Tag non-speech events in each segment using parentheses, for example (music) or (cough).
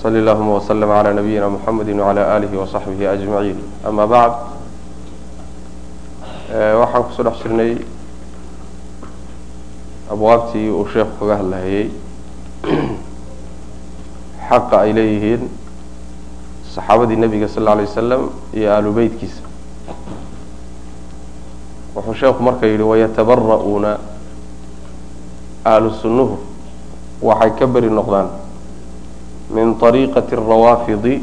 وصل اللهم وسلم على نبينا محمد وعلى آله وصحبه أجمعين أما بعد waxaan kusoo dhex jirnay abwaabtii uu sheekhu kaga hadlahayey (clears throat) xaqa ay leeyihiin saxaabadii nebiga sal lla alay wasalam iyo aalu beytkiisa wuxuu sheekhu marka yidhi wayatabara'uuna ahlu sunnuhu waxay ka beri noqdaan min ariiqati rawaafidi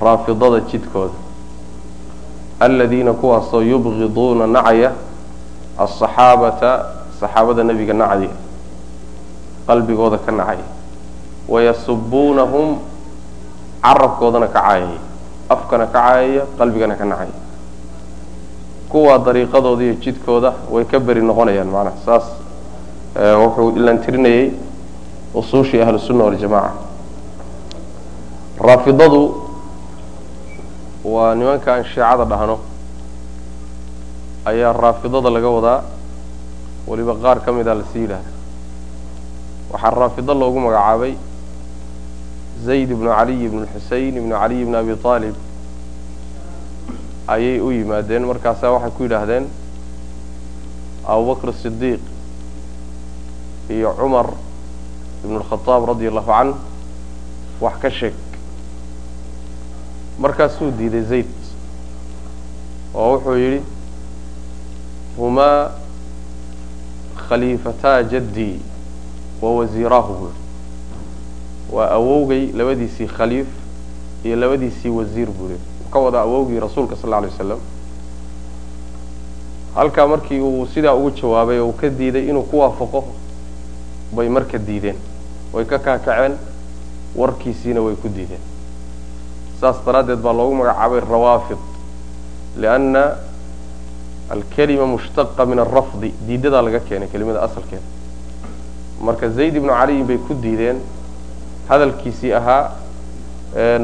raafidada jidkooda aladiina kuwaasoo yubqiduuna nacaya asaxaabata saxaabada nebiga nacdi qalbigooda ka nacay. Wayasubuunahum carabkoodana ka caayaya afkana ka caayaya qalbigana ka nacaya kuwaa dariiqadooda iyo jidkooda way ka beri noqonayaan macnaha saas eh, wuxuu ilantirinayay usuushii ahlusunna waljamaca raafidadu waa nimanka aan shiicada dhahno. Ayaa raafidada laga wadaa. Weliba qaar ka mid a la sii yidhaahda waxaa raafido loogu magacaabay zayd ibnu caliy ibnu xusein ibnu caliy ibnu abi aalib ayay u yimaadeen. Markaasaa waxay ku yidhaahdeen abubakr sidiiq iyo cumar ibnu lkhadaab radia allahu canh wax ka sheeg markaasuu diiday zayd oo wuxuu yidhi humaa khaliifataa jaddii wa wasiiraahu buu waa awowgay labadiisii khaliif iyo labadiisii wasiir buu yihi ka wada awowgii rasuulka sal lla alay wasalam halkaa markii uu sidaa ugu jawaabay oo uu ka diiday inuu ku waafaqo bay marka diideen. Way ka kaakaceen warkiisiina way ku diideen saas daraaddeed baa loogu magacaabay rawaafid lianna alkelima mushtaqa min alrafdi diidadaa laga keenay kelimada asalkeeda marka zayd ibnu caliyin bay ku diideen hadalkiisii ahaa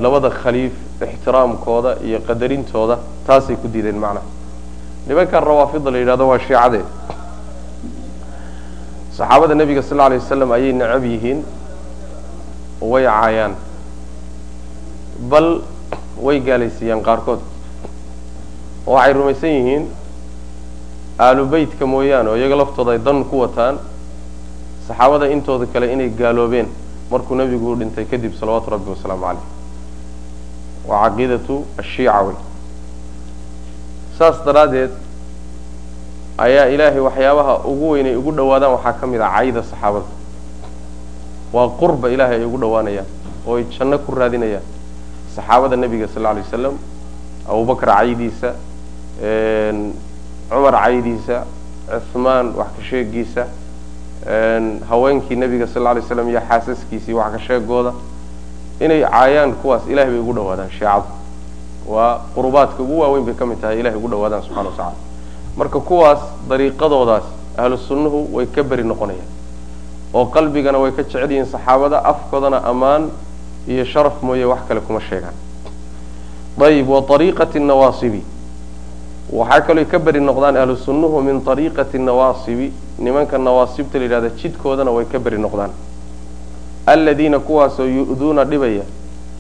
labada khaliif ixtiraamkooda iyo qadarintooda taasay ku diideen macnaha nimankan rawaafida la yidhahdo waa shiicadee saxaabada nebiga sal lla alay wasalam ayay necab yihiin way caayaan bal way gaalaysiiyaan qaarkood. Oo waxay rumaysan yihiin aalu beytka mooyaane oo iyaga laftooda ay dan ku wataan saxaabada intooda kale inay gaaloobeen markuu nebigu dhintay kadib salawaatu rabbi wasalaamu caleyh waa caqiidatu ashiica wey saas daraaddeed ayaa ilaahay waxyaabaha ugu weyn ay ugu dhowaadaan waxaa ka mid ah cayda saxaabada. Waa qurba ilaahay ay ugu dhowaanayaan oo ay janno ku raadinayaan saxaabada nebiga sal alay wasalam abubakar caydiisa cumar caydiisa cuhmaan wax ka sheegiisa haweenkii nebiga sal alay slam iyo xaasaskiisii wax ka sheegooda inay caayaan kuwaas ilahay bay ugu dhowaadaan shiicadu. Waa qurubaadka ugu waaweyn bay ka mid tahay ilahay ugu dhowaadaan subxana wa tacala marka kuwaas dariiqadoodaas ahlu sunnuhu way ka beri noqonayaan oo qalbigana way ka jecel yihiin saxaabada afkoodana ammaan iyo sharaf mooye wax kale kuma sheegaan. Ayib wa ariiqati nawaasibi. Waxaa kaloo ka beri noqdaan ahlu sunnuhu min ariiqati nawaasibi. Nimanka nawaasibta la yidhahda jidkoodana way ka beri noqdaan. Aladiina kuwaasoo yu'duuna dhibaya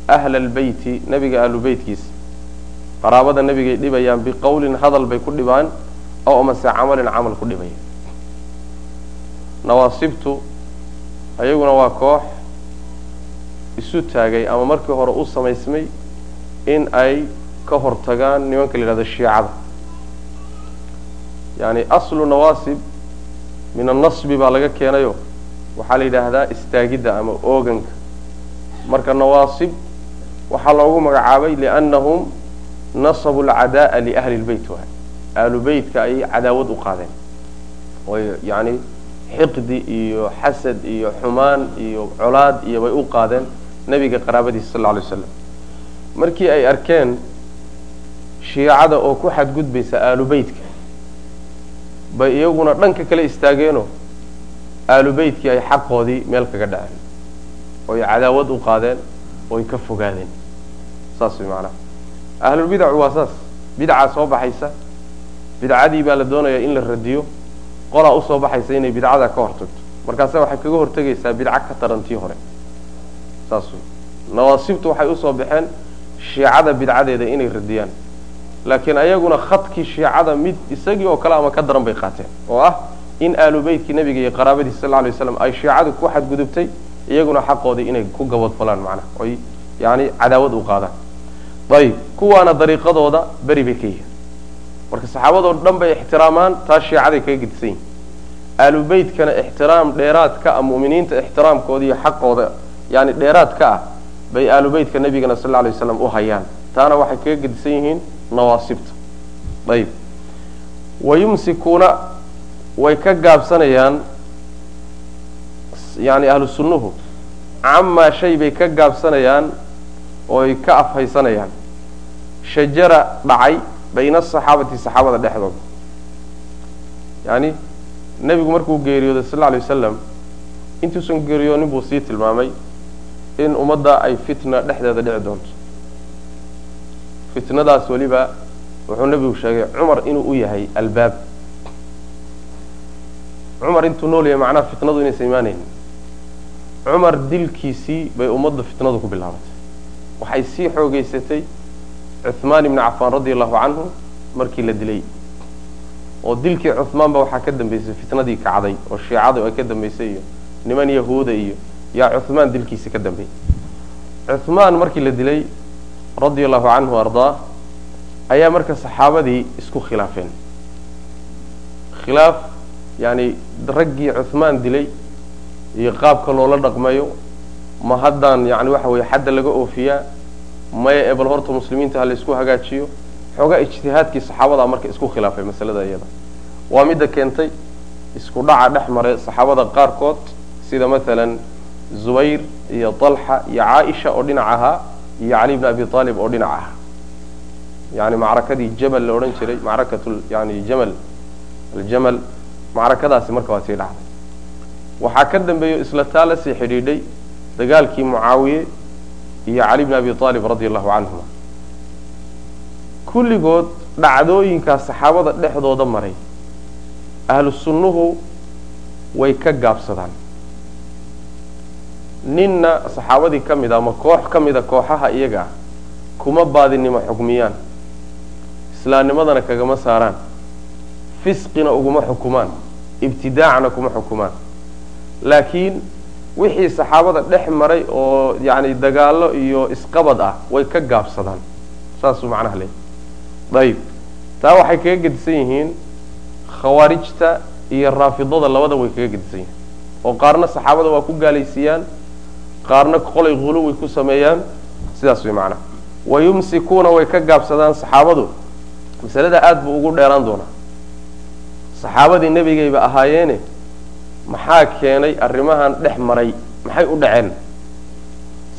ahla albeyti nebiga ahlu beytkiisa qaraabada nebigay dhibayaan biqowlin hadal bay ku dhibaan aw amase camalin camal ku dhibaya. Nawaasibtu ayaguna waa koox isu taagay ama markii hore u samaysmay in ay ka hortagaan nimanka la yidhahdo shiicada. Yani aslu nawaasib min annasbi baa laga keenayo. Waxaa la yidhaahdaa istaagidda ama ooganka. Marka nawaasib waxaa loogu magacaabay liannahum nasabu alcada'a liahli lbeyt waay. Ahlu beytka ayay cadaawad u qaadeen. Way yani xiqdi iyo xasad iyo xumaan iyo colaad iyo bay u qaadeen nebiga qaraabadiisa sal lla alay waslam markii ay arkeen shiicada oo ku xadgudbaysa aalu beytka bay iyaguna dhanka kale istaageenoo aalu beytkii ay xaqoodii meel kaga dhaceen oy cadaawad u qaadeen oy ka fogaadeen. Saas way macnaha. Ahlulbidacu waa saas. Bidcaa soo baxaysa. Bidcadii baa la doonayaa in la radiyo. Qolaa u soo baxaysa inay bidcada ka hortagto. Markaase waxay kaga hortegaysaa bidco ka tarantii hore saas nawaasibtu waxay u soo baxeen shiicada bidcadeeda inay radiyaan. Laakiin ayaguna khadkii shiicada mid isagii oo kale ama ka daran bay qaateen oo ah in aalu beytkii nebiga iyo qaraabadiisa sal lay slam ay shiicadu ku xadgudubtay iyaguna xaqoodii inay ku gabadfalaan macnaha oy yani cadaawad u qaadaan. Ayib kuwaana dariiqadooda beri bay ka yihiin. Marka saxaabadoo dhan bay ixtiraamaan taa shiicaday kaga gedisan yihiin aalu beytkana ixtiraam dheeraad ka ah mu'miniinta ixtiraamkooda iyo xaqooda yani dheeraad ka ah bay aalu beytka nebigana sal lay waslam u hayaan. Taana waxay kaga gedisan yihiin nawaasibta. Ayib. Wayumsikuuna way ka gaabsanayaan yani ahlu sunnuhu. Camaa shay bay ka gaabsanayaan ooy ka afhaysanayaan. Shajara dhacay bayna asaxaabati saxaabada dhexdooda. Yani nebigu markuu geeriyooday sal lla alay wasalam intuusan geeriyoonin buu sii tilmaamay in ummadda ay fitna dhexdeeda dhici doonto. Fitnadaas weliba wuxuu nebigu sheegay cumar inuu u yahay albaab. Cumar intuu nool yahay macnaha fitnadu inaysan imaanaynin. Cumar dilkiisii bay ummadda fitnadu ku bilaabatay. Waxay sii xoogeysatay cuhmaan ibni cafaan radi allahu canhu markii la dilay. Oo dilkii cuhmaanba waxaa ka dambeysay fitnadii kacday oo shiicadu ay ka dambeysay iyo niman yahuuda iyo yaa cuhmaan dilkiisi ka dambeeyey cuhmaan markii la dilay radia allahu canhu ardaa ayaa marka saxaabadii isku khilaafeen. Khilaaf yani raggii cuhmaan dilay iyo qaabka loola dhaqmayo ma haddaan yani waxa weye xadda laga oofiyaa maya ebal horta muslimiinta ha laysku hagaajiyo xoogaa ijtihaadkii saxaabadaa marka isku khilaafay masalada iyada. Waa midda keentay isku dhaca dhex maray saxaabada qaarkood sida maalan zubayr iyo talxa iyo caaisha oo dhinac ahaa iyo cali bn abi aalib oo dhinac ahaa yani macrakadii jamal la odhan jiray macrakat yani jamal aljamal macrakadaasi marka waa sii dhacday. Waxaa ka dambeeyo isla taa la sii xidhiidhay dagaalkii mucaawiye iyo cali bn abi aalib radi allahu canhuma kulligood dhacdooyinkaas saxaabada dhexdooda maray ahlu sunnuhu way ka gaabsadaan ninna saxaabadii ka mid a ama koox ka mida kooxaha iyaga ah kuma baadinimo xukmiyaan. Islaamnimadana kagama saaraan. Fisqina uguma xukumaan. Ibtidaacna kuma xukumaan. Laakiin wixii saxaabada dhex maray oo yani dagaalo iyo isqabad ah way ka gaabsadaan. Saasuu macnaha leey ayib taa waxay kaga gedisan yihiin khawaarijta iyo raafidada labada way kaga gedisan yihiin. Oo qaarna saxaabada waa ku gaalaysiiyaan qaarna qolay huluwi ku sameeyaan sidaas way macnaha wayumsikuuna way ka gaabsadaan saxaabadu. Masalada aada buu ugu dheeraan doonaa. Saxaabadii nebigayba ahaayeene maxaa keenay arrimahan dhex maray maxay u dhaceen?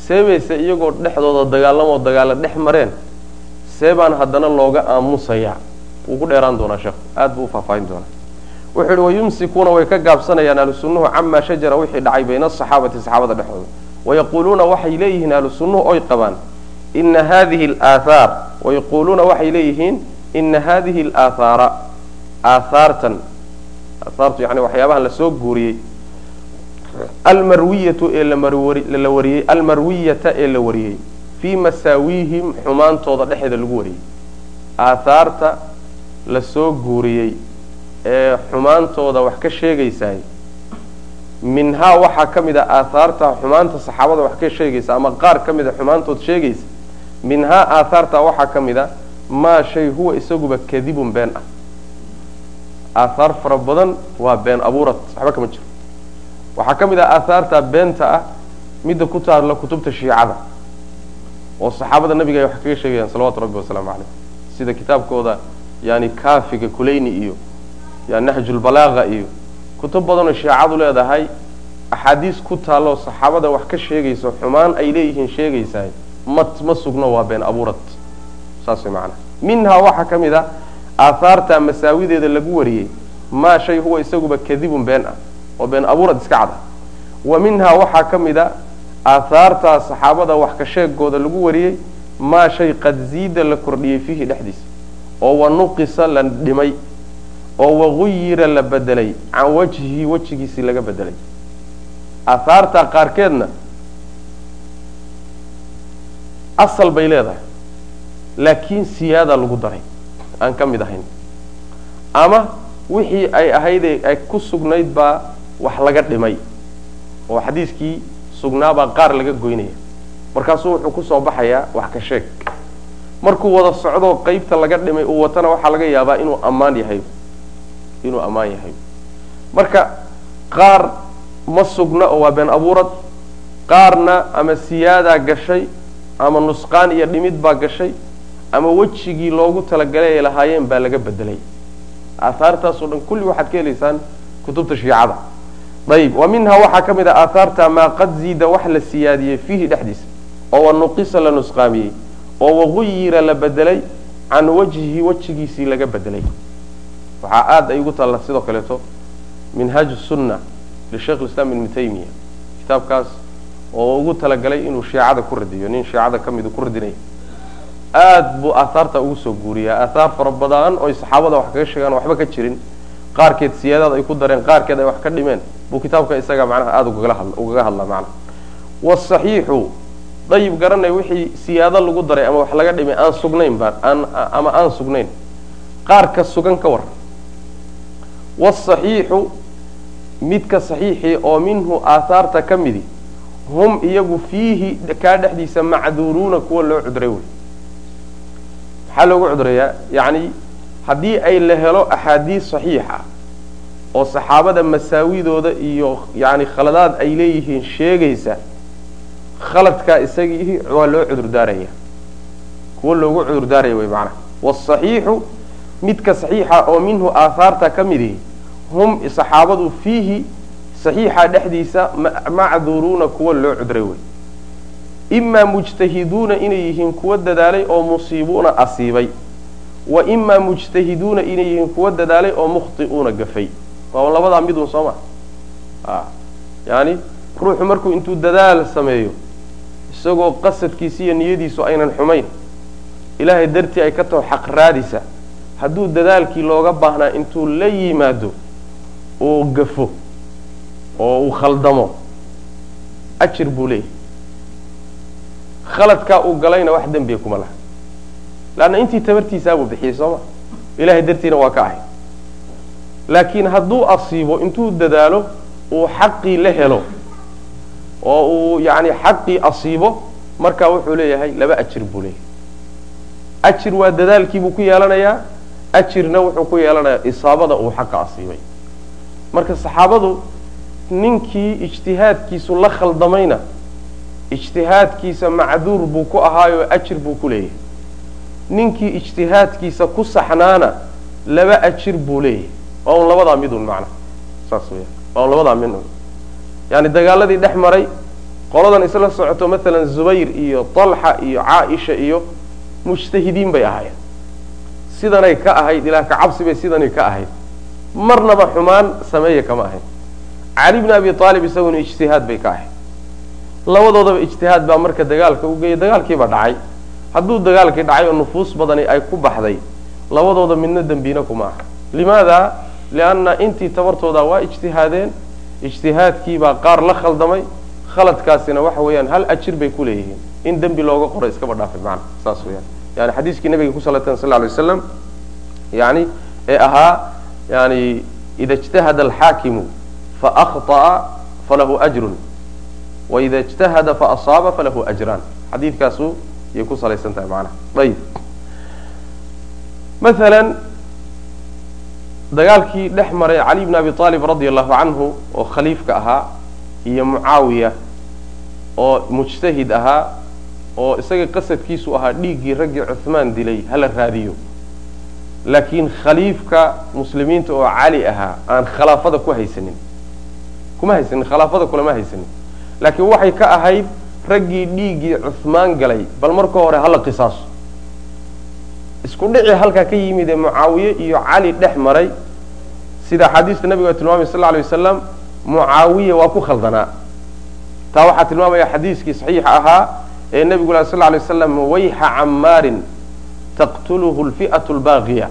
Seebayse iyagoo dhexdooda dagaalamoo dagaalo dhex mareen see baan haddana looga aamusayaa. Wuu ku dheeraan doonaa sheekhu aad buu u faahfaahin doonaa. Wuxuu yihi wayumsikuuna way ka gaabsanayaan ahlu sunnuhu camaa shajara wixii dhacay bayna asaxaabati saxaabada dhexdooda wayaquuluuna waxay leeyihiin ahlu oy qabaan ina hadihi alaathaar wayaquuluuna waxay leeyihiin ina hadihi alaathaara aathaartan aathaartu yani waxyaabahan la soo guuriyey almarwiyatu ee la wariyey almarwiyata ee la wariyey fii masaawiihim xumaantooda dhexeeda lagu wariyey aathaarta la soo guuriyey ee xumaantooda wax ka sheegaysaay minhaa waxaa ka mid a aathaarta xumaanta saxaabada wax ka sheegaysa ama qaar ka mid a xumaantood sheegaysa minhaa aathaarta waxaa ka mid a maa shay huwa isaguba kadibun been ah. Aathaar fara badan waa been abuurad waxba kama jiro. Waxaa ka mid ah aathaarta beenta ah midda ku taalla kutubta shiicada oo saxaabada nabiga ay wax kaga sheegayaan salawatu rabbi wasalaamu caleyh sida kitaabkooda yani kaafiga kulayni iyo ya nahjulbalaaga iyo kutub badanoo shiicadu leedahay axaadiis ku taalloo saxaabada wax ka sheegayso xumaan ay leeyihiin sheegaysahay ma ma sugno waa been abuurad. Saas way macanaha minhaa waxaa ka mid a aathaarta masaawideeda lagu wariyey maa shay huwa isaguba kadibun been ah oo been abuurad iska cada wa minhaa waxaa ka mid a aathaartaa saxaabada wax ka sheegooda lagu wariyey maa shay qad ziida la kordhiyey fiihi dhexdiisa oo wa nuqisa la dhimay oo waguyira la bedelay can wajhihi wejigiisii laga bedelay. Aathaarta qaarkeedna asal bay leedahay laakiin siyaada lagu daray aan ka mid ahayn. Ama wixii ay ahaydee ay ku sugnayd baa wax laga dhimay oo xadiiskii sugnaabaa qaar laga goynaya. Markaasuu wuxuu ku soo baxayaa wax ka sheeg. Markuu wada socdoo qeybta laga dhimay uu watana waxaa laga yaabaa inuu ammaan yahay inuu ammaan yahay. Marka qaar ma sugna oo waa been abuurad qaarna ama siyaadaa gashay ama nusqaan iyo dhimid baa gashay ama wejigii loogu talagalay ay lahaayeen baa laga bedelay. Aahaartaasoo dhan kulli waxaad ka helaysaan kutubta shiicada. Ayib wa minhaa waxaa ka mid a aahaarta maa qad ziida wax la siyaadiyey fiihi dhexdiisa oo wanuqisa la nusqaamiyey oo waguyira la bedelay can wajhihi wejigiisii laga bedelay waxaa aada ay ugu taalla sidoo kaleeto minhaaj sunna lisheikh islam ibnu taymiya kitaabkaas oo ugu talagalay inuu shiicada ku radiyo nin shiicada ka midu ku radinaya aada buu aahaarta ugu soo guuriyaa aahaar fara badan oy saxaabada wax kaga sheegaan waxba ka jirin. Qaarkeed siyaadaad ay ku dareen qaarkeed ay wax ka dhimeen. Buu kitaabka isaga macnaha aada ugaga hadlaa macnaha wasaxiixu dayib garanay wixii siyaado lagu daray ama wax laga dhimay aan sugnayn baan aan ama aan sugnayn. Qaarka sugan ka war wasaxiixu midka saxiixii oo minhu aahaarta ka midi hum iyagu fiihi kaa dhexdiisa macduuruuna kuwa loo cudray wey maxaa loogu cudurayaa yacni haddii ay la helo axaadiis saxiixa oo saxaabada masaawidooda iyo yani khaladaad ay leeyihiin sheegaysa khaladkaa isagii waa loo cudurdaaraya kuwa loogu cudurdaaraya wey macnaha wasaxiixu midka saxiixa oo minhu aahaarta ka midihi hum saxaabadu fiihi saxiixa dhexdiisa macduuruuna kuwa loo cudray wey. Imaa mujtahiduuna inay yihiin kuwa dadaalay oo musiibuuna asiibay wa imaa mujtahiduuna inay yihiin kuwa dadaalay oo mukhti'uuna gafay. Waa labadaa midun soo ma? Yani ruuxu markuu intuu dadaal sameeyo isagoo qasadkiisa iyo niyadiisu aynan xumayn ilaahay dartii ay ka taho xaq raadisa hadduu dadaalkii looga baahnaa intuu la yimaado uu gafo oo uu khaldamo ajir buu leeyahy khaladkaa uu galayna wax dembiya kuma laha. Leanna intii tabartiisaabuu bixiyey sooma. Ilahay dartiina waa ka ahay. Laakiin hadduu asiibo intuu dadaalo uu xaqii la helo oo uu yani xaqii asiibo markaa wuxuu leeyahay laba ajir buu leeyahay. Ajir waa dadaalkiibuu ku yeelanayaa ajirna wuxuu ku yeelanayaa isaabada uu xaqa asiibay. Marka saxaabadu ninkii ijtihaadkiisu la khaldamayna ijtihaadkiisa macduur buu ku ahaayoo ajir buu ku leeyahay. Ninkii ijtihaadkiisa ku saxnaana laba ajir buu leeyahay. Waa un labadaa midun macna saas weya waa un labadaa midun. Yani dagaaladii dhex maray qoladan isla socoto maalan zubayr iyo talxa iyo caaisha iyo mujtahidiin bay ahaayeen sidanay ka ahayd ilaa ka cabsi bay sidanay ka ahayd. Marnaba xumaan sameeya kama ahayn. Cali bni abi aalib isaguna ijtihaad bay ka ahayd. Labadoodaba ijtihaad baa marka dagaalka u geeyay dagaalkiibaa dhacay. Hadduu dagaalkii dhacay oo nufuus badani ay ku baxday labadooda midna dembiina kuma aha. Limaada? Lianna intii tabartooda waa ijtihaadeen ijtihaadkiibaa qaar la khaldamay. Khaladkaasina waxa weeyaan hal ajir bay ku leeyihiin. In dembi looga qoro iskaba dhaafay macna saas weyaan yani xadiiskii nabiga ku salatan sal lay waslam yani ee ahaa yani ida ijtahada alxaakimu faakطa'a falahu ajrun. Waida ijtahada faasaaba falahu ajraan xadiidkaasu yay ku salaysan tahay macnaha ayib maala dagaalkii dhex maray cali bn abi aalib radi allahu canhu oo khaliifka ahaa iyo mucaawiya oo mujtahid ahaa oo isaga qasadkiisu ahaa dhiiggii raggii cuhmaan dilay hala raadiyo. Laakiin khaliifka muslimiinta oo cali ahaa aan khilaafada ku haysanin. Kuma haysanin khilaafada kulama haysanin. Laakiin waxay ka ahayd raggii dhiiggii cuhmaan galay bal marka hore hala qisaaso. Isku dhici halkaa ka yimid ee mucaawiye iyo cali dhex maray sida axaadiista nabiga tilmaamay sal lay wasalam mucaawiya waa ku khaldanaa. Taa waxaa tilmaamaya xadiiskii saxiixa ahaa ee nebigu la sal lay waslam wayxa camaarin taqtuluhu lfi'atu lbaaqiya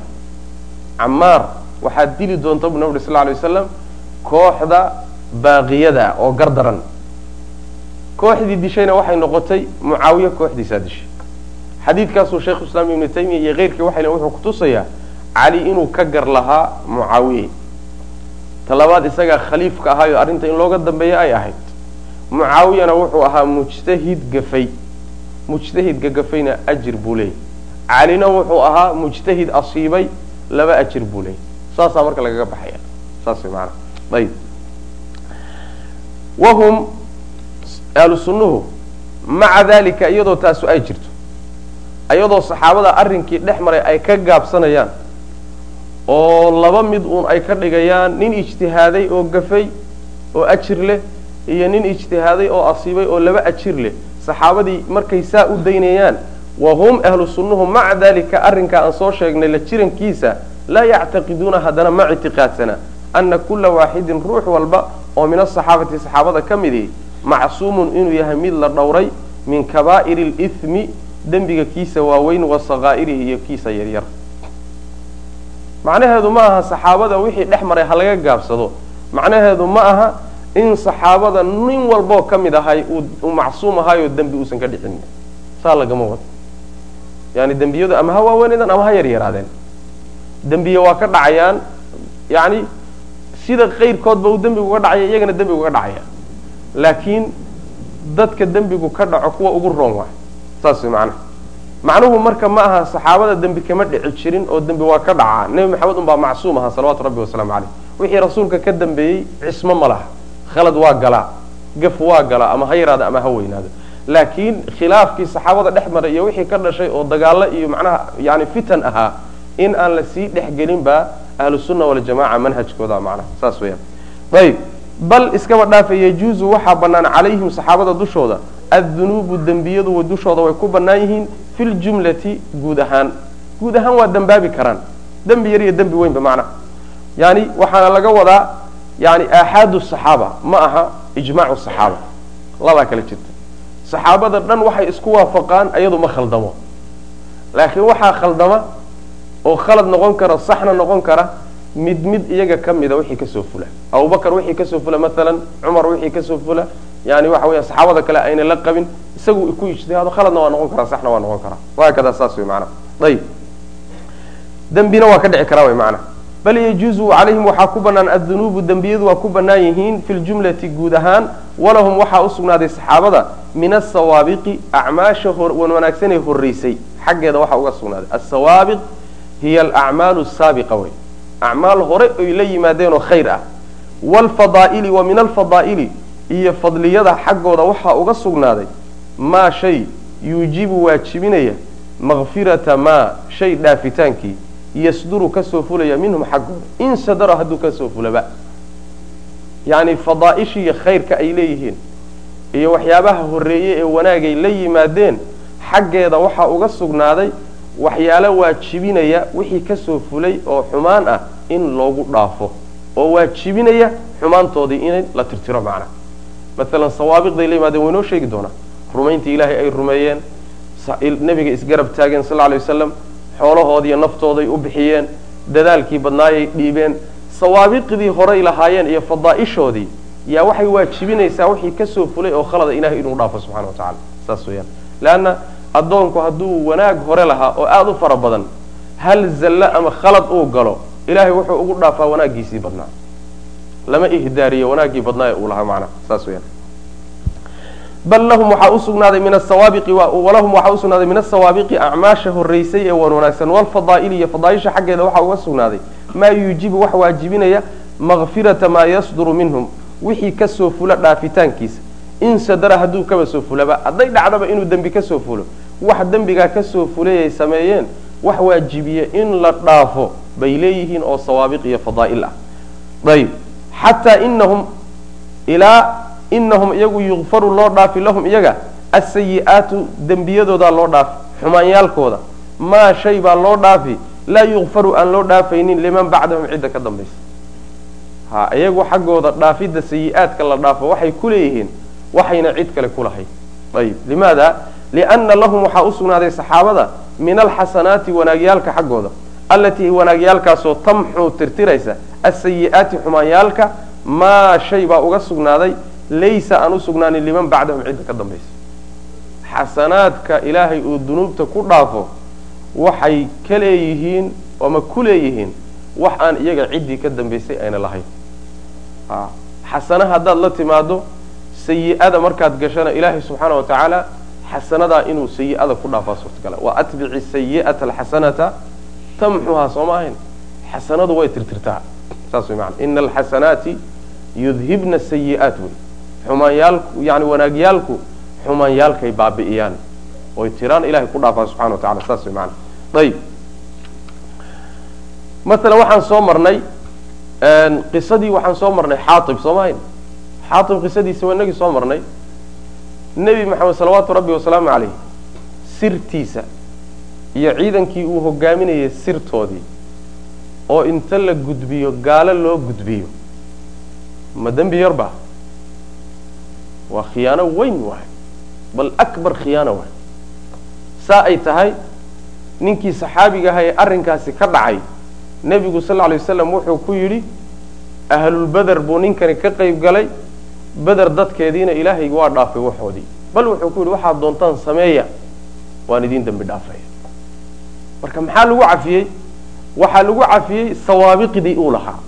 camaar waxaad dili doonta bu nabig sal lay wasalam kooxda baaqiyada oo gardaran. Kooxdii dishayna waxay noqotay mucaawiye kooxdiisaa dishay. Xadiidkaasuu shaykhu islaam ibnu taymiya iyo keyrkii waxay wuxuu kutusayaa cali inuu ka gar lahaa mucaawiye. Talabaad isagaa khaliifka ahaayo arrinta in looga dambeeya ay ahayd. Mucaawiyana wuxuu ahaa mujtahid gafay mujtahidka gafayna ajir buu leeyay calina wuxuu ahaa mujtahid asiibay laba ajir buu leeyay saasaa marka lagaga baxaya. Saas way maanaa ayib. Wahum ahlu sunnuhu maca dalika iyadoo taasu ay jirto. Iyadoo saxaabada arrinkii dhex maray ay ka gaabsanayaan oo laba mid uun ay ka dhigayaan nin ijtihaaday oo gafay oo ajir leh iyo nin ijtihaaday oo asiibay oo laba ajir leh saxaabadii markay saa u daynayaan wahum ahlu sunnuhu maca dalika arrinkaa aan soo sheegnay la jirankiisa laa yactaqiduuna haddana ma ictiqaadsana ana kula waaxidin ruux walba oo min asaxaabati saxaabada ka midi macsuumun inuu yahay mid la dhowray min kabaa'iri lithmi dembiga kiisa waaweyn wa sakaa'irihi iyo kiisa yaryar. Macnaheedu ma aha saxaabada wixii dhex maray ha laga gaabsado macnaheedu ma aha in saxaabada nin walboo ka mid ahay uu macsuum ahaayoo dembi uusan ka dhicin. Saa lagama wado yani dembiyadu ama ha waaweynadaan ama ha yaryaraadeen dembiye waa ka dhacayaan. Yani sida kayrkoodba uu dembigu ka dhacaya iyagana dembigu ka dhacaya. Laakiin dadka dembigu ka dhaco kuwa ugu roon waay saas macnaha macnuhu marka ma aha saxaabada dembi kama dhici jirin oo dembi waa ka dhacaa. Nebi maxamed un baa macsuum ahaa salawaatu rabbi wasalaamu caleyh wixii rasuulka ka dambeeyey cismo ma laha khalad waa galaa gaf waa galaa ama ha yaraado ama ha weynaado. Laakiin khilaafkii saxaabada dhex maray iyo wixii ka dhashay oo dagaalo iyo macnaha yani fitan ahaa in aan la sii dhexgelin baa ahlu sunna waljamaca manhajkooda macnaha saas weyaan ayib. Bal iskaba dhaafa yajuuzu waxaa bannaan calayhim saxaabada dushooda addunuubu dembiyadu dushooda way ku bannaan yihiin fi ljumlati guud ahaan. Guud ahaan waa dembaabi karaan. Dembi yar iyo dembi weynba macnaha. Yani waxaana laga wadaa yani aaxaadu saxaaba ma aha ijmaacu saxaaba labaa kala jirta saxaabada dhan waxay isku waafaqaan iyadu ma khaldamo laakiin waxaa khaldama oo khalad noqon kara saxna noqon kara mid mid iyaga ka mida wixii ka soo fula abubakar wixii ka soo fula maalan cumar wixii ka soo fula yani waxa weya saxaabada kale ayna la qabin isagu ku ijtihaado khaladna waa noqon karaa saxna waa noqon karaa wahaakada saas wey maanaa ayib dembina waa ka dhici karaa wey maanaa bal yajuuzu calayhim waxaa ku banaan addunuubu dembiyadu waa ku bannaan yihiin fi ljumlati guud ahaan walahum waxaa usugnaaday saxaabada min asawaabiqi acmaasha wan wanaagsanee horeysay xaggeeda waxaa uga sugnaaday asawaabiq hiya alacmaalu saabiqa wey acmaal hore oy la yimaadeenoo khayr ah waalfadaa'ili wa min alfadaa'ili iyo fadliyada xaggooda waxaa uga sugnaaday maa shay yuujibu waajibinaya makfirata maa shay dhaafitaankii yasduru ka soo fulaya minhum xaggooda in sadara hadduu ka soo fulaba. Yacni fadaa'ishiiyo khayrka ay leeyihiin iyo waxyaabaha horreeye ee wanaagay la yimaadeen xaggeeda waxaa uga sugnaaday waxyaalo waajibinaya wixii ka soo fulay oo xumaan ah in loogu dhaafo. Oo waajibinaya xumaantoodii in la tirtiro macnaha maalan sawaabiqday la yimaadeen waynoo sheegi doonaa rumayntii ilaahay ay rumeeyeen nebiga isgarab taageen sal lla lay wasalam xoolahoodiiyo naftooday u bixiyeen dadaalkii badnaayay dhiibeen sawaabiqdii horay lahaayeen iyo fadaa'ishoodii yaa waxay waajibinaysaa wixii ka soo fulay oo khalada ilahay inuu dhaafo subxana wa tacala saas weyaan leanna addoonku hadduu wanaag hore lahaa oo aada u fara badan hal zallo ama khalad uu galo ilaahay wuxuu ugu dhaafaa wanaaggiisii badnaa. Lama ihdaariyo wanaaggii badnaa ee uu lahaa macnaha saas weyaan bal lahum waxaa usugnaaday min asawaabiqi walahum waxaa usugnaaday min asawaabiqi acmaasha horeysay ee wan wanaagsan. Walfadaa'ili iyo fadaaisha xaggeeda waxaa uga sugnaaday maa yuujibu wax waajibinaya makfirata maa yasduru minhum. Wixii ka soo fula dhaafitaankiisa. In sadara hadduu kaba soo fulaba hadday dhacdaba inuu dembi ka soo fulo. Wax dembigaa ka soo fulay ay sameeyeen wax waajibiye in la dhaafo bay leeyihiin oo sawaabiq iyo fadaa'il ah. Ayib xataa inahum ilaa inahum iyagu yukfaru loo dhaafi lahum iyaga asayi'aatu dembiyadoodaa loo dhaafi xumaanyaalkooda. Maa shay baa loo dhaafi laa yukfaru aan loo dhaafaynin liman bacdahum cidda ka dambaysa. Ha iyagu xaggooda dhaafidda sayi-aadka la dhaafo waxay ku leeyihiin waxayna cid kale ku lahayn. Ayib. Limaada? Lianna lahum waxaa usugnaaday saxaabada min alxasanaati wanaagyaalka xaggooda allatii wanaagyaalkaasoo tamxuu tirtiraysa asayi'aati xumaanyaalka maa shay baa uga sugnaaday laysa aan usugnaanin liman bacdahum cidda ka dambaysa xasanaadka ilaahay uu dunuubta ku dhaafo waxay ka leeyihiin ama ku leeyihiin wax aan iyaga ciddii ka dambaysay ayna lahayn. Xasana haddaad la timaado sayi-ada markaad gashana ilaahay subxaana wa xasanadaa inuu sayi-ada ku dhaafaa suurtagala wa atbici sayi'ata alxasanata tamxuhaa soo ma ahayn? Xasanadu way tirtirtaa. Saas way maana ina alxasanaati yudhibna sayi'aat wey xumaanyaalku yani wanaagyaalku xumaanyaalkay baabi'iyaan. Oy tiraan ilahay ku dhaafaa subxana wa tacala saas way maana ayib masalan waxaan soo marnay qisadii waxaan soo marnay xaaib soo mahayn? Xaaib qisadiisa waa inagii soo marnay. Nebi maxamed salawaatu rabbi wasalaamu caleyh sirtiisa iyo ciidankii uu hogaaminayay sirtoodii oo inta la gudbiyo gaalo loo gudbiyo ma dembi yarba waa khiyaano weyn waay. Bal akbar khiyaano waay. Saa ay tahay ninkii saxaabiga aha ee arrinkaasi ka dhacay nebigu sal lla lay wasalam wuxuu ku yidhi ahlulbeder buu ninkani ka qayb galay beder dadkeediina ilaahay waa dhaafay waxoodii bal wuxuu ku yidhi waxaad doontaan sameeya waan idiin dembi dhaafaya marka maxaa lagu cafiyey? Waxaa lagu cafiyey sawaabiqdii uu lahaa.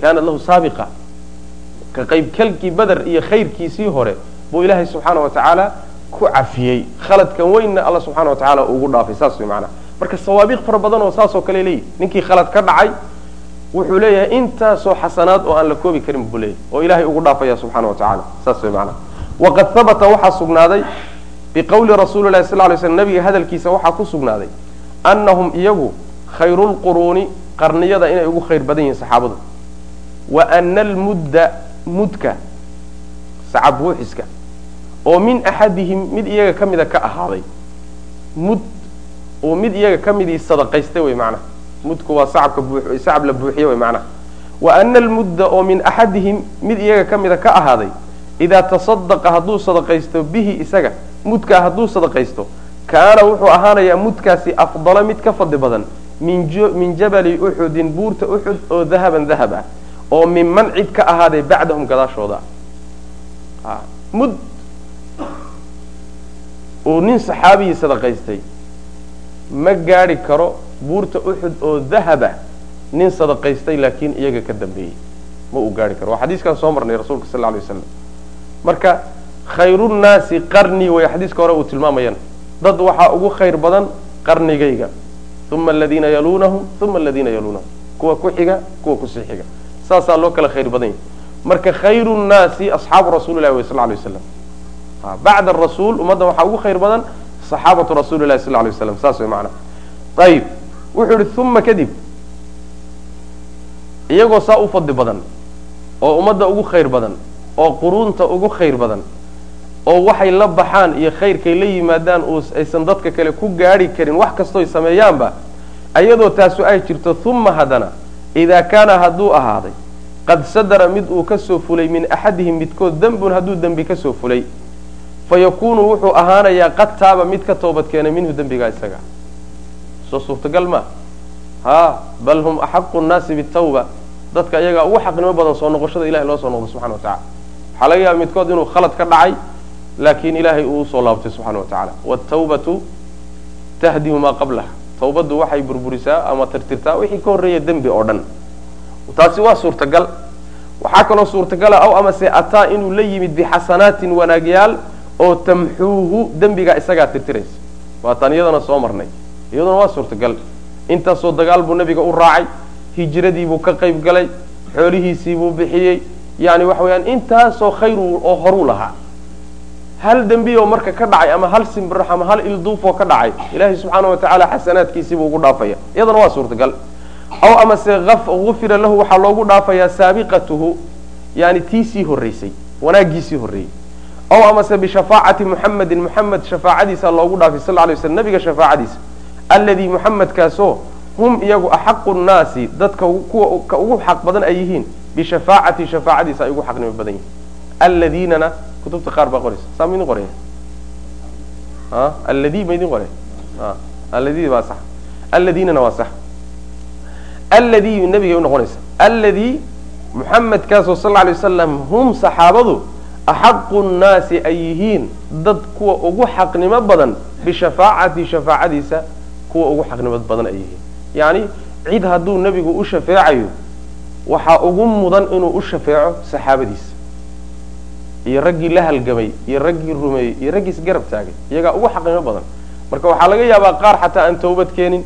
Kaanat lahu saabiqa ka qaybkalkii beder iyo khayrkiisii hore buu ilaahay subxaana wa tacaala ku cafiyey. Khaladkan weynna alla subxana wa tacaala ugu dhaafay saas way macanaha marka sawaabiq fara badan oo saasoo kale leeyihi ninkii khalad ka dhacay wuxuu leeyahay intaasoo xasanaad oo aan la koobi karin buu leeyahy oo ilaahay ugu dhaafaya subxana wa tacala saas way macanaha waqad habata waxaa sugnaaday biqowli rasuuli lahi sal lay slm nabiga hadalkiisa waxaa ku sugnaaday annahum iyagu khayrulquruuni qarniyada inay ugu khayr badan yihiin saxaabadu. Wa ana almudda mudka sacab buuxiska oo min axadihim mid iyaga ka mida ka ahaaday. Mud oo mid iyaga ka midii sadaqaystay wey macnaha mudku waa sacab la buuxiye wey macnaha wa ana almudda oo min axadihim mid iyaga ka mida ka ahaaday idaa tasadaqa hadduu sadaqaysto bihi isaga mudkaa hadduu sadaqaysto kaana wuxuu ahaanayaa mudkaasi afdala mid ka fadli badan min jabali uxudin buurta uxud oo dahaban dahab ah oo minman cid ka ahaaday bacdahum gadaashooda. Mud uu nin saxaabigii sadaqaystay ma gaadhi karo buurta uxud oo dahaba nin sadaqaystay laakiin iyaga ka dambeeyey. Ma uu gaari karo. Waa xadiiskaan soo marnay rasuulka sal alay waslam marka khayrunnaasi qarni way xadiiska hore uu tilmaamayaan. Dad waxaa ugu khayr badan qarnigayga. Uma aladiina yaluunahum uma aladiina yaluunahum. Kuwa ku xiga kuwa ku sii xiga saasaa loo kala khayr badan yahy marka khayru nnaasi asxaabu rasuuli lahi way sal lay waslam bacda arasuul ummadda waxaa ugu khayr badan saxaabatu rasuuli lahi sal lay waslam saas way macana ayib wuxuu yihi uma kadib. Iyagoo saa u fadli badan oo ummadda ugu khayr badan oo quruunta ugu khayr badan oo waxay la baxaan iyo khayrkay la yimaadaan aysan dadka kale ku gaadhi karin wax kastooy sameeyaanba iyadoo taasu ay jirto uma haddana idaa kaana hadduu ahaaday qad sadara mid uu ka soo fulay min axadihim midkood dembun hadduu dembi ka soo fulay fa yakuunu wuxuu ahaanayaa qad taaba mid ka toobad keenay minhu dembigaa isaga soo suurtagal ma ha bal hum axaqu nnaasi bitawba dadka iyagaa ugu xaqnimo badan soo noqoshada ilahay loo soo noqdo subxana wa tacala waxaa laga yaaba midkood inuu khalad ka dhacay laakiin ilaahay uu u soo laabtay subxana wa tacala wtawbatu tahdimu maa qablaha tawbaddu waxay burburisaa ama tirtirtaa wixii ka horreeya dembi oo dhan. Taasi waa suurtagal. Waxaa kaloo suurtagala aw amase ataa inuu la yimid bixasanaatin wanaagyaal oo tamxuuhu dembigaa isagaa tirtiraysa. Waa taan iyadana soo marnay. Iyaduna waa suurtagal. Intaasoo dagaal buu nebiga u raacay hijradiibuu ka qayb galay xoolihiisiibuu bixiyey. Yani waxa weyaan intaasoo khayr oo horuu lahaa hal dembioo marka ka dhacay ama hal simbirax ama hal ilduufoo ka dhacay ilaahay subxaana wa tacaala xasanaadkiisiibuu ugu dhaafaya. Iyadana waa suurtagal. Aw amase ufira lahu waxaa loogu dhaafayaa saabiqatuhu yani tiisii horreysay wanaagiisii horreeyey aw amase bishafaacati muxamedin muxamed shafaacadiisa loogu dhaafay sal lay slam nabiga shafaacadiisa. Alladii muxamedkaasoo hum iyagu axaqu nnaasi dadka kuwa ugu xaq badan ay yihiin bishafaacati shafaacadiisa ay ugu xaqnimo badan yihiin alladiinana kutubta qaar baa qoraysa saa ma idin qoraya a alladi ma idin qoraya a alladi baa sax alladiinana waa sax alladii nabigay unoqonaysa alladii muxamedkaasoo sal alay wasalam hum saxaabadu axaqu nnaasi ay yihiin dad kuwa ugu xaqnimo badan bishafaacati shafaacadiisa kuwa ugu xaqnimo badan ay yihiin yacni cid hadduu nebigu u shafeecayo waxaa ugu mudan inuu u shafeeco saxaabadiisa iyo raggii la halgamay iyo raggii rumeeyey iyo raggiis garab taagay iyagaa ugu xaqnimo badan. Marka waxaa laga yaabaa qaar xataa aan tawbad keenin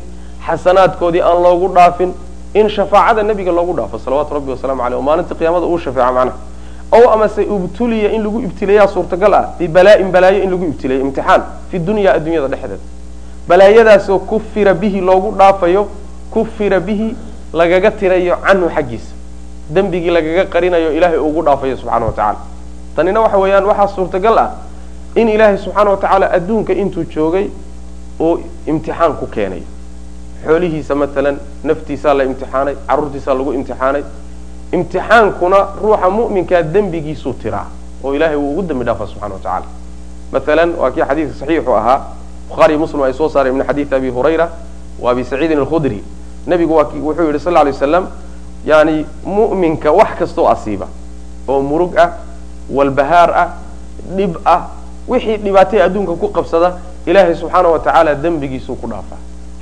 xasanaadkoodii aan loogu dhaafin in shafaacada nebiga loogu dhaafo salawaatu rabbi wasalamu aleyh oo maalinta qiyaamada uu shafeeco macnaha. Ow amase ibtuliya in lagu ibtileeyaa suurtagal ah bibalaa-in balaayo in lagu ibtileeyo imtixaan fi dunya addunyada dhexdeeda. Balaayadaasoo kufira bihi loogu dhaafayo kufira bihi lagaga tirayo canhu xaggiisa. Dembigii lagaga qarinayo ilaahay ugu dhaafayo subxana wa tacala tanina waxa weeyaan waxaa suurtagal ah in ilaahay subxaana wa tacaala adduunka intuu joogay uu imtixaan ku keenayo xoolihiisa matalan naftiisaa la imtixaanay carruurtiisaa lagu imtixaanay. Imtixaankuna ruuxa mu'minkaa dembigiisuu tiraa oo ilahay wuu ugu dembi dhaafa subxana wa tacala maalan waa kii xadiidka saxiixu ahaa bukhaari muslim ay soo saareen min xadiidi abi hurayra wa abi saciidin alkhudri. Nebigu wuxuu yidhi sal alay waslam yani mu'minka wax kastoo asiiba oo murug ah walbahaar ah dhib ah wixii dhibaatay adduunka ku qabsada ilaahay subxaana wa tacaala dembigiisuu ku dhaafaa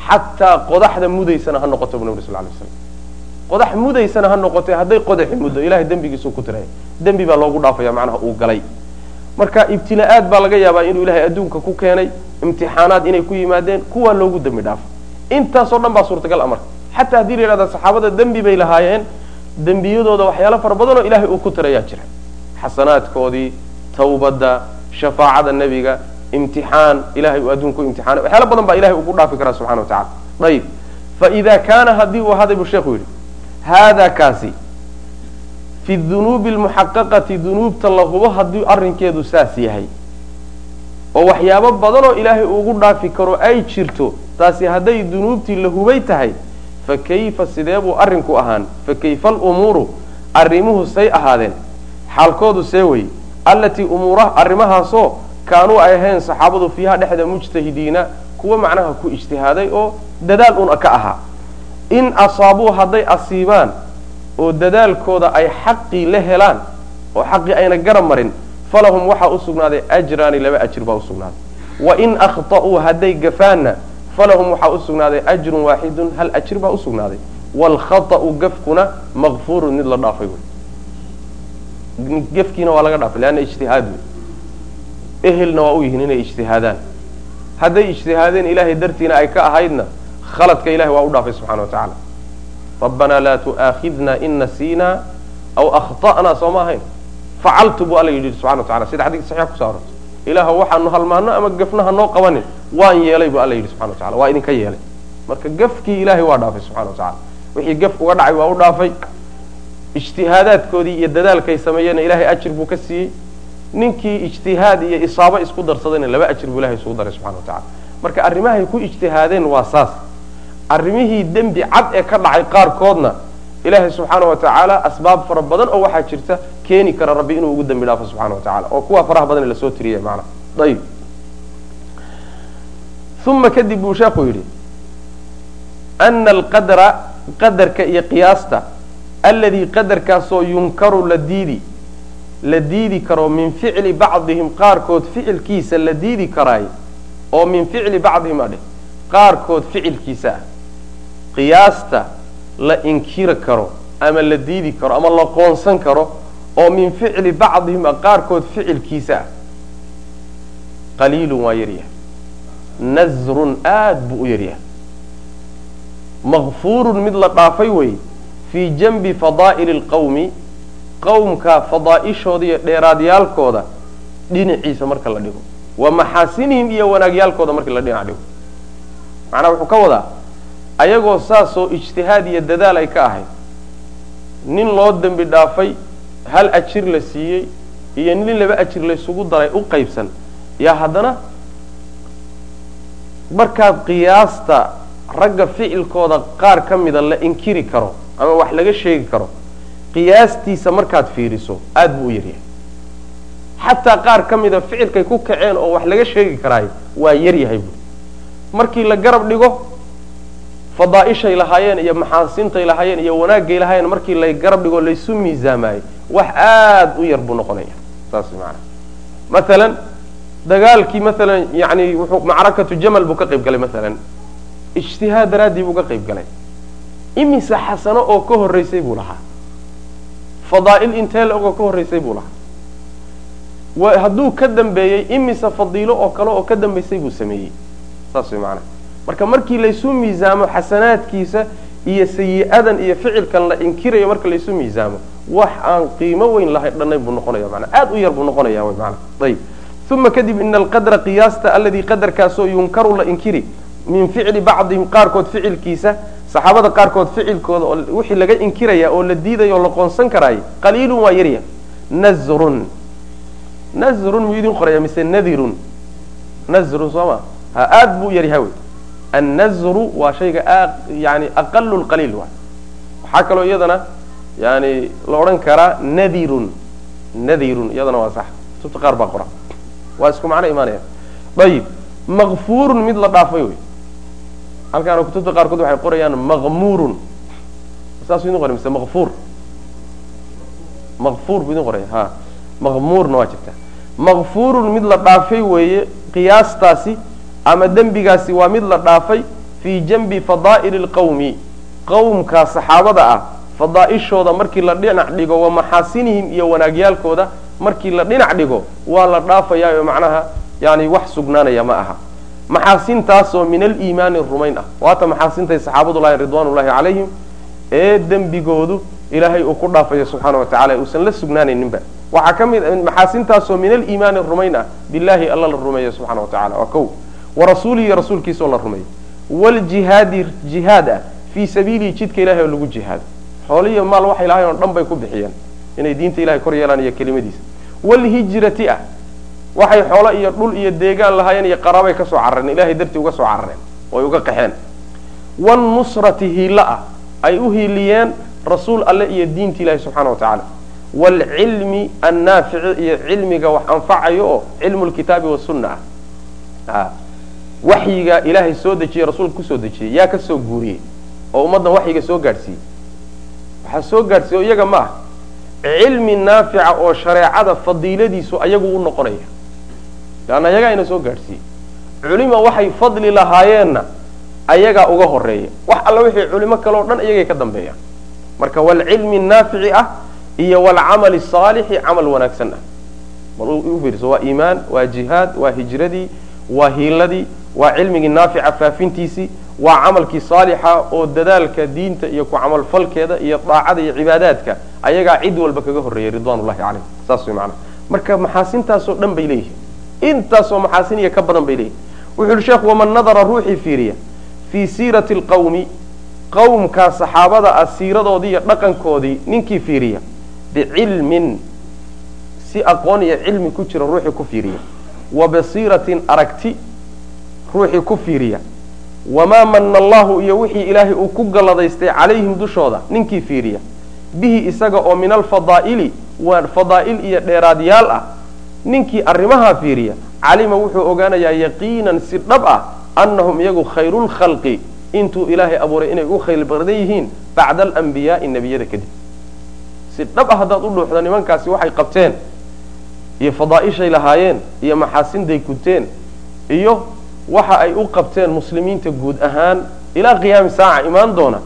xataa qodaxda mudaysana ha noqoto bu nabri sal lay slam qodax mudaysana ha noqotay hadday qodaxi muddo ilahay dembigiisuu ku tiraya dembi baa loogu dhaafaya macnaha uu galay. Marka ibtila'aad baa laga yaabaa inuu ilahay adduunka ku keenay imtixaanaad inay ku yimaadeen kuwaa loogu dembi dhaafo intaasoo dhan baa suurtagal a marka xataa haddii la yidhahda saxaabada dembi bay lahaayeen dembiyadooda waxyaalo fara badanoo ilahay uu ku tirayaa jira xasanaadkoodii tawbadda shafaacada nebiga imtixaan ilahay uu adduunka u imtixaanay waxyaalo badan baa ilahay ugu dhaafi karaa subxana wa tacala ayib faida kaana haddii uu ahaday buu sheekhu yidhi haada kaasi fi dunuubi almuxaqaqati dunuubta la hubo haddii arrinkeedu saas yahay oo waxyaabo badanoo ilaahay ugu dhaafi karo ay jirto taasi hadday dunuubtii la hubay tahay fa kayfa sidee buu arrinku ahaan fa kayfa alumuuru arrimuhu say ahaadeen xaalkoodu see wey allatii umuura arrimahaasoo kaanuu ay ahayn saxaabadu fiiha dhexda mujtahidiina kuwa macnaha ku ijtihaaday oo dadaal un ka ahaa. In asaabuu hadday asiibaan oo dadaalkooda ay xaqii la helaan oo xaqii ayna garab marin falahum waxaa u sugnaaday ajraani laba ajir baa usugnaaday wa in akhta'uu hadday gafaanna falahum waxaa u sugnaaday ajrun waaxidun hal ajir baa usugnaaday waalkhata'u gafkuna makfuurun mid la dhaafay wey gefkiina waa laga dhaafay leanna ijtihaad wey ehelna waa u yihiin inay ijtihaadaan. Hadday ijtihaadeen ilaahay dartiina ay ka ahaydna khaladka ilahay waa u dhaafay subxana wa tacaala. Rabbanaa laa tu'aakhidna in nasiina aw akhta'na soo ma ahayn. Facaltu buu alla yidhi subxana wa tacala sida xadiiska saxiix kuso arortay ilaah waxaanu halmaano ama gafna ha noo qabanin? Waan yeelay buu alla yidhi subxana wa tacala waa idinka yeelay. Marka gafkii ilaahay waa dhaafay subxana wa tacala wixii gaf uga dhacay waa u dhaafay ijtihaadaadkoodii iyo dadaalkay sameeyeenna ilahay ajir buu ka siiyey. Ninkii ijtihaad iyo isaabo isku darsadayna laba ajir buu ilahay isugu daray subxana wa tacala marka arrimahay ku ijtihaadeen waa saas. Arrimihii dembi cad ee ka dhacay qaarkoodna ilaahay subxaana wa tacaala asbaab fara badan oo waxaa jirta keeni kara rabbi inuu ugu dembi dhaafo subxana wa tacala oo kuwa faraha badan la soo tiriyay maana ayib uma kadib buu sheekhu yidhi ana alqadra qadarka iyo qiyaasta alladii qadarkaasoo yunkaru la diidi la diidi karo min ficli bacdihim qaarkood ficilkiisa la diidi karaay oo min ficli bacdihim adhe qaarkood ficilkiisa ah. Qiyaasta la inkiri karo ama la diidi karo ama la qoonsan karo oo min ficli bacdihim a qaarkood ficilkiisa ah. Qaliilun waa yaryahay nasrun aad buu u yaryahay makfuurun mid la dhaafay wey fii janbi fadaa'ili lqawmi qowmka fadaa'ishooda iyo dheeraadyaalkooda dhinaciisa marka la dhigo. Wa maxaasinihim iyo wanaagyaalkooda markii la dhinac dhigo. Macnaha wuxuu ka wadaa ayagoo saasoo ijtihaad iyo dadaal ay ka ahayd. Nin loo dembi dhaafay hal ajir la siiyey iyo nin laba ajir laysugu daray u qaybsan yaa haddana markaad qiyaasta ragga ficilkooda qaar ka mida la inkiri karo ama wax laga sheegi karo qiyaastiisa markaad fiiriso aad buu u yaryahay xataa qaar ka mida ficilkay ku kaceen oo wax laga sheegi karaayo waa yaryahay buui markii la garab dhigo fadaa'ishay lahaayeen iyo maxaasintay lahaayeen iyo wanaagay lahaayeen markii la garab dhigo laysu miisaamaayey wax aad u yar buu noqonaya. Saas maanaa maalan dagaalkii maalan yani macrakatu jamal buu ka qayb galay maalan ijtihaad daraaddii buu ka qayb galay imise xasano oo ka horreysay buu lahaa. Fadaa'il intee la-ogoo ka horreysay buu lahaa. Hadduu ka dambeeyey imise fadiilo oo kale oo ka dambaysay buu sameeyey. Saas way maanaa marka markii laysu miisaamo xasanaadkiisa iyo sayi-adan iyo ficilkan la inkirayo marka laysu miisaamo wax aan qiimo weyn lahay dhanay buu noqonaya manaa aad u yar buu noqonaya wy maana ayib uma kadib ina alqadra qiyaasta aladii qadarkaasoo yunkaru la inkiri min ficli bacdihim qaarkood ficilkiisa saxaabada qaarkood ficilkooda oo wixii laga inkiraya oo la diidaya oo la qoonsan karaay qaliilun waa yarya nazrun. Nazrun muu idin qoraya mise nadirun? Nazrun soo ma? Ha aad buu yaryaha wey annazru waa shayga yani aqalu lqaliil wa waxaa kaloo iyadana yani la odhan karaa nadirun. Nadirun iyadana waa sax. Kutubta qaar baa qora. Waa isku macno imaanaya. Ayib makfurun mid la dhaafay wey halkaana kutubta qaarkood waxay qorayaan makmurun saasuu idin qoray mise makfur makfur buu idin qoraya ha. Makmurna waa jirta makfurun mid la dhaafay weeye qiyaastaasi ama dembigaasi waa mid la dhaafay fii janbi fadaa'ili lqawmi qowmkaa saxaabada ah fadaa'ishooda markii la dhinac dhigo wa maxaasinihim iyo wanaagyaalkooda markii la dhinac dhigo waa la dhaafayaa oo macnaha yani wax sugnaanaya ma aha maxaasintaasoo min aliimaani rumayn ah. Waata maxaasintay saxaabadu lahayn ridwaan ullahi calayhim ee dembigoodu ilaahay uu ku dhaafayo subxaana wa tacala uusan la sugnaanayninba. Waxaa ka mid maxaasintaasoo min aliimaani rumayn ah billahi alla la rumeeyo subxana wa tacala waa kow. Warasuulihi rasuulkiisaoo la rumeeyo. Wljihaadi jihaad ah fii sabiilihi jidka ilahay oo lagu jihaado. Xoolihiyo maal waxay lahayn oo dhan bay ku bixiyeen. Inay diinta ilahay kor yeelaan iyo kelimadiisa. Wlhijrati ah waxay xoolo iyo dhul iyo deegaan lahaayeen iyo qaraabay ka soo carareen ilahay dartii uga soo carareen oy uga qaxeen. Wannusrati hiilo ah ay u hiiliyeen rasuul alle iyo diinta ilahi subxana wa tacaala. Waalcilmi annaafici iyo cilmiga wax anfacayo oo cilmu lkitaabi wasunna ah. Waxyiga ilaahay soo dejiyey rasuulka ku soo dejiyey yaa ka soo guuriyey oo ummaddan waxyiga soo gaadhsiiyey. Waxaa soo gaadhsiiye o iyaga ma ah cilmi naafica oo shareecada fadiiladiisu ayagu u noqonaya leanna ayagaa ina soo gaadhsiiyey culima waxay fadli lahaayeenna ayagaa uga horreeya wax alla wixii culimo kale o dhan iyagay ka dambeeyaan marka waalcilmi naafici ah iyo waalcamali saalixi camal wanaagsan ah. Bal u fiirso waa iimaan waa jihaad waa hijradii waa hiiladii waa cilmigii naafica faafintiisii waa camalkii saalixa oo dadaalka diinta iyo ku camalfalkeeda iyo daacada iyo cibaadaadka. Ayagaa cid walba kaga horreeyay ridwan ullahi saas way maanaa marka maxaasintaasoo dhan bay leeyihiin intaasoo maxaasin iyo ka badan bay leeyihiin wuxu uhi sheekhu waman nadara ruuxii fiiriya fii siirati lqawmi qowmkaa saxaabada ah siiradoodii iyo dhaqankoodii ninkii fiiriya bicilmin si aqoon iyo cilmi ku jira ruuxii ku fiiriya. Wa basiiratin aragti ruuxii ku fiiriya. Wamaa mana allahu iyo wixii ilaahay uu ku galladaystay calayhim dushooda ninkii fiiriya. Bihi isaga oo min alfadaa'ili waa fadaa'il iyo dheeraadyaal ah ninkii arrimahaa fiiriya calima wuxuu ogaanayaa yaqiinan si dhab ah annahum iyagu khayrulkhalqi intuu ilaahay abuuray inay u khayr badan yihiin bacda alambiyaai nebiyada kadib. Si dhab ah haddaad u dhuuxdo nimankaasi waxay qabteen iyo fadaa'ishay lahaayeen iyo maxaasinday guteen iyo waxa ay u qabteen muslimiinta guud ahaan ilaa qiyaami saaca imaan doona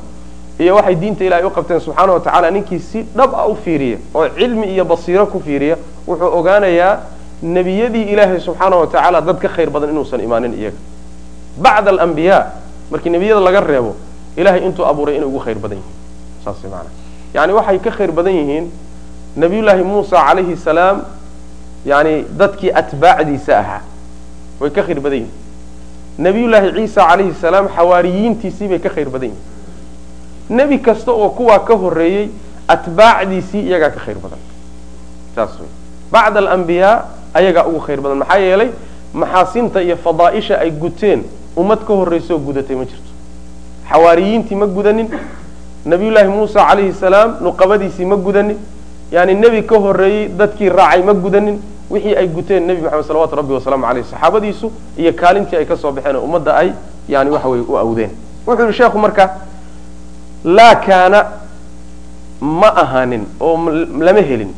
iyo waxay diinta ilahay u qabteen subxaana wa ninkii si dhab ah u fiiriya oo cilmi iyo basiiro ku fiiriya wuxuu ogaanayaa nebiyadii ilaahay subxaana wa tacaala dad ka khayr badan inuusan imaanin iyaga. Bacda alambiyaa markii nebiyada laga reebo ilahay intuu abuuray inay ugu khayr badan yihiin saas maana yani waxay ka khayr badan yihiin nabiyullaahi muusa calayhi salaam yani dadkii atbaacdiisa ahaa. Way ka khayr badan yihiin. Nabiyullaahi ciisa calayhi salaam xawaariyiintiisii bay ka khayr badan yihiin nebi kasta oo kuwaa ka horeeyey atbaacdiisii iyagaa ka khayr badan. Saas wey bacda alambiyaa ayagaa ugu khayr badan. Maxaa yeelay maxaasinta iyo fadaa'isha ay guteen ummad ka horraysa oo gudatay ma jirto. Xawaariyiintii ma gudanin nabiyullaahi muusa calayhi salaam nuqabadiisii ma gudanin yani nebi ka horreeyey dadkii raacay ma gudanin wixii ay guteen nebi maxamed salawatu rabbi wasalaamu aleyh saxaabadiisu iyo kaalintii ay ka soo baxeen oo ummadda ay yani waxa weye u awdeen. Wuxuu yihi sheekhu marka laa kaana ma ahaanin oo lama helin.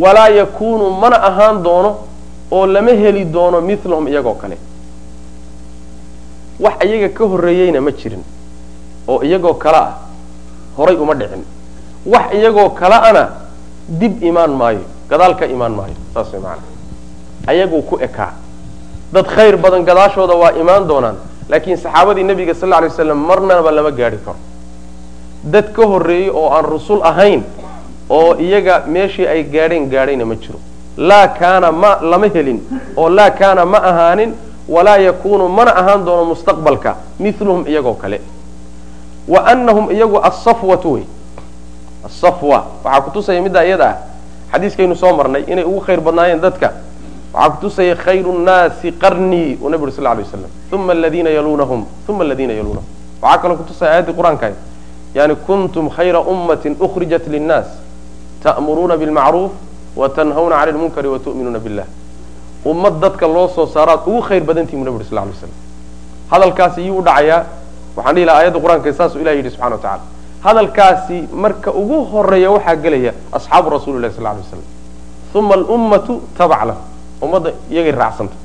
Walaa yakuunu mana ahaan doono oo lama heli doono milahum iyagoo kale. Wax iyaga ka horreeyeyna ma jirin oo iyagoo kale ah horay uma dhicin. Wax iyagoo kale ana dib imaan maayo gadaal ka imaan maayo saas way macanaa ayaguu ku ekaa. Dad khayr badan gadaashooda waa imaan doonaan laakiin saxaabadii nebiga sal lla alay waslam marnaba lama gaadhi karo dad ka horreeyey oo aan rusul ahayn oo iyaga meeshii ay gaadheen gaadhayna ma jiro. Laa kaana ma lama helin oo laa kaana ma ahaanin walaa yakuunu mana ahaan doono mustaqbalka miluhum iyagoo kale. Wa anahum iyagu asafwatu wey. Asafwa waxaa kutusaya middaa iyada ah. Xadiiskaynu soo marnay inay ugu khayr badnaayeen dadka. Waxaa kutusaya khayru nnaasi qarnii uu nabi uri sal lay waslam uma aladiina yalunahum uma aladiina yalunahum waxaa kaloo kutusaya aayaddii qur'aanka yani kuntum khayra ummatin ukhrijat linnaas ta'muruuna bilmacruuf watanhawna cani lmunkari watu'minuuna billah ummad dadka loo soo saaraad ugu khayr badantihi bu nabi uri sal lay slam hadalkaasi iyuu u dhacayaa waxaan dhihi laha ayadda qur'aanka saasuu ilah yidhi subxana wa tacala hadalkaasi marka ugu horreeya waxaa gelaya asxaabu rasuli lahi sal lay waslam uma alummatu tabac lah ummadda iyagay raacsanta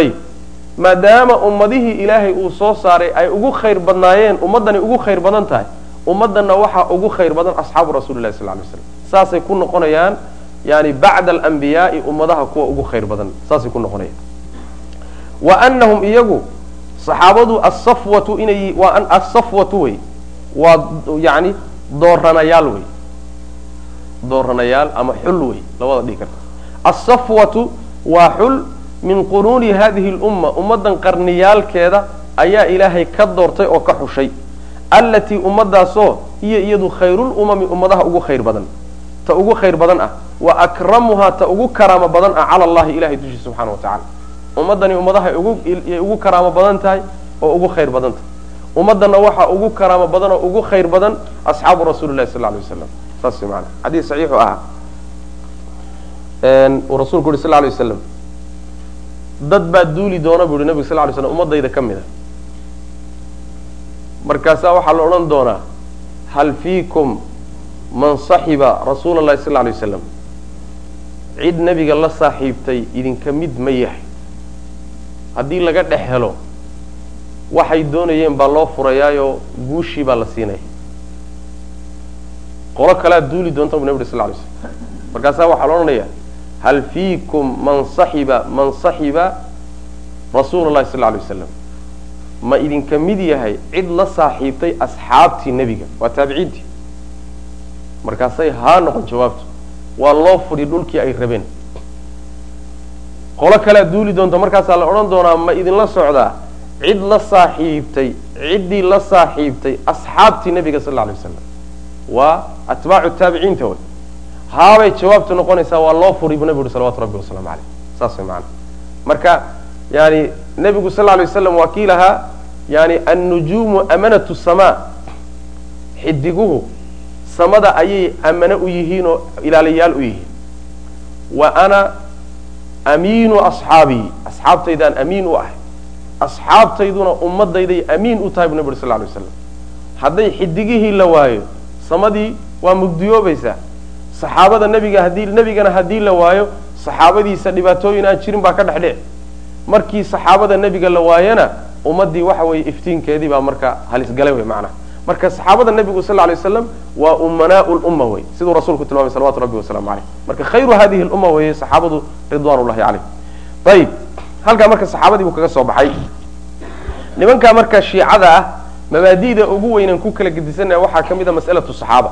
ayib maadaama ummadihii ilaahay uu soo saaray ay ugu khayr badnaayeen ummaddani ugu khayr badan tahay ummaddanna waxaa ugu khayr badan asxaabu rasuli lahi sal lay waslam saasay ku noqonayaan yani bacda alambiyaai ummadaha kuwa ugu khayr badan. Saasay ku noqonayaan. Wa anahum iyagu saxaabadu asafwatu inay waa asafwatu wey waa yani dooranayaal wey dooranayaal ama xul wey labada dhigi karta. Asafwatu waa xul min quruuni hadihi lumma ummaddan qarniyaalkeeda ayaa ilaahay ka doortay oo ka xushay. Allatii ummadaasoo hiya iyadu khayrulumami ummadaha ugu khayr badan. Ta ugu khayr badan ah. Wa akramuhaa ta ugu karaamo badan ah cala allahi ilahay dushiisa subxana wa tacala ummaddani ummadahay ugu karaamo badan tahay oo ugu khayr badan tahay. Ummaddanna waxaa ugu karaamo badan oo ugu khayr badan asxaabu rasuuli lahi sal lay waslam saas maana xadiis saxiixu ahaa uu rasulku uhi sal lay waslam dad baa duuli doona bu uhi nabiga sal lay slam ummadayda ka mid a. Markaasaa waxaa la odhan doonaa hal fiikum man saxiba rasuula llahi sal lay waslam cid nebiga la saaxiibtay idinka mid ma yahay. Haddii laga dhex helo waxay doonayeen baa loo furayaayoo guushii baa la siinaya qolo kalea duuli doonta bu nabig uri sal lay slam markaasaa waxaa la odhanaya hal fiikum man saxiba man saxiba rasuula llahi sal lay waslam ma idinka mid yahay cid la saaxiibtay asxaabtii nebiga waa taabiciintii markaasay haa noqon jawaabtu waa loo fudhi dhulkii ay rabeen qolo kalea duuli doonta markaasaa la odhan doonaa ma idinla socdaa cid la saaxiibtay ciddii la saaxiibtay asxaabtii nebiga sal lla alay wasalam waa atbaacu taabiciinta way haabay jawaabtu noqonaysaa waa loo furi buu nebi uri salawatu rabbi wasalaamu caleyh saas way maana marka yani nebigu sal alay waslam waa kii lahaa yani annujuumu amanatu samaa. Xidiguhu samada ayay amano u yihiin oo ilaaliyaal u yihiin. Wa ana amiinu asxaabii asxaabtaydaan amiin u ahay. Asxaabtayduna ummadayday amiin u tahay bu nebi uri sal lay waslam hadday xidigihii la waayo samadii waa mugdiyoobaysaa saxaabada nebiga haddii nebigana haddii la waayo saxaabadiisa dhibaatooyin aan jirin baa ka dhex dhici. Markii saxaabada nebiga la waayana ummaddii waxa weeye iftiinkeedii baa marka halisgalay wey macnaha. Marka saxaabada nebigu sal lay waslam waa umanaau lumma wey siduu rasuulku tilmaamay salawatu rabbi wasalaamu caleyh marka khayru hadihi lumma weeye saxaabadu ridwan llahi caleyh halkaa marka saxaabadii buu kaga soo baxay. Nimankaa marka shiicada ah mabaadi'da ugu weynan ku kala gedisanaya waxaa ka mid a mas'alatu saxaaba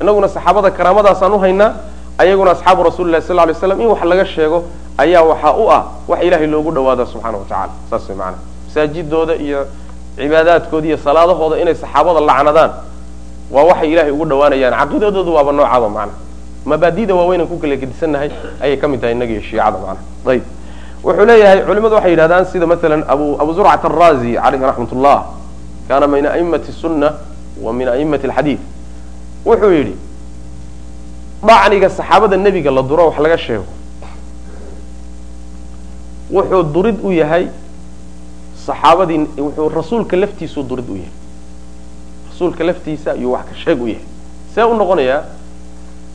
inaguna saxaabada karaamadaasaan u haynaa ayaguna asxaabu rasuli lahi sal lay slam in wax laga sheego ayaa waxaa u ah wax ilaahay loogu dhawaada subxaana wa tacala saas way maanaa masaajidooda iyo cibaadaadkooda iyo salaadahooda inay saxaabada lacnadaan waa waxay ilaahay ugu dhawaanayaan caqiidadooda waaba noocaaba macnaha mabaadida waaweynan ku kala gedisannahay ayay ka mid tahay innaga iyo shiicada macnaha ayib wuxuu leeyahay culimadu waxay yidhahdaan sida masalan abu zurcat araazi caleyhi raxmat ullah kaana min aimati sunna wa min aimati alxadiid wuxuu yidhi dacniga saxaabada nebiga la duro wax laga sheego. Wuxuu durid u yahay saxaabadii wuxuu rasuulka laftiisuu durid u yahay. Rasuulka laftiisa ayuu wax ka sheeg u yahay. See u noqonayaa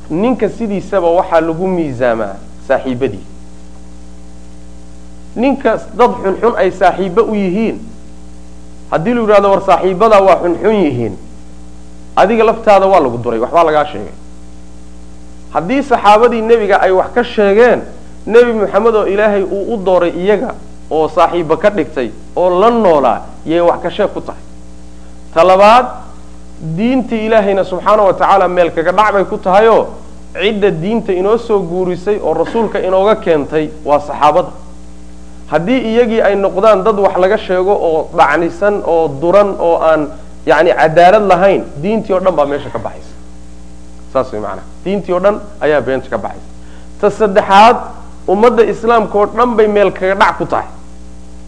ninka sidiisaba waxaa lagu miisaamaa saaxiibadii. Ninka dad xunxun ay saaxiibo u yihiin haddii lu yidhahdo war saaxiibadaa waa xunxun yihiin adiga laftaada waa lagu duray waxbaa lagaa sheegay. Haddii saxaabadii nebiga ay wax ka sheegeen nebi moxamed oo ilaahay uu u dooray iyaga oo saaxiibo ka dhigtay oo la noolaa yay wax ka sheeg ku tahay. Ta labaad diintii ilaahayna subxaana wa tacaala meel kaga dhac bay ku tahayoo cidda diinta inoo soo guurisay oo rasuulka inooga keentay waa saxaabada. Haddii iyagii ay noqdaan dad wax laga sheego oo dhacnisan oo duran oo aan yani cadaalad lahayn diintii oo dhan baa meesha ka baxaysa. Saas way maanaa diintii oo dhan ayaa beenta ka baxaysa. Ta saddexaad ummadda islaamka oo dhan bay meel kaga dhac ku tahay.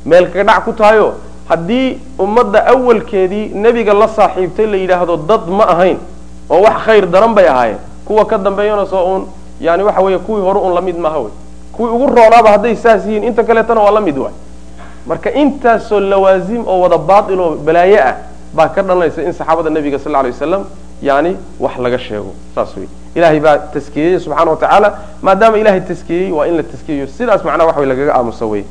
Meel kaga dhac ku tahayoo haddii ummadda awalkeedii nebiga la saaxiibtay la yidhaahdo dad ma ahayn oo wax khayr daran bay ahaayeen kuwa ka dambeeyana soo uun yani waxa weeye kuwii hore un la mid maaha wey. Kuwii ugu roonaaba hadday saas yihiin inta kaleetana waa la mid waay. Marka intaasoo lawaasim oo wada baatil oo balaaye ah baa ka dhalanaysa in saxaabada nebiga sal lay waslam yani wax laga sheego saas wey ilahay baa taskiyeyey subxana wa tacaala maadaama ilahay taskiyeyey waa in la taskiyeyo sidaas macnaha wax way lagaga aamusa wey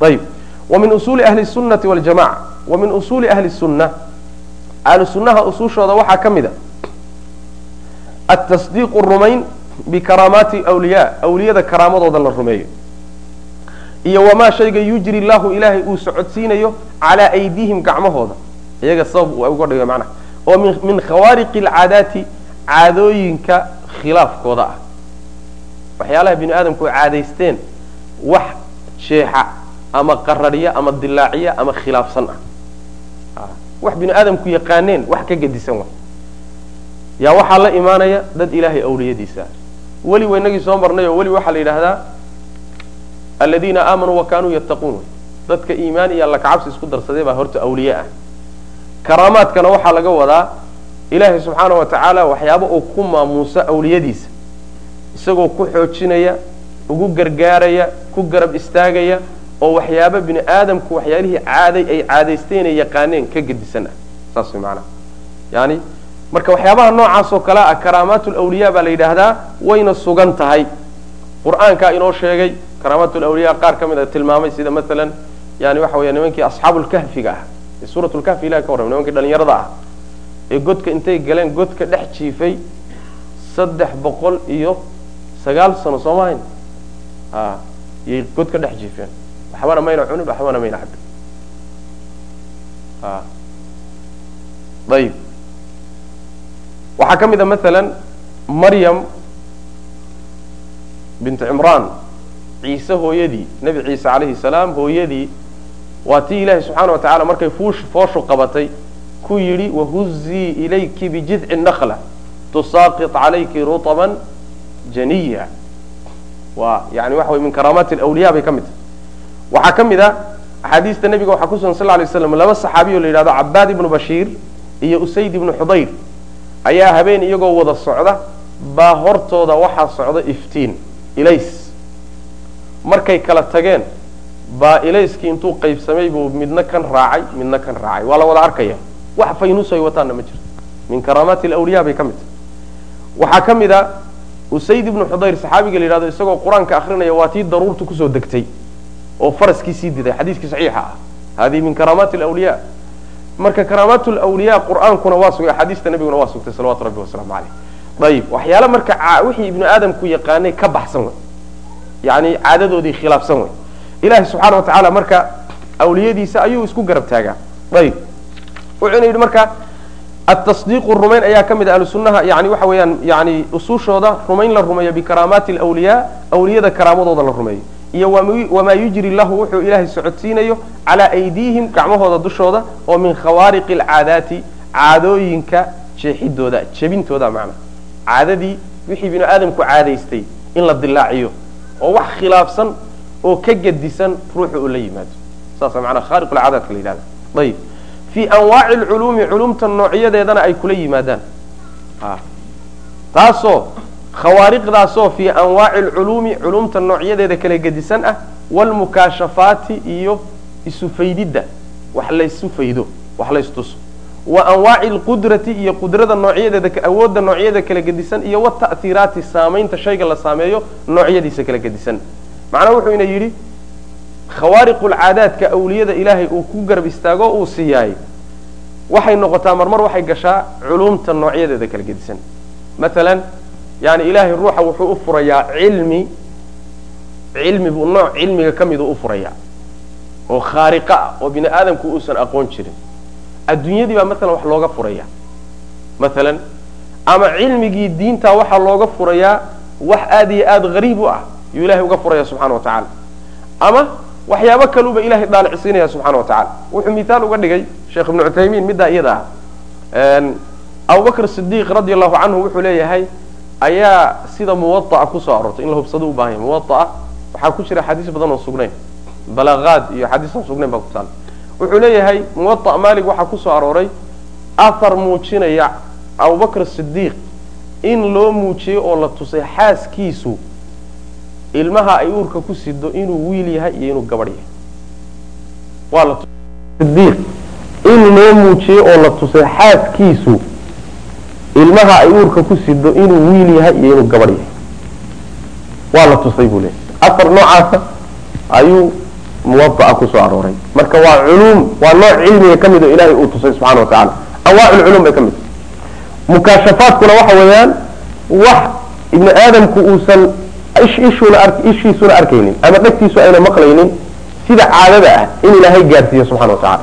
ayib wa min usuuli ahli sunati waljamaca wa min usuuli ahli sunna. Ahlu sunnaha usuushooda waxaa ka mid a atasdiiqu rumayn bikaraamaati awliya awliyada karaamadooda la rumeeyo. Iyo wamaa shayga yujri llahu ilaahay uu socodsiinayo calaa aydiihim gacmahooda iyaga sabab uga dhiga macnaha. Oo min khawaariqi alcaadaati caadooyinka khilaafkooda ah. Waxyaalaha bini aadamku ay caadaysteen wax jeexa ama qararya ama dilaaciya ama khilaafsan ah. Wax bini aadamku yaqaaneen wax ka gedisan wa yaa waxaa la imaanaya dad ilaahay awliyadiisa. Weli waynagii soo marnay oo weli waxaa la yidhaahdaa aladiina aamanuu wa kanuu yattaquun. Dadka iimaan iyo alla kacabsi isku darsaday baa horta awliye ah karaamaadkana waxaa laga wadaa ilaahay subxaana wa tacaala waxyaaba uu ku maamuuso awliyadiisa. Isagoo ku xoojinaya ugu gargaaraya ku garab istaagaya oo waxyaaba bini aadamku waxyaalihii caaday ay caadaysteenay yaqaaneen ka gedisan. Ah saas way maanaa yani marka waxyaabaha noocaas oo kale ah karaamaat lawliya baa la yidhaahdaa wayna sugan tahay. Qur'aankaa inoo sheegay karaamaat lawliya qaar ka mid a tilmaamay sida maalan yani waxa weya nimankii asxaabu lkahfiga ah ee suurat lkahfi ilahi ka warramay nimankii dhalinyarada ah ee godka intay galeen godka dhex jiifay saddex boqol iyo sagaal sano soo mahayn a yay god ka dhex jiifeen. Waxbana mayna cunin waxbana mayna cabin. A ayib waxaa ka mid a maalan maryam bint cimraan ciise hooyadii nebi ciise calayhi salaam hooyadii waa tii ilaahi subxaana wa tacala markay fooshu qabatay ku yidhi wahuzii ilayki bijidci nakla tusaaqit calayki rutaban janiya waa yani waxa way min karaamaati alawliya bay ka mid tahay. Waxaa ka mid a axaadiista nebiga waxaa ku sugan sal lay slam laba saxaabiy oo la yidhahdo cabaad ibnu bashiir iyo usayd ibnu xudayr ayaa habeen iyagoo wada socda baa hortooda waxaa socda iftiin ilays. Markay kala tageen baa ilayskii intuu qaybsamay buu midna kan raacay midna kan raacay. Waa la wada arkaya. Wax faynus ay wataanna ma jirto. Min karaamaati alawliya bay ka mid tahay. Waxaa ka mid a usayd ibnu xudayr saxaabiga la yidhahdo isagoo qur'aanka akrinaya waa tii daruurtu ku soo degtay oo faraskii diday. Xadiiskii saxiixa ah. Hadihi min karaamaati alawliya marka karaamaat lawliya qur'aankuna waa sugay axaadiista nabiguna waa sugtay salawatu rabbi wasalaamu caleyh ayib waxyaale marka wixii ibnu aadamku yaqaanay ka baxsan wey yani caadadoodii khilaafsan wey ilahi subxaana wa tacaala marka awliyadiisa ayuu isku garab taagaa. Ayib. Wuxuuna yidhi marka atasdiiqu rumayn ayaa ka mid a ahlu sunnaha yani waxa weeyaan yani usuushooda rumayn la rumeeyo bikaraamaati alawliya awliyada karaamadooda la rumeeyo. Iyo wamaa yujri lahu wuxuu ilaahay socodsiinayo calaa aydiihim gacmahooda dushooda oo min khawaariqi alcaadaati caadooyinka jeexidooda jebintooda macna. Caadadii wixii binu aadamku caadaystay in la dilaaciyo oo wax khilaafsan oo ka gedisan ruuxu uu la yimaado. Saasa manaa khaariq lcaadaadka la yidhahda ayib fii anwaaci lculuumi culumta noocyadeedana ay kula yimaadaan. Taasoo khawaariqdaasoo fii anwaaci lculuumi culumta noocyadeeda kala gedisan ah waalmukaashafaati iyo isu faydidda wax laysu faydo wax laystuso wa anwaaci alqudrati iyo qudrada noocyadeeda awoodda noocyada kala gedisan iyo wata'hiiraati saamaynta shayga la saameeyo noocyadiisa kala gedisan macnaha wuxuu ina yidhi khawaariqulcaadaadka awliyada ilaahay uu ku garab istaago uu siiyaay waxay noqotaa marmar waxay gashaa culumta noocyadeeda kala gedisan. Maalan yani ilaahay ruuxa wuxuu u furayaa cilmi cilmi buu nooc cilmiga ka miduu u furayaa oo khaariqa ah oo bini aadamku uusan aqoon jirin. Adduunyadii baa maalan wax looga furaya maalan ama cilmigii diinta waxaa looga furayaa wax aada iyo aada hariib u ah yuu ilahay uga furaya subxana wa tacaala. Ama waxyaabo kaluba ilahay dhaalicsiinaya subxana wa tacala wuxuu mithaal uga dhigay sheekh ibnu cuthaymiin middaa iyada ah. Abubakr sidiiq radi allahu canhu wuxuu leeyahay ayaa sida muwaaa ku soo aroortay? In la hubsado u baahan yahy muwaaa waxaa ku jira xadiis badan oo sugnayn. Balaqaad iyo xadiis aan sugnayn baa kusaal wuxuu leeyahay muwaaa malig waxaa ku soo arooray ahar muujinaya abubakr sidiiq in loo muujiyey oo la tusay xaaskiisu ilmaha ay uurka ku sido inuu wiil yahay iyo inuu gabadh yahay. Sidiiq in loo muujiyey oo la tusay xaaskiisu ilmaha ay uurka ku sido inuu wiil yahay iyo inuu gabadh yahay. Waa la tusay buu leeyahy afar noocaasa ayuu muwaaa ku soo arooray. Marka waa culuum waa nooc cilmiga ka mid oo ilahay uu tusay subxana wa tacala anwaac lculum bay ka mid mukaashafaadkuna waxa weeyaan wax ibni aadamku uusan ishiisuna arkaynin ama dhegtiisu ayna maqlaynin sida caadada ah in ilaahay gaarsiiyo subxana wa tacala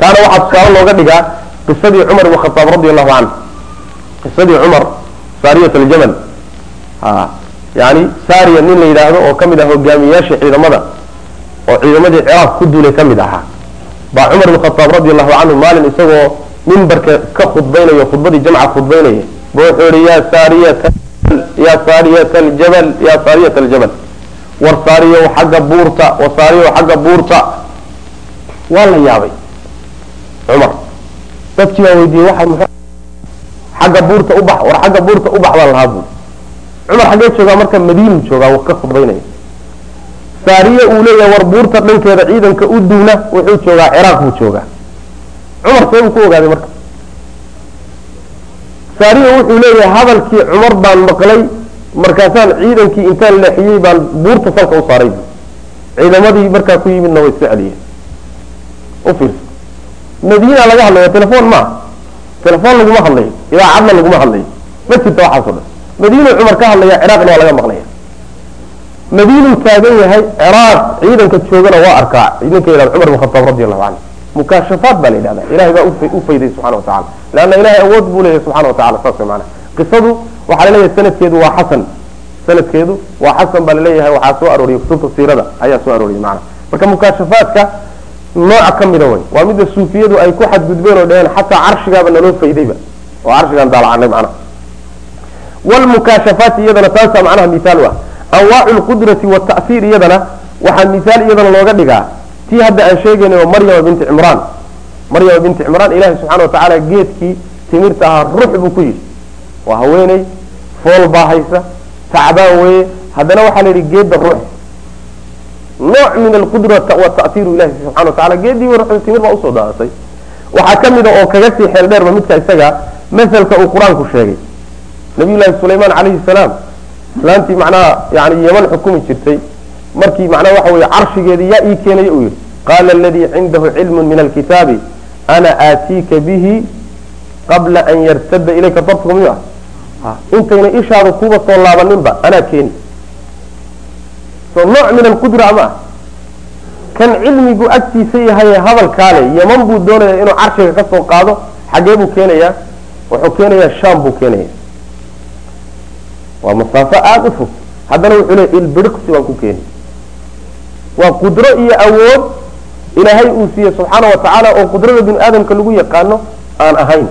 taana waxaa tusaale looga dhigaa qisadii cumar ibn khataab radi allahu canhu qisadii cumar saariyat aljamal. Yani saariya nin la yidhaahdo oo ka mid ah hogaamiyayaashii ciidamada oo ciidamadii ciraaq ku duulay ka mid ahaa. Baa cumar ibn khataab radi allahu canhu maalin isagoo mimbarka ka khudbaynayo khudbadii jamca khudbaynaya ba wuxuu yihi ya saariyata ya saariyata aljabal ya saariyata aljabal. War saariyow xagga buurta war saariyow xagga buurta. Waa la yaabay cumar. Dadkii baa weydiiyey waxa muxuu xagga buurta ubax war xagga buurta ubax baan lahaa buuri cumar xaggee joogaa marka madiinu joogaa ka khudbaynaya saariye uu leeyahay war buurta dhankeeda ciidanka u duuna wuxuu joogaa ciraaq buu joogaa. Cumar see uu ku ogaaday marka saariye wuxuu leeyahay hadalkii cumar baan maqlay markaasaan ciidankii intaan leexiyey baan buurta salka u saaray. Ciidamadii markaa ku yimidna way iska celiyeen. U fiirsa madiina laga hadlaya telefon maaha telefon laguma hadlayo idaacadna laguma hadlayo. Ma jirta waxaaso dhan. Madiinuu cumar ka hadlaya ciraaqna waa laga maqlaya. Madiinuu taagan yahay ciraaq ciidanka joogana waa arkaa. Ninka yidhahda cumar bin khataab radi allahu canhu mukaashafaat baa la yidhahda ilahay baa u fayday subxana wa tacala leanna ilahay awood buu leeyahay subxana wa tacala saas maana qisadu waxaa la leeyahay sanadkeedu waa xasan sanadkeedu waa xasan baa la leeyahay waxaa soo arooriyay kutubta siirada ayaa soo arooriyay macana marka mukaashafaadka nooc ka mida wey waa midda suufiyadu ay ku xadgudbeen oo dhaheen xataa carshigaaba naloo faydayba oo carshigaan daalacanay macnaha wlmukaashafaati iyadana taasaa macnaha mihaal u ah anwaacu lqudrati wata'hiir iyadana waxaa mihaal iyadana looga dhigaa tii hadda aan sheegaynay oo maryama binti cimraan maryama binti cimraan ilahi subxana wa tacaala geedkii timirta ahaa ruux buu ku yidhi. Waa haweeney fool baa haysa tacbaan weeye. Haddana waxaa la yidhi geedda ruux. Nooc min alqudra wata'hiiru ilahi subxana wa tacala geeddii ruuxda timir baa u soo daadatay waxaa ka mida oo kaga sii xeel dheerba midka isaga masalka uu qur'aanku sheegay. Nabiy llaahi sulaymaan calayhi salaam islaantii macnaha yani yeman xukumi jirtay. Markii macnaha waxa weye carshigeedii yaa ii keenaya uu yihi qaala aladii cindahu cilmun min alkitaabi ana aatiika bihi qabla an yartada ilayka darfuka miyu ah intayna ishaadu kuba soo laabaninba anaa keeni so nooc min alqudra ma ah kan cilmigu agtiisa yahay hadalkaale yeman buu doonaya inuu carshiga ka soo qaado xagee buu keenayaa wuxuu keenayaa sham buu keenaya waa masaafo aada u fog haddana wuxuu leey ilbiriqsi baan ku keeni waa qudro iyo awood ilaahay uu siiyey subxaana wa tacaala oo qudrada bini aadamka lagu yaqaano aan ahayn.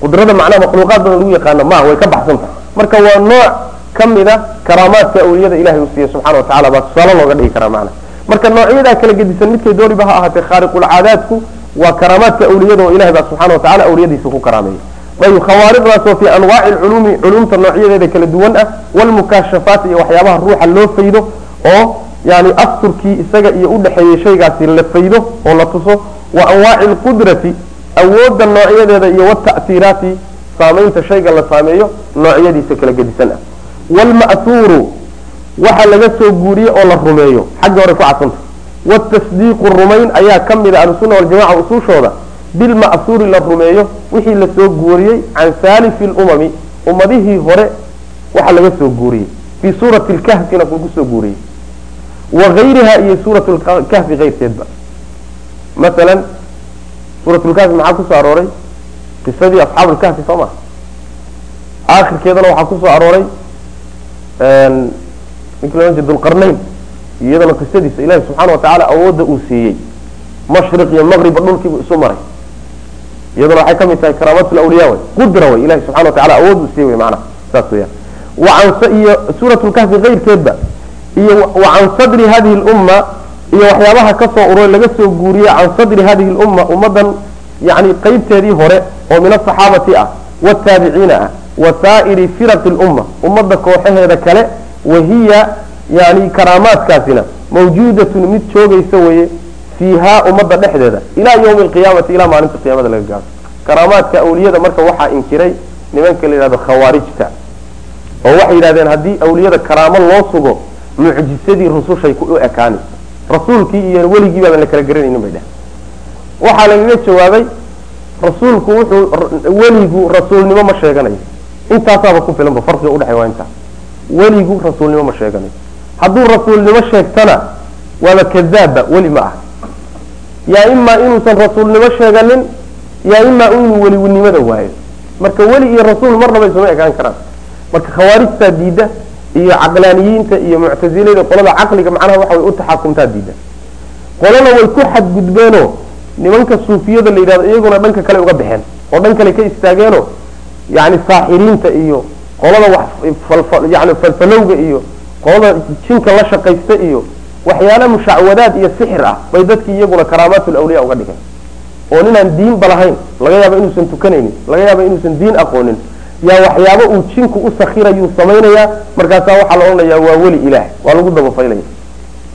Qudrada macnaha makhluuqaad badan lagu yaqaano maaha way ka baxsan tahay. Marka waa nooc ka mida karaamaadka awliyada ilahay uu siiyey subxana wa tacala baa tusaale looga dhigi karaa macnaha. Marka noocyadaa kala gedisan midkay dooniba ha ahaatee khaariqulcaadaadku waa karaamaadka awliyada oo ilahay baa subxana wa tacala awliyadiisa ku karaameeya ayb khawaariqdaasoo fi anwaaci lculuumi culumta noocyadeeda kala duwan ah walmukaashafaat iyo waxyaabaha ruuxa loo faydo oo yani asturkii isaga iyo udhexeeyey shaygaasi la faydo oo la tuso wa anwaaci lqudrati awoodda noocyadeeda iyo wata'hiiraati saamaynta shayga la saameeyo noocyadiisa kala gedisan ah. Waalma'huuru waxa laga soo guuriye oo la rumeeyo. Xagga hore ku cadsanta waatasdiiqu rumayn ayaa ka mid a ahlusunna waljamaca usuushooda. Bilma'huuri la rumeeyo wixii la soo guuriyey can saalifi lumami ummadihii hore waxa laga soo guuriyey. Fii suurati lkahfina lagu soo guuriyey wa gayriha iyo suurat lkahfi keyrkeedba masalan suurat lkahfi maxaa ku soo arooray? Qisadii asxaabu lkahfi soo ma waxaa ku soo arooray ninki jir dulqarnayn iyadana qisadiisa ilahi subxaana watacaala awoodda uu siiyey. Mashriq iyo maqriba dhulkiibu isu maray. Iyaduna waxay ka mid tahay karaamat lawliya way qudra way. Ilahi subxana watacala awood uu siiyey wy maanaa saas weyaan waan iyo suurat lkahfi keyrkeedba iyo can sadri hadihi lumma iyo waxyaabaha ka soo uroy laga soo guuriye can sadri hadihi lumma ummadan yani qeybteedii hore oo min asaxaabati ah wataabiciina ah wa saa'iri firaqi lumma ummadda kooxaheeda kale wahiya yani karaamaadkaasina mawjuudatun mid joogaysa weye fiihaa ummadda dhexdeeda ilaa yawmi alqiyaamati ilaa maalinta qiyaamada laga gaaro. Karaamaadka awliyada marka waxaa inkiray nimanka la yidhahdo khawaarijta oo waxay yidhahdeen haddii awliyada karaamo loo sugo mucjisadii rusushay ku ekaanayso rasuulkii iyo weligii baaban la kala garanaynin bay dheh waxaa lagaga jawaabay rasuulku wuxuu weligu rasuulnimo ma sheeganayo intaasaaba ku filanba farqiga udhexey waa intaas weligu rasuulnimo ma sheeganayo hadduu rasuulnimo sheegtana waaba kadaabba weli ma aha. Yaa imaa inuusan rasuulnimo sheeganin yaa imaa inuu weliwnimada waayo. Marka weli iyo rasuul marnaba isuma ekaan karaan. Marka khawaarijtaa diida iyo caqlaaniyiinta iyo muctasilada qolada caqliga macnaha waxa way u taxaakumtaa diida. Qolana way ku xadgudbeenoo nimanka suufiyada la yidhahdo iyaguna dhanka kale uga baxeen oo dhan kale ka istaageenoo yani saaxiriinta iyo qolada yani falfalowga iyo qolada jinka la shaqaysta iyo waxyaala mushacwadaad iyo sixir ah bay dadkii iyaguna karaamaatul awliya uga dhigeen. Oo ninaan diinba lahayn laga yaaba inuusan tukanaynin laga yaaba inuusan diin aqoonin yaa waxyaabo uu jinku u sakhirayuu samaynayaa markaasaa waxaa la odhanayaa waa weli ilaah waa lagu dabafaylaya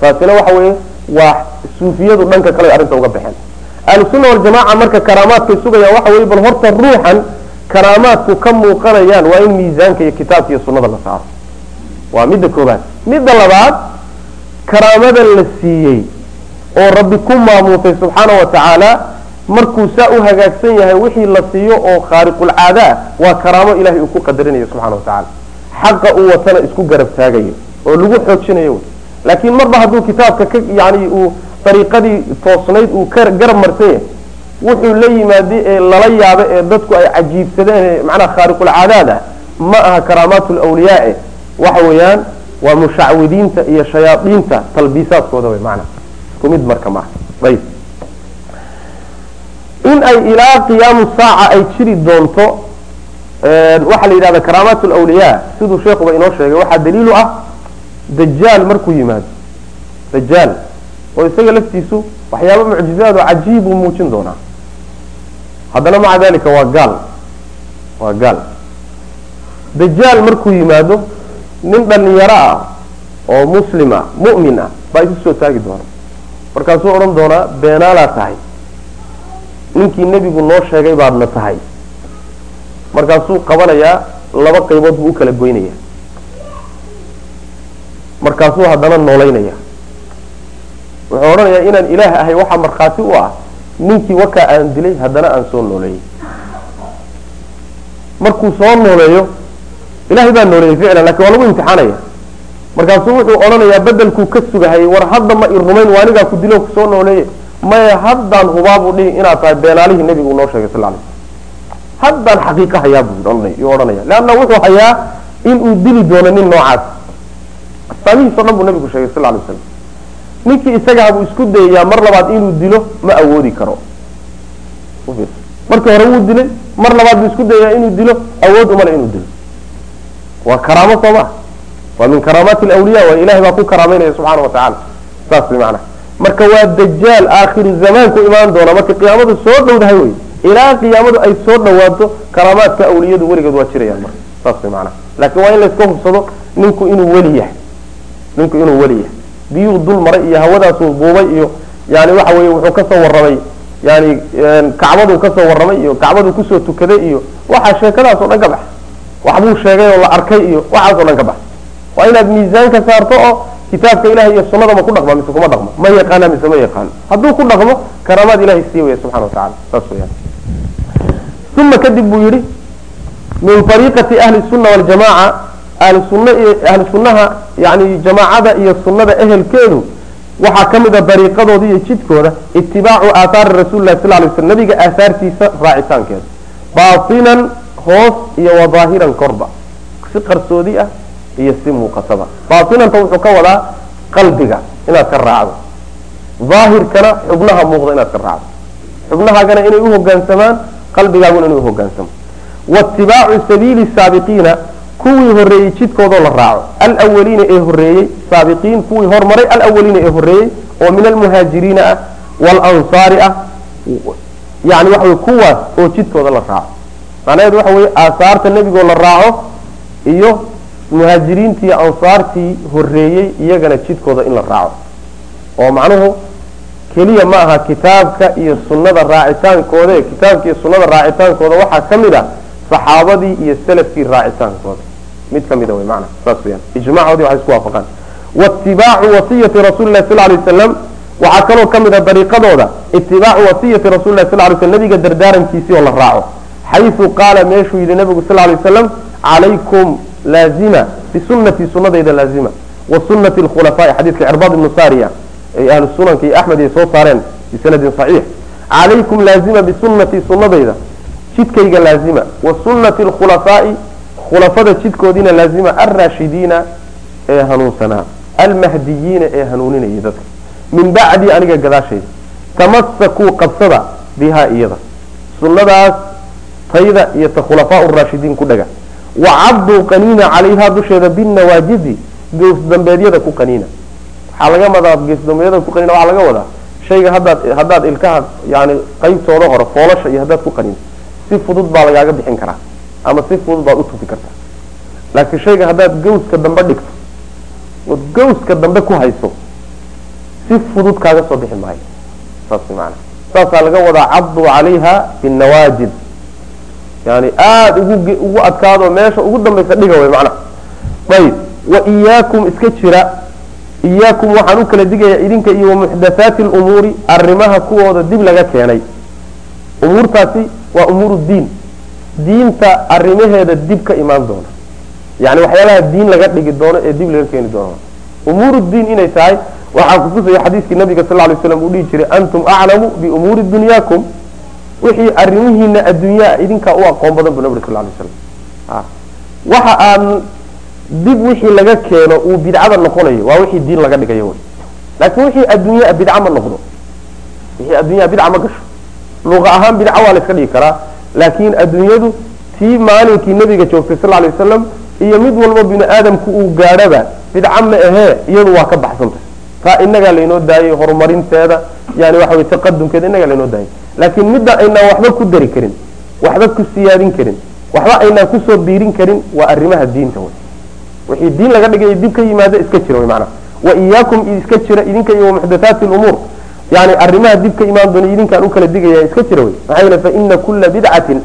taasina waxa weeye waa suufiyadu dhanka kale arrinta uga baxeen ahlusunna waljamaca marka karaamaadkay sugayaan waxa weye bal horta ruuxan karaamaadku ka muuqanayaan waa in miisaanka iyo kitaabka iyo sunnada la saaro. Waa midda koobaad. Midda labaad karaamada la siiyey oo rabbi ku maamuusay subxaana wa tacaala markuu saa u hagaagsan yahay wixii la siiyo oo khaariqulcaada ah waa karaamo ilahay uu ku qadarinayo subxana wa tacala xaqa uu watana isku garab taagayo oo lagu xoojinayo. Laakiin marba hadduu kitaabka ka yani uu dariiqadii toosnayd uu garab marsan yahay wuxuu la yimaaday ee lala yaaba ee dadku ay cajiibsadeen ee macnaha khaariqulcaadaad ma aha karaamaat lawliyaae waxa weeyaan waa mushacwidiinta iyo shayaadiinta talbiisaadkooda wey maana isku mid marka maaha ayb in ay ilaa qiyaamu saaca ay jiri doonto waxaa la yidhahda karaamaat lawliyaa siduu sheekuba inoo sheegay waxaa daliilu ah dajaal markuu yimaado. Dajaal. Oo isaga laftiisu waxyaaba mucjizaad oo cajiib uu muujin doonaa. Haddana maca dalika waa gaal. Waa gaal. Dajaal markuu yimaado nin dhalinyaro ah oo muslim ah mu'min ah baa isu soo taagi doona. Markaasuu odhan doonaa beenaalaa tahay ninkii nebigu noo sheegay baadna tahay. Markaasuu qabanayaa laba qaybood buu u kala goynaya. Markaasuu haddana noolaynaya. Wuxuu odhanayaa inaan ilaah ahay waxaa markhaati u ah ninkii wakaa aan dilay haddana aan soo nooleeyey markuu soo nooleeyo ilahay baa nooleeyey ficlan laakiin waa lagu imtixaanaya. Markaasuu wuxuu odhanayaa bedelkuu ka sugahayay war hadda ma i rumayn waa anigaa ku dilo ku soo nooleeye maya haddaan hubaabuu dhihi inaad tahay beenaalihii nebigu noo sheegay sal lay haddaan xaqiiqa hayaa buu odhanaya leanna wuxuu hayaa inuu dili doono nin noocaas. Astaamihiis o dhan buu nabigu sheegay sal lay slam ninkii isagaha buu isku dayayaa mar labaad inuu dilo ma awoodi karo. Markii hore wuu dilay mar labaad buu isku dayayaa inuu dilo awood umale inuu dilo. Waa karaamo soo ma waa min karaamaati lawliya waa ilahay baa ku karaameynaya subxaana wa tacala saas way macnaha marka waa dajaal aakhiru zamaanku imaan doona. Marka qiyaamadu soo dhowdahay wey ilaa qiyaamadu ay soo dhawaato karaamaadka awliyadu weligood waa jirayaan marka. Saas way macnaha laakiin waa in layska hubsado ninku inuu weli yahay. Ninku inuu weli yahay. Biyuu dul maray iyo hawadaasuu buubay iyo yani waxa weye wuxuu ka soo warramay. Yani kacbaduu ka soo warramay iyo kacbaduu ku soo tukaday iyo waxaa sheekadaas oo dhan ka bax. Waxbuu sheegay oo la arkay iyo waxaas o dhan ka bax. Waa inaad miisaanka saarto oo kitaabka ilahay iyo sunada ma ku dhaqma mise kuma dhaqmo? Ma yaqaana mise ma yaqaano hadduu ku dhaqmo karaamaad ilahay sii waya subxana wa tacala saas weyaan uma kadib buu yihi min ariiqati ahli sunna waljamaca ahli sunnaha yani jamaacada iyo sunnada ehelkeedu waxaa ka mid a dariiqadooda iyo jidkooda itibaacu aathaari rasuli lahi sal lay sl nabiga aahaartiisa raacitaankeeda. Baatinan hoos iyo wadaahiran korba. Si qarsoodi ah iyo si muuqataba. Baatinanta wuxuu ka wadaa qalbiga inaad ka raacdo. Daahirkana xubnaha muuqda inaad ka raacdo. Xubnahaagana inay uhogaansamaan qalbigaaguna inuu uhogaansamo waitibaacu sabiili saabiqiina kuwii horeeyey jidkoodoo la raaco. Alwaliina ee horeeyey saabiqiin kuwii hormaray alawaliina ee horeeyey oo min almuhaajiriina ah walansaari ah yani waxa wey kuwaas oo jidkooda la raaco. Macnaheedu waxa weye aasaarta nebigoo la raaco iyo muhaajiriintii ansaartii horeeyey iyagana jidkooda in la raaco. Oo macnuhu keliya ma aha kitaabka iyo sunnada raacitaankooda kitaabka iyo sunnada raacitaankooda. Waxaa ka mid ah saxaabadii iyo salafkii raacitaankooda. Mid ka mida wy mana saas weyaan ijmacoodii waxay isku waafaqaan. Waitibaacu wasiyati rasuli lahi sal lay waslam waxaa kaloo ka mid a dariiqadooda itibaacu wasiyati rasuli lahi sal lay slam nabiga dardaarankiisii oo la raaco. Xaysu qaala meeshuu yidhi nabigu sal lay waslam calaykum laazima bisunatii sunadayda laazima. Wa sunati lkhulafaa'i xadiidka cirbaad ibnu sariya ay ahlu sunanka iyo axmed ay soo saareen bisanadin saxiix. Calaykum laazima bisunatii sunadayda jidkayga laazima. Wa sunati lkhulafaa'i khulafada jidkoodiina laazima alraashidiina ee hanuunsanaa. Almahdiyiina ee hanuuninayay dadka. Min bacdi aniga gadaashayda tamasakuu qabsada bihaa iyada. Sunadaas tayda iyo ta khulafaa raashidiin ku dhaga wacabduu qaniina calayhaa dusheeda binawaajidi geesdambeedyada ku qaniina waxaa laga wadaa geesdambeedyada ku qaniina waxaa laga wadaa shayga haddaad haddaad ilkaha yani qaybtooda hore foolasha iyo haddaad ku qaniino si fudud baa lagaaga bixin karaa ama si fudud baad utufi kartaa laakiin shayga haddaad gawska dambe dhigto ood gawska dambe ku hayso si fudud kaaga soo bixi maayo saas maana saasaa laga wadaa cabduu calayha binawaajid yani aada ugu adkaado meesha ugu dambaysa dhiga way macnaha ayib wa iyaakum iska jira. Iyaakum waxaan u kala digayaa idinka iyo wamuxdathaati lumuuri arrimaha kuwooda dib laga keenay. Umuurtaasi waa umuur diin. Diinta arrimaheeda dib ka imaan doona. Yani waxyaalaha diin laga dhigi doono ee dib laga keeni doono. Umuur diin inay tahay waxaa kutusaya xadiiskii nabiga sal lay slam uu dhihi jiray antum aclamu biumuuri dunyaakum wixii arrimihiina adduunyaa idinkaa u aqoon badan bu nabig sal slam waxa aan dib wixii laga keeno uu bidcada noqonayo waa wixii diin laga dhigayo laakiin wixii adduunyaa bidca ma noqdo. Wixii adduunyaa bidca ma gasho. Luqa ahaan bidca waa la dhigi karaa laakiin adduunyadu tii maalinkii nabiga joogtay sal lay wasalam iyo mid walba bini aadamku uu gaadhaba bidca ma ahee iyadu waa ka baxsantah taa inagaa laynoo daayay horumarinteeda yani waxa wey taqadumkeeda inagaa laynoo daayay laakiin midda aynaan waxba ku dari karin waxba ku siyaadin karin waxba aynaan ku soo biirin karin waa arrimaha diinta wey. Wixii diin laga dhigay dib ka yimaado iska jira wy maanaa wa iyaakum iska jira idinka iyo wamuxdathaati lumuur yani arrimaha dib ka imaan doona idinkaan u kala iska jira wey. Maxaa yeele fa ina kula bidcatin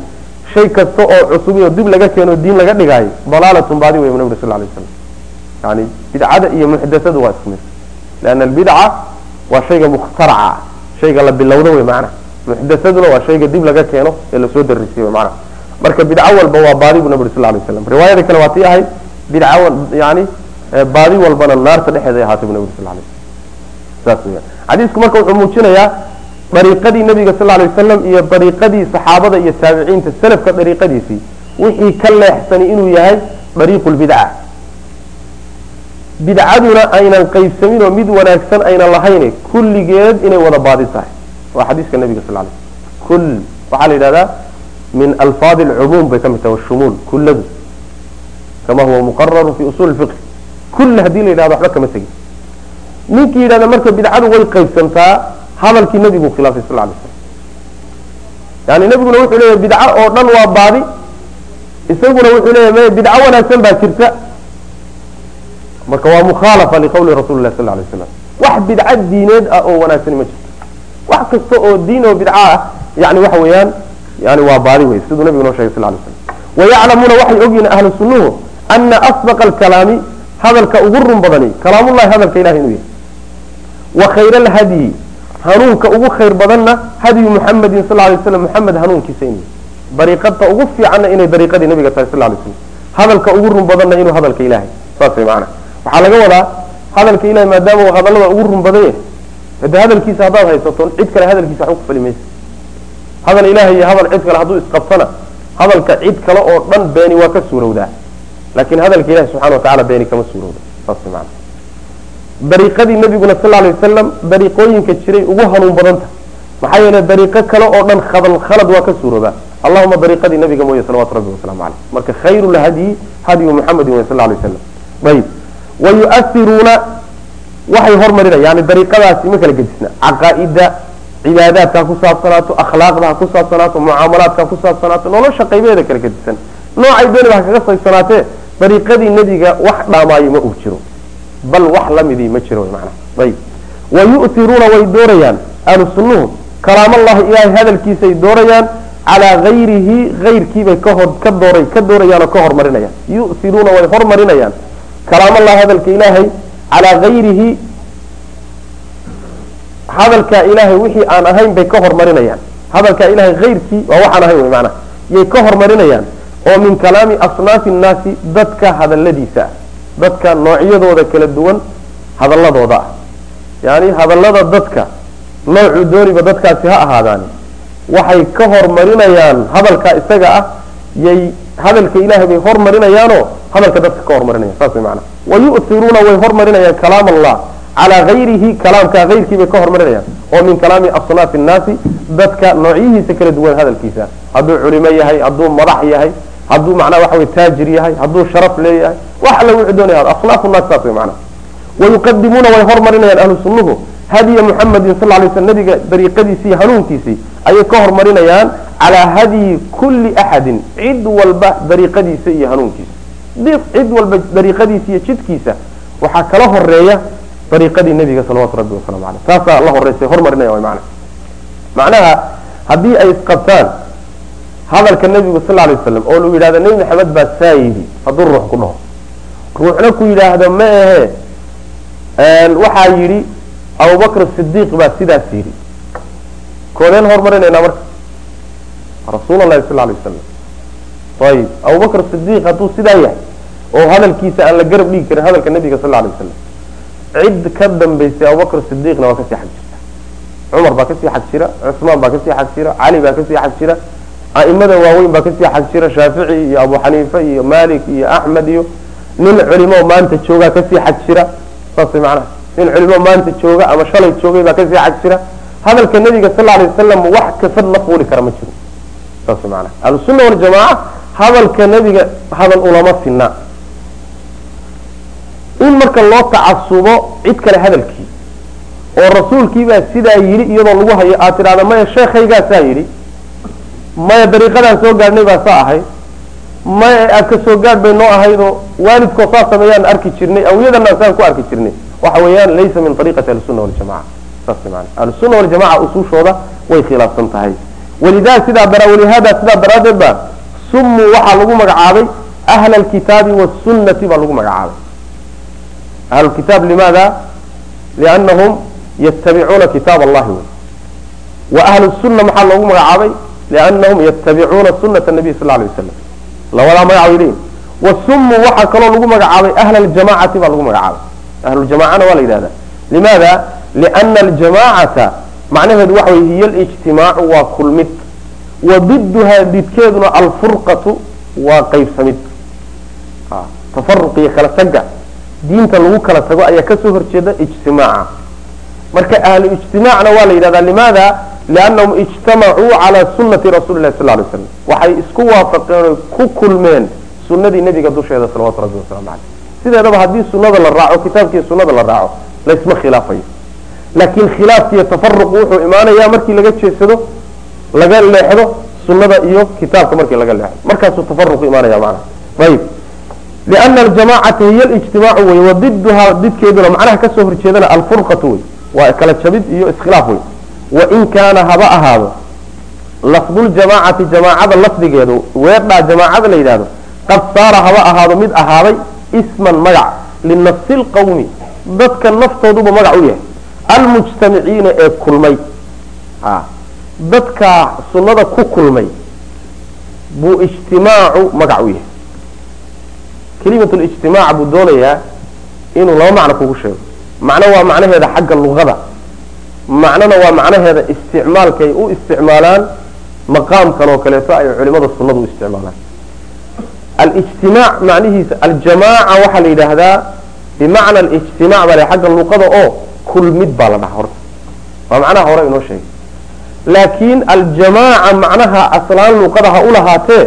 shay kasta oo cusub oo dib laga keeno diin laga dhigaayo dalaalatun baadi wey nabig sal lay slam yani bidcada iyo muxdathadu waa isku mid lianna albidca waa shayga mukhtaraca shayga la bilowdo wey maanaa muxdathaduna waa shayga dib laga keeno ee la soo darisiye wey maanaa marka bidco walba waa baadi bu nabig sal lay slam riwaayada kale waa tii ahayd bidca yani baadi walbana naarta dhexeeda ay ahaatay bu nabig sal weyaan xadiisku marka wuxuu muujinayaa dariiqadii nabiga sal lay wasalam iyo dariiqadii saxaabada iyo taabiciinta salafka dariiqadiisii. Wixii ka leexsani inuu yahay dariiqu lbidca bidcaduna aynan qaybsamin oo mid wanaagsan aynan lahayn kulligeed inay wada baadi tahay waa xadiiska nabiga sal lay kul waxaa la yidhahdaa min alfaadi alcumuum bay ka mid tahay washumuul kulladu. Kama huwa muqararu fi usul fiqh kull haddii la yidhahdo waxba kama tegin ninkii yidhahda marka bidcadu way qaybsantaa hadalkii nabigu khilaafay sal lay slam yani nabiguna wuxuu leeyahy bidco oo dhan waa baadi. Isaguna wuxuu leeyahy maya bidco wanaagsan baa jirta. Marka waa mukhaalafa liqawli rasuli lah sal lay slam wax bidco diineed ah oo wanaagsani ma jirto wax kasta oo diin oo bidca ah yani waxa weeyaan yani waa baadi wey siduu nabigu noo shegay sal slam wayaclamuuna waxay ogyihiin ahlu sunnuhu ana asbaqa alkalaami hadalka ugu run badani kalaamullahi hadalka ilahay inuu yahay. Wa khayra alhadyi hanuunka ugu khayr badanna hadyu muxamedin sal lay slam muxamed hanuunkiisa inuu yahay. Dariiqada ugu fiicanna inay dariiqadii nabiga tahay sal lay slam hadalka ugu run badanna inuu hadalka ilahay saas way macana waxaa laga wadaa hadalka ilahay maadaama uu hadallada ugu run badan hade hadalkiisa haddaad haysato cid kale hadalkiisa waxba ku fali hadal ilahay iyo hadal cid kale hadduu isqabtana hadalka cid kale oo dhan beeni waa ka suurowdaa. Laakiin hadalka ilahi subxana watacala beeni kama suurowda saas mana dariiqadii nabiguna sal lay wasalam dariiqooyinka jiray ugu hanuun badanta. Maxaa yeele dariiqo kale oo dhan khalad waa ka suuroobaa allahuma dariiqadii nabiga mooye salawatu rabbi wasalaamu caleyh marka khayru lhadyi hadyu muxamedin wey sal lay wasalam ayib wayuasiruuna waxay hormarinaya yani dariiqadaasi ma kala gedisna caqaa'ida cibaadaadka ku saabsanaato akhlaaqda ha ku saabsanaato mucaamalaadka ha ku saabsanaato nolosha qaybeeda kala gedisan. Noocay dooniba ha kaga saysanaatee dariiqadii nebiga wax dhaamaayo ma uu jiro. Bal wax lamidii ma jiro mana ayib. Wayu'tiruuna way doorayaan. Ahlu sunnuhu kalaamallahi ilaahay hadalkiisay doorayaan calaa gayrihi gayrkiibay kahor ka dooray ka doorayaan oo ka hormarinayaan. Yu'tiruuna way hormarinayaan. Kalaamallahi hadalka ilaahay calaa gayrihi hadalkaa ilaahay wixii aan ahayn bay ka hormarinayaan. Hadalkaa ilahay hayrkii waa waxaan ahayn maanaa yay ka hormarinayaan oo min kalaami asnaafi nnaasi dadka hadaladiisa ah. Dadka noocyadooda kala duwan hadaladooda ah. Yani hadallada dadka noocuu dooniba dadkaasi ha ahaadaani. Waxay ka hormarinayaan hadalkaa isaga ah yay hadalka ilahay bay hormarinayaanoo hadalka dadka ka hormarinayan saas way maanaa wayu'tiruuna way hormarinayaan kalaam allah calaa gayrihi kalaamka hayrkii bay ka hormarinayaan oo min kalaami asnaafi nnaasi dadka noocyihiisa kala duwan hadalkiisa hadduu culimo yahay hadduu madax yahay hadduu macnaa waxa wey taajir yahay hadduu sharaf leeyahay wax alla wuxuu doonaya asnaafu nnaas saas macnaa wayuqadimuuna way hormarinayaan ahlu hadiya muxamedin sal lay sl nabiga dariiqadiisii hanuunkiisii ayay ka hormarinayaan calaa hadyi kulli axadin cid walba dariiqadiisa iyo hanuunkiisa cid walba dariiqadiisa iyo jidkiisa waxaa kala horreeya dariiqadii nabiga salawatu rabbi wasalamu aleyh taasaa la horeysay hormarinaya way macna macnaha haddii ay isqabtaan hadalka nabigu sal lay waslam oo lu yidhahdo nebi maxamed baa saa yidhi hadduu ruux ku dhaho. Ruuxna ku yidhaahdo ma ahe. Waxaa yidhi abubakr sidiiq baa sidaas yidhi. Koodeen hormarinaynaa marka. Rasuul lahi sal lay wasalam ayib abubakr sidiiq hadduu sidaa yahay oo hadalkiisa aan la garab dhigi karin hadalka nabiga sal lay wasalam cid ka dambaysay abubakr sidiiqna waa ka sii xag cumar baa ka sii xag jira cusmaan baa ka sii xag jira cali baa ka sii xag jira a'imada waaweyn baa ka sii xag shaafici iyo abu xaniifa iyo malik iyo axmed iyo nin culimo maanta joogaa ka sii xag saasay macnaha nin culimo maanta jooga ama shalay joogay baa ka sii xag hadalka nabiga sal lay wasalam wax kafad la fuuli kara ma jiro saas maanaa ahlusunna waljamaaca hadalka nabiga hadal ulama sinna. In marka loo tacasubo cid kale hadalkii oo rasuulkiibaa sidaa yidhi iyadoo lagu hayo aad tidhahda maya sheekhaygaasaa yidhi. Maya dariiqadaan soo gaadhnay baa saa ahay. Maya aad ka soo gaadh bay noo ahaydoo waalidkoo saa sameeyaan arki jirnay awliyadanaan saan ku arki jirnay. Waxa weeyaan laysa min ariiqati ahlisunna waljamaca saas waljamaca usuushooda way khilaafsan tahay. Walidaa sidaa dara walihada sidaa daraaddeed baa sumuu waxaa lagu magacaabay ahla alkitaabi wasunnati baa lagu magacaabay. Ahlulkitaab limaada? Liannahum yatabicuuna kitaab allahi. Wey wa ahlu sunna maxaa loogu magacaabay? Liannahum yatabicuuna sunata nabiy sal lay wasalam labadaa magac way leeyihiin wasumuu waxaa kaloo lagu magacaabay ahla aljamacati baa lagu magacaabay. Ahluljamacana waa la yidhahda limaada? Liana aljamacata macnaheedu waxa wey hiy alijtimaacu waa kulmid wa diduhaa didkeeduna alfurqatu waa qaybsamid. Tafaruq iyo kala taga diinta lagu kala tago ayaa ka soo horjeeda ijtimaaca. Marka ahlu ijtimaacna waa la yidhahdaa limaada? Liannahum ijtamacuu calaa sunati rasuli lahi sal lay slam waxay isku waafaqeen oy ku kulmeen sunadii nebiga dusheeda salawatu rabbi waslamu caleyh sideedaba haddii sunada la raaco kitaabkiiyo sunada la raaco laysma khilaafayo. Laakiin khilaafkiiyo tafaruqu wuxuu imaanayaa markii laga jeedsado laga leexdo sunada iyo kitaabka markii laga leexdo. Markaasuu tafaruqu imaanaya maana ayib. Liana aljamacata hiy alijtimaacu wey wadiduhaa didkeeduna macnaha ka soo horjeedana alfurqatu wey waa kala jabid iyo iskhilaaf wey wain kaana haba ahaado lafduljamaacati jamaacada lafdigeedu weedhaa jamaacada la yidhahdo qad saara haba ahaado mid ahaaday isman magac. Linafsi lqawmi dadka naftooduba magac u yahay. Almujtamiciina ee kulmay dadkaa sunnada ku kulmay buu ijtimaacu magac u yahay. Kelimat lijtimaac buu doonayaa inuu laba macno kugu sheego. Macno waa macnaheeda xagga luqada macnona waa macnaheeda isticmaalkay u isticmaalaan maqaamkan oo kaleeto ay culimada sunnadu u isticmaalaan. Alijtimaac macnihiisa aljamaaca waxaa la yidhaahdaa bimacna alijtimaac baa la xagga luqada oo kulmid baa la dhaha horta waa macnaha hore inoo sheegay laakiin aljamaaca macnaha aslaan luqada ha u lahaatee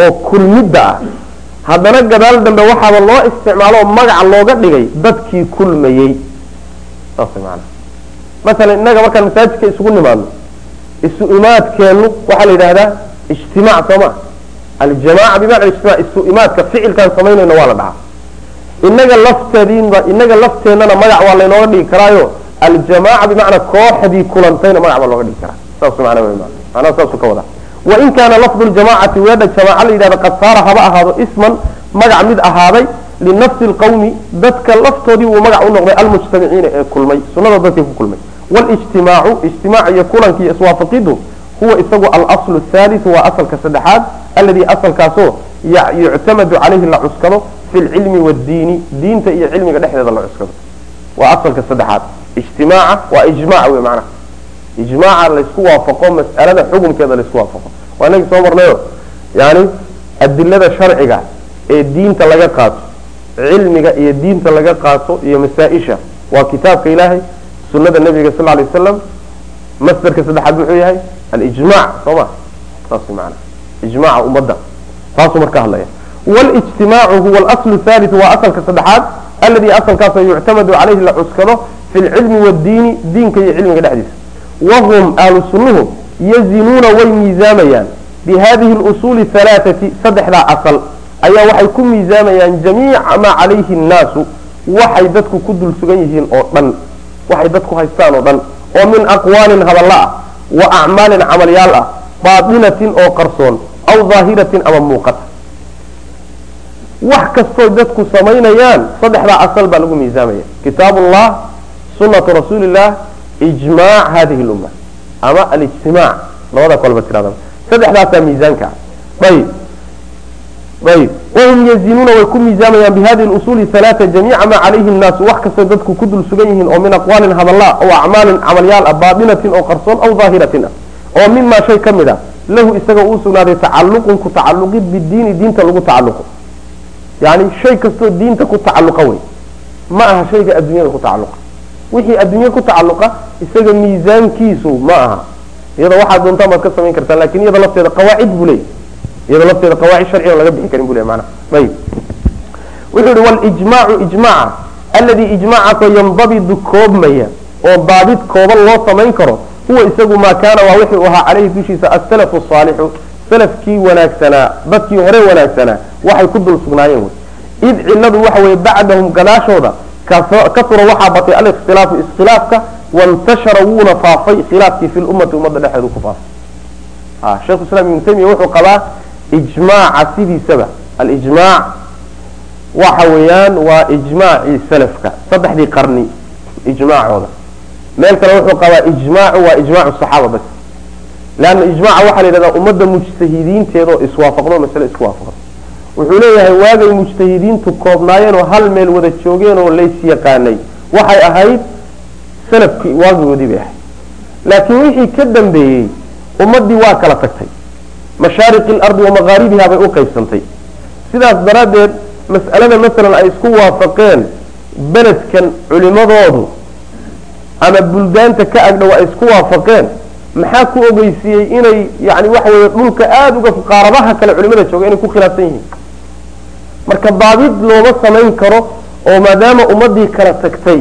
oo kulmidda ah. Haddana gadaal dambe waxaaba loo isticmaalo magaca looga dhigay dadkii kulmayey. Masalan innaga markaan masaajidka isugu nimaadno isu imaadkeenu waxaa la yidhahdaa ijtimaac soo ma aljamaaca bimacna ijtimac isu imaadka ficilkaan samaynayno waa la dhahaa. Inaga lafteediinba inaga lafteennana magac waa laynooga dhigi karaayo. Aljamaaca bimacnaa kooxdii kulantayna magac baa looga dhigi karaa wain kaana lafdu ljamaacati weedha jamaaca la yidhahda qad saara haba ahaado isman magac mid ahaaday linafsi lqawmi dadka laftoodii uu magac u noqday almujtamiciina ee kulmay sunnada dadkii ku kulmay. Walijtimaacu ijtimaac iyo kulankii iswaafaqidu huwa isagu alaslu thaalithu waa asalka saddexaad alladii asalkaasoo yuctamadu calayhi la cuskado fi lcilmi wadiini diinta iyo cilmiga dhexdeeda la cuskado. Waa asalka saddexaad. Ijtimaaca waa ijmac wey macnaha ijmaaca laysku waafaqo mas'alada xukunkeeda laysku waafaqo. Waa inagii soo marnayo yani adilada sharciga ee diinta laga qaato cilmiga iyo diinta laga qaato iyo masaa-isha. Waa kitaabka ilaahay sunada nabiga sal lay waslam masdarka saddexaad muxuu yahay alijmac soo ma? Saas maana ijmaca ummadda. Taasuu marka hadlaya. Walijtimaacu huwa alaslu thalit waa asalka saddexaad alladii asalkaasoo yuctamadu calayhi la cuskado fi lcilmi wadiini diinka iyo cilmiga dhexdiisa wahum ahlu sunnuhu yazinuuna way miisaamayaan bi haadihi alusuuli alaaati saddexdaa asal ayaa waxay ku miisaamayaan jamiica maa calayhi annaasu waxay dadku ku dul sugan yihiin oo dhan waxay dadku haystaan oo dhan oo min aqwaalin hadalla ah wa acmaalin camalyaal ah baadilatin oo qarsoon aw daahiratin ama muuqata wax kastooy dadku samaynayaan saddexdaa asal baa lagu miisaamaya kitaabu ullah sunnatu rasuuli illah ijmaac hadihi lumma ama alijtimaac labada kolba tiad saddexdaasaa miisaanka. Ayb ayb wahum yazinuuna way ku miisaamayaan bihadii usuuli alaa jamiica maa calayhi nnaasu wax kastoo dadku ku dul sugan yihiin oo min aqwaalin hadalla oo acmaalin camalyaal ah baadinatin oo qarsoon aw daahiratin ah oo mimaa shay ka mid ah lahu isagao uu sugnaaday tacalluqun ku tacalluqid bidiini diinta lagu tacalluqo. Yani shay kastoo diinta ku tacalluqa wey. Ma aha shayga adduunyada ku tacalluqa wixii adduunya ku tacaluqa isaga miisaankiisu ma aha. Iyada waxaad doontaan baad ka samayn kartaan laakiin iyada lafteeda qawaacid buu leeyay iyada lafteeda qawaacid sharciga laga bixi karin bu le mana ayb wuxuu yihi walijmaacu ijmaaca alladii ijmaacaasoo yandabidu koobmaya oo daabid kooban loo samayn karo huwa isagu maa kaana waa wixii ahaa caleyhi dushiisa asalafu saalixu salafkii wanaagsanaa dadkii hore wanaagsanaa waxay ku dul sugnaayeen. Id ciladu waxa weeye bacdahum gadaashooda kasura waxaa batay alikhtilaafu iskhilaafka wantashara wuuna faafay khilaafkii fi lummati ummadda dhexeedu ku faafay. Sheikhu islam ibnu taymiya wuxuu qabaa ijmaaca sidiisaba. Alijmaac waxa weeyaan waa ijmaacii salafka saddexdii qarni ijmaacooda. Meel kale wuxuu qabaa ijmaacu waa ijmaacu saxaaba bas. Leanna ijmaaca waxaa la yidhahdaa ummadda mujtahidiinteeda iswaafaqdo masale isku waafaqdo wuxuu leeyahay waagay mujtahidiintu koobnaayeen oo hal meel wada joogeen oo lays yaqaanay. Waxay ahayd salafkii waagigoodii bay ahayd. Laakiin wixii ka dambeeyey ummaddii waa kala tagtay. Mashaariqi lardi wa maqaaribiha bay u qaybsantay. Sidaas daraaddeed mas'alada masalan ay isku waafaqeen beledkan culimadoodu ama buldaanta ka agdhow ay isku waafaqeen. Maxaa ku ogeysiiyey inay yani waxa weeye dhulka aada uga qaaradaha kale culimada jooga inay ku khilaafsan yihiin marka daabid looma samayn karo oo maadaama ummadii kala tagtay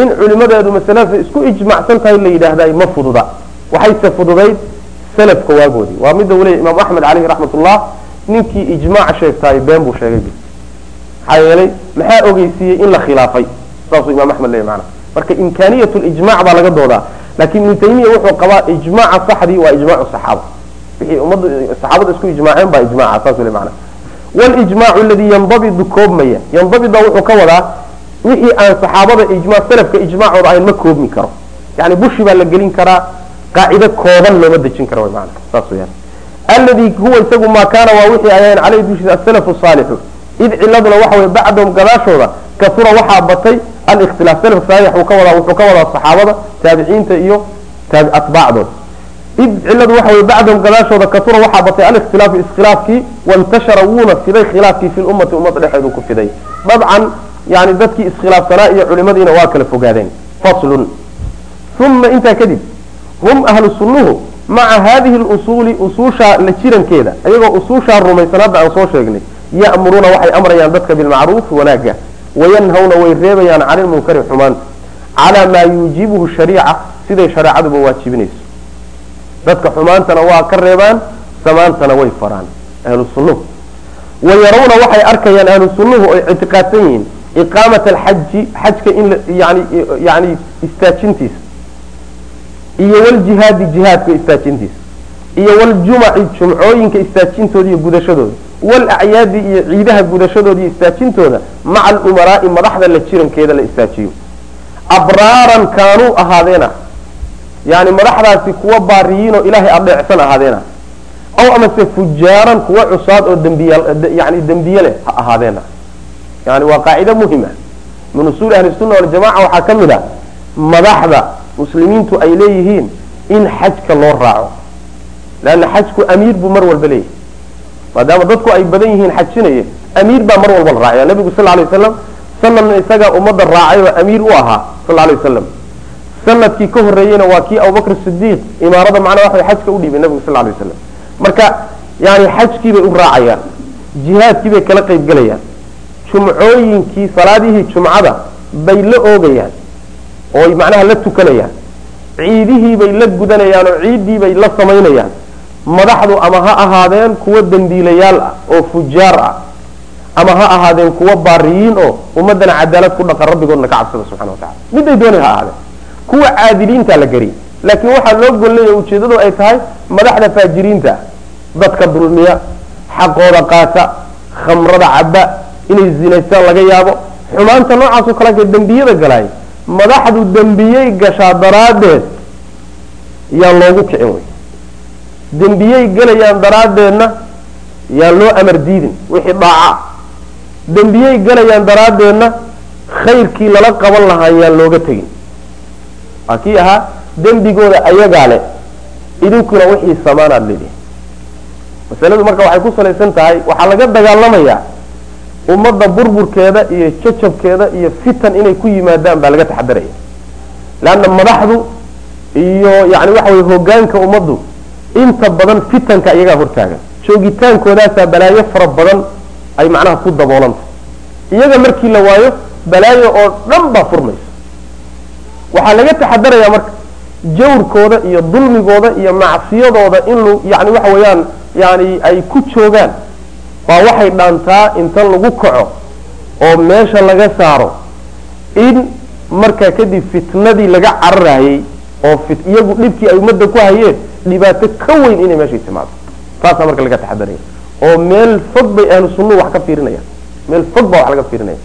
in culimadeedu masalada isku ijmacsan tahay la yidhaahday ma fududa. Waxayse fududayd salafka waagoodii waa midda waliya imaam axmed caleyhi raxmatullah ninkii ijmaac sheegtaay been buu sheegay maxaa yeelay maxaa ogeysiiyey in la khilaafay? Saasuu imaam axmed leeyahy maana marka imkaaniyat lijmac baa laga doodaa laakiin ibnu taymiya wuxuu qabaa ijmaaca saxdii waa ijmaacu saxaaba. Wixii ummaddu saxaabada isku ijmaaceen baa ijmaaca saas weli macna walijmaacu aladii yandabidu koobmaya yandabida wuxuu ka wadaa wixii aan saxaabada ijmaa salafka ijmaacooda ahayn ma koobmi karo yani bushi baa la gelin karaa qaacido kooban looma dejin karo mana saas weyaan alladii huwa isagu maa kaana waa wixii ayahayn caleyhi dushiisa asalafu saalixu id ciladuna waxa weye bacdahum gadaashooda kasura waxaa batay alikhtilaaf salafka saalix uu ka wadaa wuxuu ka wadaa saxaabada taabiciinta iyo atbaacdooda id ciladu waxa weye bacdahum gadaashooda kasura waxaa batay alikhtilaafu iskhilaafkii wantashara wuuna fiday khilaafkii fi lummati ummadda dhexeedu ku fiday. Dabcan yani dadkii iskhilaafsanaa iyo culimadiina waa kala fogaadeen. Faslun. Uma intaa kadib hum ahlu sunnuhu maca hadihi lusuuli usuushaa la jirankeeda iyagoo usuushaa rumaysan hadda aan soo sheegnay ya'muruuna waxay amrayaan dadka bilmacruuf wanaaga wayanhawna way reebayaan cani lmunkari xumaanta calaa maa yuujibuhu shariica siday shareecaduba waajibinayso dadka xumaantana waa ka reebaan samaantana way faraan. Ahlu sunnuhu wayarawna waxay arkayaan ahlu sunnuhu oy ictiqaadsan yihiin iqaamat alxaji xajka in yani istaajintiisa. Iyo waljihaadi jihaadka istaajintiisa. Iyo waljumaci jumcooyinka istaajintooda iyo gudashadooda. Walacyaadi iyo ciidaha gudashadooda iyo istaajintooda maca alumaraai madaxda la jirankeeda la istaajiyo. Abraaran kaanuu ahaadeena yani madaxdaasi kuwa baariyiinoo ilaahay adeecsan ahaadeena. Aw amase fujaaran kuwa cusaad oo dmbiyani dembiye leh ha ahaadeena. Yani waa qaacida muhima min usuuli ahli sunna waljamaca waxaa ka mid a madaxda muslimiintu ay leeyihiin in xajka loo raaco. Leanna xajku amiir buu mar walba leeyahay. Maadaama dadku ay badan yihiin xajinaya amiir baa mar walba la raacaya. Nabigu sal lay waslam sanadna isagaa ummadda raacay oo amiir u ahaa sal lay wasalam sannadkii ka horreeyeyna waa kii abubakr sidiiq imaarada macnaa waxa xajka u dhiibay nabigu sal lay waslam marka yani xajkii bay u raacayaan jihaadkii bay kala qayb gelayaan jumcooyinkii salaadihii jumcada bay la oogayaan oo macnaha la tukanayaan ciidihii bay la gudanayaan oo ciiddii bay la samaynayaan. Madaxdu ama ha ahaadeen kuwa dembiilayaal ah oo fujaar ah ama ha ahaadeen kuwa baariyiin oo ummadana cadaalad ku dhaqan rabbigoodna ka cabsada subxana wa tacala miday doonay ha ahaadeen kuwa caadiliinta la gariy laakiin waxaa loo golleeya ujeedadu ay tahay madaxda faajiriinta dadka dulmiya xaqooda qaata khamrada caba inay zinaystaan laga yaabo. Xumaanta noocaasoo kale dembiyada galaay madaxdu dembiyey gashaa daraaddeed yaan loogu kicin wey dembiyey gelayaan daraaddeedna yaan loo amar diidin wixii dhaaca. Dembiyey gelayaan daraaddeedna khayrkii lala qaban lahaa yaan looga tegin waa kii ahaa dembigooda ayagaa leh idinkuna wixii samaanaad leedihi masaladu marka waxay ku salaysan tahay waxaa laga dagaalamayaa ummadda burburkeeda iyo jajabkeeda iyo fitan inay ku yimaadaan baa laga taxadaraya. Leanna madaxdu iyo yani waxa weye hogaanka ummaddu inta badan fitanka iyagaa hortaagan. Joogitaankoodaasa balaayo fara badan ay macnaha ku daboolanta iyaga markii la waayo balaayo oo dhan baa furmaysa waxaa laga taxadaraya marka jawrkooda iyo dulmigooda iyo macsiyadooda in yani waxa weeyaan yani ay ku joogaan. Baa waxay dhaantaa inta lagu kaco oo meesha laga saaro in markaa kadib fitnadii laga cararayay oo iyagu dhibkii ay ummadda ku hayeen dhibaato ka weyn inay meeshay timaado. Taasaa marka laga taxadaraya oo meel fog bay ahlu sunnuhu wax ka fiirinayaan. Meel fog baa wax laga fiirinaya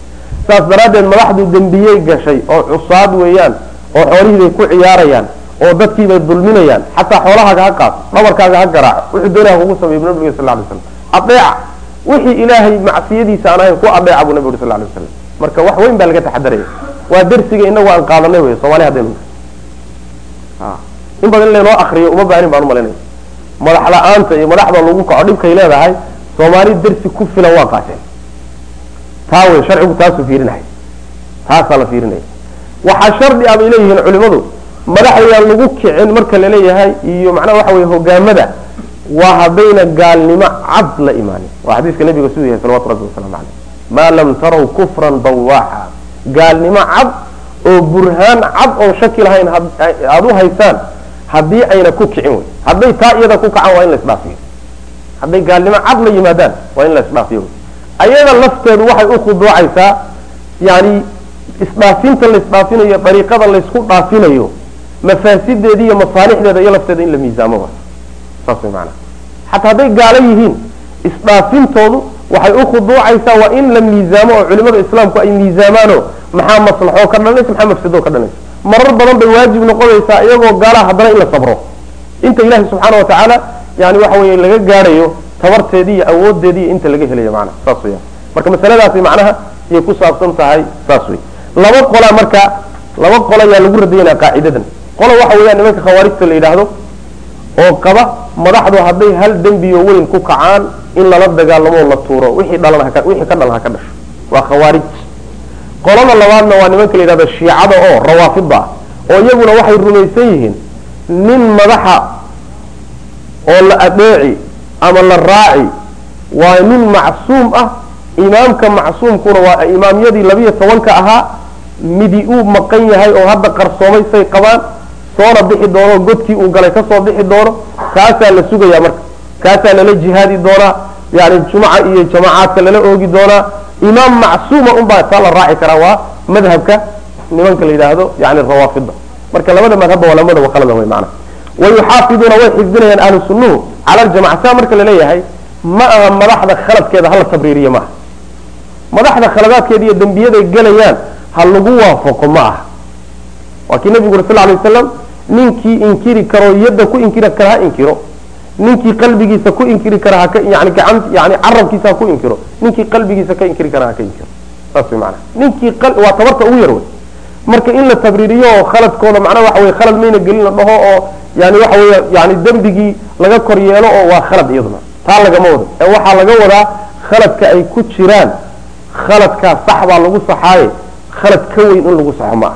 saas daraaddeed madaxdu dembiyey gashay oo cusaad weeyaan oo xoolihii bay ku ciyaarayaan oo dadkii bay dulminayaan xataa xoolahaaga ha qaas dhabarkaaga ha garaaco wuxuu doonaya kugu sameey bu nabiga sal lay slam adeeca wixii ilaahay macsiyadiisa aan ahayn ku adeeca buu nabi uri sal lay waslam marka wax weyn baa laga taxadaraya waa dersiga inagu aan qaadanay wey soomali haddaynu in badan in laynoo akriyo uma baanin baan umalinaya madax la'aanta iyo madaxda lagu kaco dhibkay leedahay soomaali dersi ku filan waa qaateen taa wey sharcigu taasuu fiirinaya taasaa la fiirinaya waxaa shardi ah bay leeyihiin culimadu madaxdayaan lagu kicin marka la leeyahay iyo macnaha waxa weye hogaamada waa haddayna gaalnimo cad la imaanin. Waa xadiiska nabiga siduu yahay salawatu rabbi wasalaamu caleyh maa lam taraw kufran bawaaxa gaalnimo cad oo burhaan cad oon shaki lahayn aada u haysaan haddii ayna ku kicin wey hadday taa iyada ku kacaan waa in la hadday gaalnimo cad la yimaadaan waa in la wey ayada lafteedu waxay u khuduucaysaa yani isdhaafinta la isdhaafinayo dariiqada laysku dhaafinayo mafaasideeda iyo masaalixdeeda iyo lafteeda in la miisaamo saas way maanaa xataa hadday gaalo yihiin isdhaafintoodu waxay u khuduucaysaa waa in la miisaamo oo culimada islaamku ay miisaamaano maxaa maslaxoo ka dhalanaysa maxaa mafsadoo ka dhalanaysa marar badan bay waajib noqonaysaa iyagoo gaalaha haddana in la sabro. Inta ilahi subxaana wa tacaala yani waxa weeye laga gaadhayo tabarteedii iyo awoodeedii inta laga helayo macnaha saas weya marka masaladaasi macnaha ayay ku saabsan tahay saas wey laba qola marka laba qola ayaa lagu radaynaya qaacidadan. Qola waxa weeyaan nimanka khawaarijta la yidhaahdo oo qaba madaxdu hadday hal dembiyo weyn ku kacaan in lala dagaalamo la tuuro wixii dhalan wixii ka dhalan ha ka dhasho. Waa khawaarij qolada labaadna waa nimanka la yidhahdo shiicada oo rawaafida ah oo iyaguna waxay rumaysan yihiin nin madaxa oo la adeeci ama la raaci waa nin macsuum ah imaamka macsuumkuna waa imaamyadii labiyo tobanka ahaa midi uu maqan yahay oo hadda qarsoomay say qabaan soona bixi doono godkii uu galay ka soo bixi doono kaasaa la sugaya marka. Kaasaa lala jihaadi doonaa yani jumca iyo jamacaadka lala oogi doonaa. Imaam macsuuma unbaa taa la raaci karaa waa madhabka nimanka la yidhaahdo yani rawaafida marka labada madhabba waa lamada wakhalada way maana wayuxaafiduuna way xifdinayaan ahlu sunnuhu cala ljamaca saa marka la leeyahay ma aha madaxda khaladkeeda hala tabriiriye maaha. Madaxda khaladaadkeeda iyo dembiyaday gelayaan ha lagu waafaqo ma aha. Waa kii nabigu uri sal lay waslam ninkii inkiri karo yadda ku inkiri kara ha inkiro. Ninkii qalbigiisa ku inkiri kara haka yani gacan yani carabkiisa ha ku inkiro. Ninkii qalbigiisa ka inkiri kara ha ka inkiro. Saas way maanaa ninkii waa tabarta ugu yar wey marka in la tabriiriyo oo khaladkooda macnaha waxa weye khalad mayna gelin la dhaho oo yani waxa weeye yani dembigii laga kor yeelo oo waa khalad iyaduna. Taa lagama wado. Ee waxaa laga wadaa khaladka ay ku jiraan. Khaladkaa sax baa lagu saxaaye khalad ka weyn in lagu saxo ma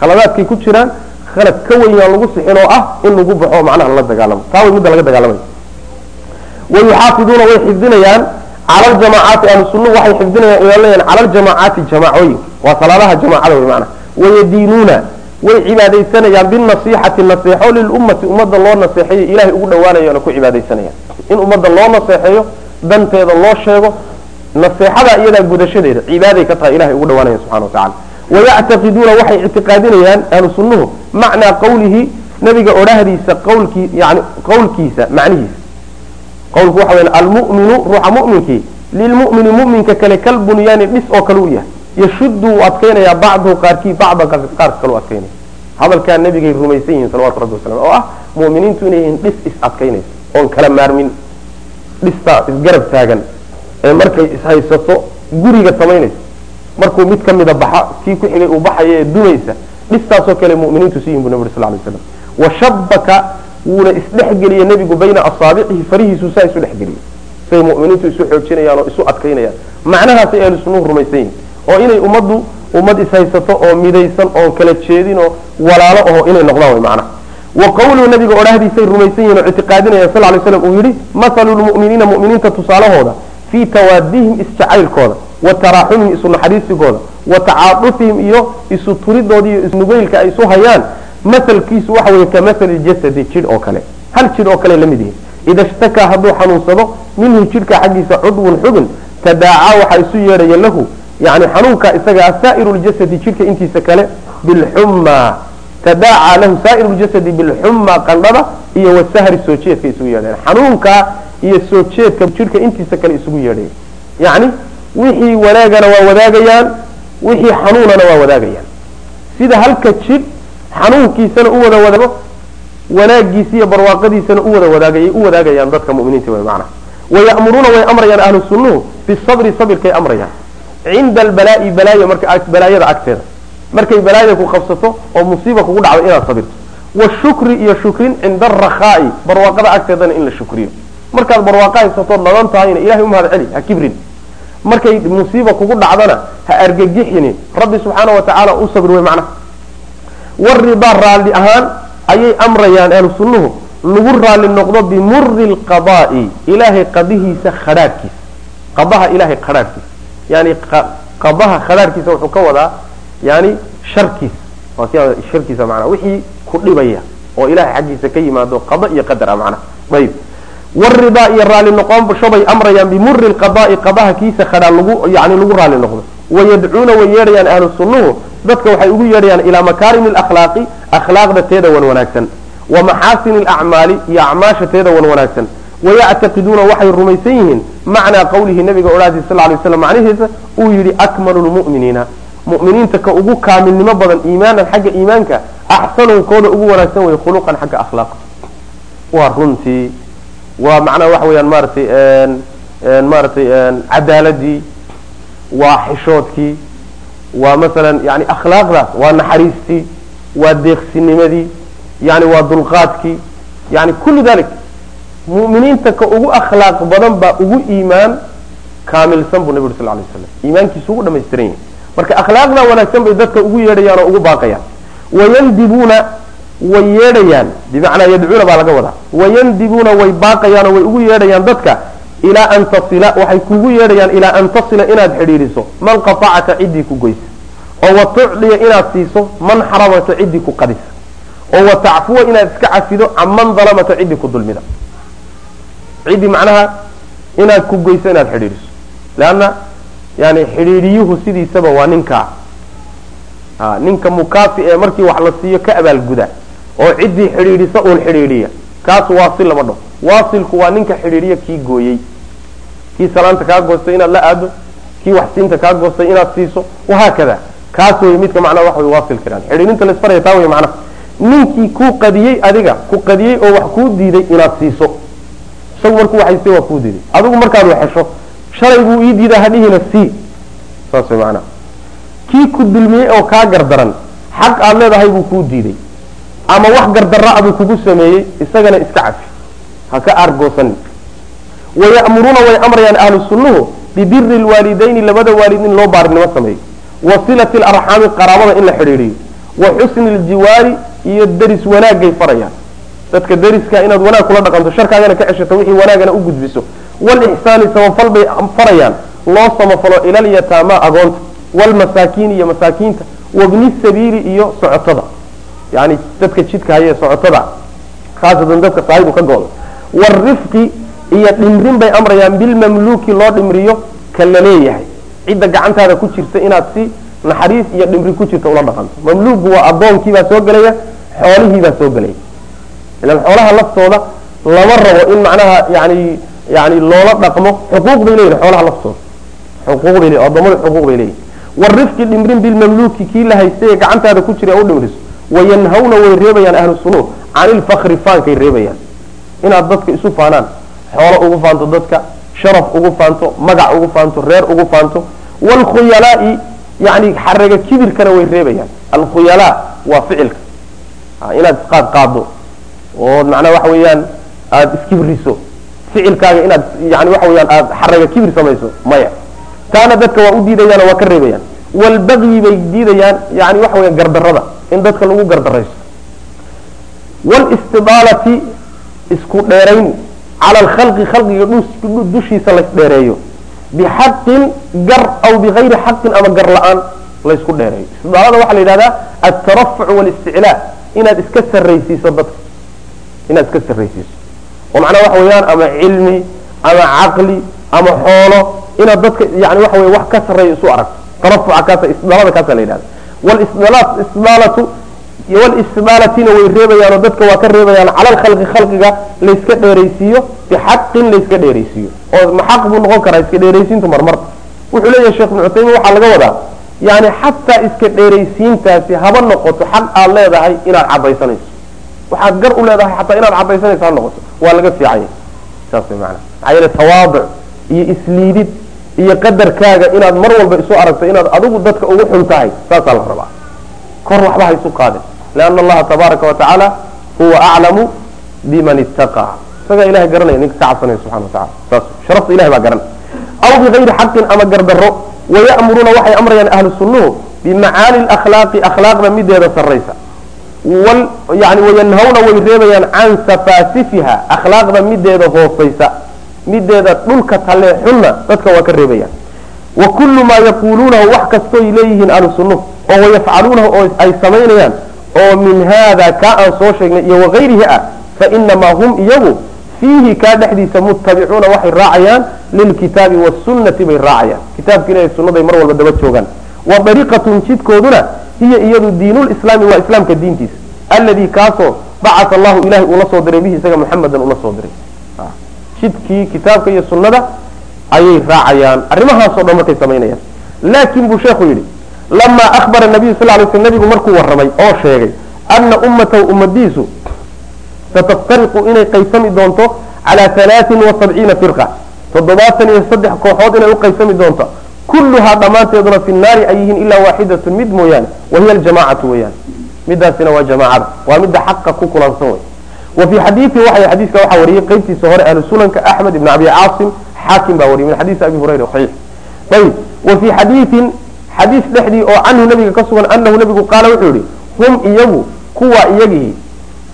khaladaadkay ku jiraan khalad ka weyn aan lagu sixin oo ah in lagu baxo macnaha lala dagaalamo. Taa way midda laga dagaalamay. Wayuxaafiduuna way xifdinayaan cala ljamaacaati ahlu waxay xifdinayaan ilaalayaan cala ljamaacaati jamaacooyinka. Waa salaadaha jamaacada wey maana wayadiinuuna way cibaadaysanayaan binasiixati naseexo lilummati ummadda loo naseexeeyo ilahay ugu dhawaanayana ku cibaadaysanayaan. In ummadda loo naseexeeyo danteeda loo sheego naseexada iyadaa gudashadeeda cibaaday ka tahay ilahay ugu dhawaanaya subxana wa tacala wayactaqiduuna waxay ictiqaadinayaan ahlu sunnuhu macnaa qawlihi nabiga odhahdiisa qawlkii yani qawlkiisa macnihiisa. Qawlku waxa weya almu'minu ruuxa mu'minkii lilmu'mini mu'minka kale kal bunyaani dhis oo kale u yahay. Yashuddu uu adkaynayaa bacduhu qaarkii bacda qaarka kale u adkaynaya hadalkaa nabigay rumaysan yihiin salawatu rabbi wasalam oo ah mu'miniintu inay yihiin dhis is adkaynaysa oon kala maarmin dhistaa isgarab taagan ee markay ishaysato guriga samaynaysa. Markuu mid ka mida baxa kii ku xigay uu baxaya ee dumaysa dhistaasoo kale mu'miniintu si yihiin bu nabi sal slam washabaka wuuna isdhexgeliyey nebigu bayna asaabicihi farihiisu saa isu dhexgeliyey say mu'miniintu isu xoojinayaan oo isu adkaynayaan. Macnahaasay ahlu sunnuhu rumaysan yihiin oo inay ummaddu ummad ishaysato oo midaysan oon kala jeedin oo walaalo aho inay noqdaan way macnaha. Wa qawluhu nabiga odhahdiisay rumaysan yihiin oo ictiqaadinayaan sal lay slam uu yidhi mathalu lmu'miniina mu'miniinta tusaalahooda fii tawaadihim isjacaylkooda wa taraaxumihim isu naxariisigooda wa tacaadufihim iyo isu turidoodi iyo isnugeylka ay isu hayaan. Mahalkiisu waxa weeye ka mahali jasadi jidh oo kale. Hal jidh oo kale la mid yihiin ida shtakaa hadduu xanuunsado minhu jidhka xaggiisa cudwun xubin tadaacaa waxaa isu yeedhaya lahu. Yani xanuunka isagaa saa'iru ljasadi jidhka intiisa kale bilxummaa tadaacaa lahu saa'iru ljasadi bilxummaa qandhada iyo wasahri soo jeedka isugu yeedhaya xanuunkaa iyo soo jeedka jidhka intiisa kale isugu yeedhaya yacni wixii wanaagana waa wadaagayaan wixii xanuunana waa wadaagayaan. Sida halka jidh xanuunkiisana u wada wadaago wanaagiisa iyo barwaaqadiisana u wada wadaagayay u wadaagayaan dadka mu'miniinta way macnaha waya'muruuna way amrayaan ahlu sunnuhu bisabri sabirkay amrayaan. Cinda albalaa'i balaaya marka balaayada agteeda markay balaaya ku qabsato oo musiiba kugu dhacdo inaad sabirto. Washukri iyo shukrin cinda arakhaa'i barwaaqada agteedana in la shukriyo. Markaad barwaaqa haysatood ladan tahayna ilahay u mahad celi ha kibrin. Markay musiiba kugu dhacdana ha argagixini rabbi subxaana wa tacaala u sabir wey macnaha waridaa raalli ahaan ayay amrayaan ahlu lagu raalli noqdo bimuri lqadaa'i ilaahay qadihiisa khadhaadhkiisa. Qadaha ilahay khadhaadhkiisa. Yani qadaha khadhaadhkiisa wuxuu ka wadaa yani ki sharkiisa manaa wixii ku dhibaya oo ilahay xaggiisa ka yimaado qada iyo qadar ah macnaha ayib. Waridaa iyo raalli noqonsho bay amrayaan bimuri lqadaa'i qadaha kiisa khadhaa lagu yani lagu raalli noqdo. Wayadcuuna way yeedhayaan ahlu sunnuhu. Dadka waxay ugu yeedhayaan ilaa makaarimi alakhlaaqi akhlaaqda teeda wan wanaagsan. Wa maxaasini alacmaali iyo acmaasha teeda wan wanaagsan. Wayactaqiduuna waxay rumaysan yihiin macnaa qawlihi nabiga odhaadiis sal lay slam macnihiisa uu yidhi akmalu lmu'miniina mu'miniinta ka ugu kaamilnimo badan iimaanan xagga iimaanka axsanun kooda ugu wanaagsan wey khuluqan xagga akhlaaqda. Waa runtii waa macnaha waxa weeyaan maaratay maaratay cadaaladii waa xishoodkii waa masalan yani akhlaaqdaas waa naxariistii waa deeqsinimadii yani waa dulqaadkii yani kullu dalik. Mu'miniinta ka ugu akhlaaq badan baa ugu iimaan kaamilsan buu nabi uri sal lay slam iimaankiisu ugu dhamaystiran yahay marka akhlaaqda wanaagsan bay dadka ugu yeedhayaan oo ugu baaqayaan. Wayandibuuna way yeedhayaan bimacnaa yadcuuna baa laga wadaa. Wayandibuuna way baaqayaan oo way ugu yeedhayaan dadka ilaa an tasila waxay kugu yeedhayaan ilaa an tasila inaad xidhiidhiso. Man qatacaka ciddii ku goysa oo wa tucdiya inaad siiso man xaramaka ciddii ku qadisa oo wa tacfuwa inaad iska cafido can man dalamaka ciddii ku dulmida. Ciddii macnaha inaad ku goyso inaad xidhiidhiso. Leanna yani xidhiidhiyuhu sidiisaba waa ninkaa ninka mukaafi ee markii wax la siiyo ka abaalguda oo ciddii xidhiidhisa uun xidhiidhiya. Kaas waasil lama dhaho waasilku waa ninka xidhiidhiya kii gooyey. Kii salaanta kaa goostay inaad la aado kii waxsiinta kaa goostay inaad siiso wahaakada kaas wey midka macnaha waxa way waasilka xidhiidhinta la isfaraya taa wey macnaha ninkii kuu qadiyey adiga ku qadiyey oo wax kuu diiday inaad siiso. Isagu markuu waxaystay waa kuu diiday. Adigu markaad waxesho shalay buu ii diidaa hadhihina sii. Saas way macnaha kii ku dulmiyey oo kaa gardaran xaq aad leedahay buu kuu diiday. Ama wax gardarra buu kugu sameeyey isagana iska cafi ha ka aargoosanin waya'muruuna way amrayaan ahlu sunnuhu bibiri lwaalidayni labada waalid in loo baarinimo sameeyo wa silati alarxaami qaraabada in la xidhiidhiyo. Wa xusni ljiwaari iyo deris wanaagay farayaan dadka deriska inaad wanaag kula dhaqanto sharkaagana ka ceshato wixii wanaagana u gudbiso. Walixsaani samafal bay farayaan. Loo samafalo ilalyataama agoonta walmasaakiin iyo masaakiinta wabni sabiili iyo socotada yani dadka jidka haye socotada khaasatan dadka saahibu ka gooda warifqi iyo dhimrin bay amrayaan bilmamluuki loo dhimriyo ka la leeyahay. Cidda gacantaada ku jirta inaad si naxariis iyo dhimri ku jirta ula dhaqanto. Mamluugu waa addoonkiibaa soo gelaya xoolihiibaa soo gelaya ilan xoolaha laftooda lama rabo in macnaha yani yani loola dhaqmo xuquuq bay leeyihiin xoolaha laftooda. Xuquuq bay leeyihiin addoommada xuquuq bay leeyihiin warifqi dhimrin bilmamluuki kii la haystay ee gacantaada ku jira u dhimriso wayanhawna way reebayaan ahlu sunuur can ilfakri faankay reebayaan. Inaad dadka isu faanaan xoolo ugu faanto dadka sharaf ugu faanto magac ugu faanto reer ugu faanto. Waalkhuyalaai yani xaraga kibirkana way reebayaan. Alkhuyalaa waa ficilka. Inaad isqaad qaado ood macnaha waxa weeyaan aada iskibriso ficilkaaga inaad yani waxa weyaan aada xaraga kibir samayso maya. Taana dadka waa u diidayaan waa ka reebayaan. Walbagyi bay diidayaan yani waxa weya gardarada in dadka lagu gardarayso wlistidaalati isku dheerayn cala alkhalqi khalqiga dushiisa laysdheereeyo bixaqin gar aw bigayri xaqin ama gar la'aan laysku dheereeyo. Istidaalada waxaa la yidhahdaa altarafuc walisticlaa inaad iska sarraysiiso dadka inaad iska sarraysiiso. oo macnaha waxa weeyaan ama cilmi ama caqli ama xoolo inaad dadka yani waxa wey wax ka sarreeyo isu aragto tarafuca kaasa istidaalada kaasa la yidhahda wlistidaalatu wlistidalatina way reebayaanoo dadka waa ka reebayaan cala alkhalqi khalqiga layska dheeraysiiyo bixaqin layska dheeraysiiyo. Oo maxaq buu noqon karaa iska dheeraysiintu marmar. Wuxuu leeyahay sheekh ibnu cutaymin waxaa laga wadaa yani xataa iska dheeraysiintaasi haba noqoto xaq aad leedahay inaad cadaysanayso waxaad gar u leedahay xataa inaad cadaysanayso ha noqoto. Waa laga fiicanya saas way maanaa maxaa yeele tawaaduc iyo isliidid iyo qadarkaaga inaad mar walba isu aragto inaad adigu dadka ugu xun tahay saasaa la rabaa. Kor waxba ha isu qaadin. Liana allaha tabaaraka watacaala huwa aclamu biman ittaqaa isagaa ilahay garanaya ninka ka subxana watacala saas sharafta ilahay baa garan. Aw bigayri xaqin ama gardaro waya'muruuna waxay amrayaan ahlu bimacaali lakhlaaqi akhlaaqda mideeda sarraysa wayanhawna way reebayaan can safaasifiha akhlaaqda mideeda hoosaysa mideeda dhulka talee xunna dadka waa ka reebayaan. Wa kullu maa yaquuluunahu wax kastooy leeyihiin ahlu oo wayafcaluunahu oo ay samaynayaan oo min haada kaa aan soo sheegnay iyo wagayrihi ah fainamaa hum iyagu fiihi kaa dhexdiisa muttabicuuna waxay raacayaan lilkitaabi wasunnati bay raacayaan. Kitaabka ilahay sunnaday mar walba daba joogaan wa dariiqatun jidkooduna hiya iyadu diinulislaami waa islaamka diintiisa. Alladii kaasoo bacata allahu ilahay uu la soo diray bihi isaga muxamedan ula soo diray. Jidkii kitaabka iyo sunnada ayay raacayaan. Arrimahaasoo dhan markay samaynayaan. Laakin buu sheekhu yidhi lamaa ahbara nabiyu sal lay sl nabigu markuu warramay oo sheegay ana ummatahu ummadiisu sataftariqu inay qaysami doonto calaa halaatin wa sabciina firqa. Toddobaatan iyo saddex kooxood inay u qaysami doonto kulluhaa dhammaanteeduna fi naari ay yihiin ilaa waaxidatun mid mooyaane wahiya aljamacatu weeyaan midaasina waa jamaacada waa midda xaqa ku kulansan wey wa fii xadiiii waxay xadiiska waxaa wariyey qeybtiisa hore ahlu axmed ibn abi caasim xaakim baa wariyey min xadiisi abi hurayra saxiix ayib wa fii xadiiin xadiis dhexdii oo canhu nabiga ka sugan anahu nabigu qaala wuxuu yihi hum iyagu kuwa iyagii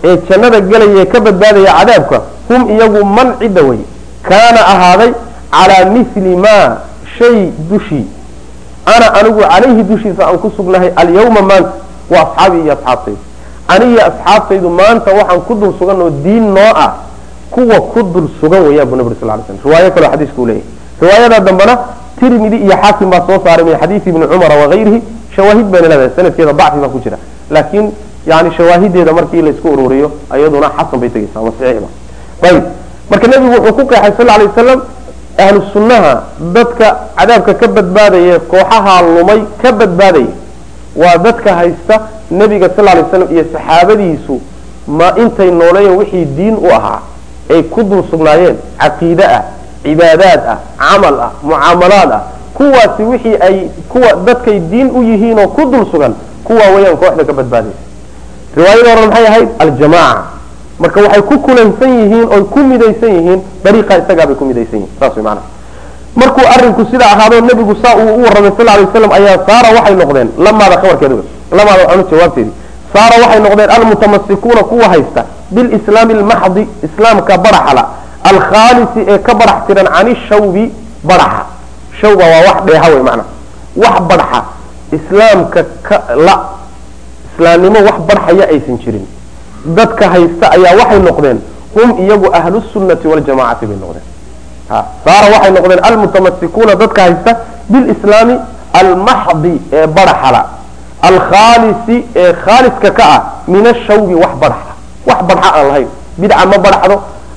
ee jannada gelaya ee ka badbaadaya cadaabka hum iyagu man cidda wey kaana ahaaday calaa mili maa shay dushii ana anigu calayhi dushiisa aan ku sugnahay alyawma maanta waa asxaabii iyo asxaabtaydu anigiyo asxaabtaydu maanta waxaan ku dul sugan oo diin noo ah kuwa ku dul sugan weeyaan bu nabig sal ly slam riwaayo kaleo xadiisku leeyahy riwaayada dambena tirmidi iyo xaakim baa soo saaray min xadiisi ibni cumara wagayrihi shawaahid bayna leedahay sanadkeeda dacfi baa ku jira. Laakiin yani shawaahideeda markii laysku ururiyo iyaduna xasan bay tegeysa ama saxiixba ayib marka nebigu wuxuu ku qeexay sal lay wasalam ahlu sunnaha dadka cadaabka ka badbaadaya kooxaha lumay ka badbaadaya waa dadka haysta nebiga sal lay slam iyo saxaabadiisu ma intay nooleeyeen wixii diin u ahaa ay ku dul sugnaayeen caqiide ah cibaadaad ah camal ah mucaamalaad ah kuwaasi wixii ay kuwa dadkay diin u yihiin oo ku dul sugan kuwa weyaan kooxda ka badbaadaysa riwaayada hore maxay ahayd? Aljamaaca marka waxay ku kulansan yihiin oy ku midaysan yihiin dariiqa isagaabay ku midaysan yihiin saas way maanaa markuu arrinku sida ahaado nebigu saa uu u warramay sal lay waslam ayaa saara waxay noqdeen lamaada khabarkeeda lamaada waxaanu jawaabteedii saara waxay noqdeen almutamasikuuna kuwa haysta bilislaami almaxdi islaamka baraxala alkhaalisi ee ka barax tiran can ishawbi baraxa. Shawba waa wax dheeha wey macnaa wax barxa islaamka ka la islaamnimo wax barxaya aysan jirin dadka haysta ayaa waxay noqdeen hum iyagu ahlusunnati waljamacati bay noqdeen. Saara waxay noqdeen almutamasikuuna dadka haysta bilislaami almaxdi ee baraxala alkhaalisi ee khaaliska ka ah min ashawbi wax barxa. Wax barxa aan lahayn. Bidca ma barxdo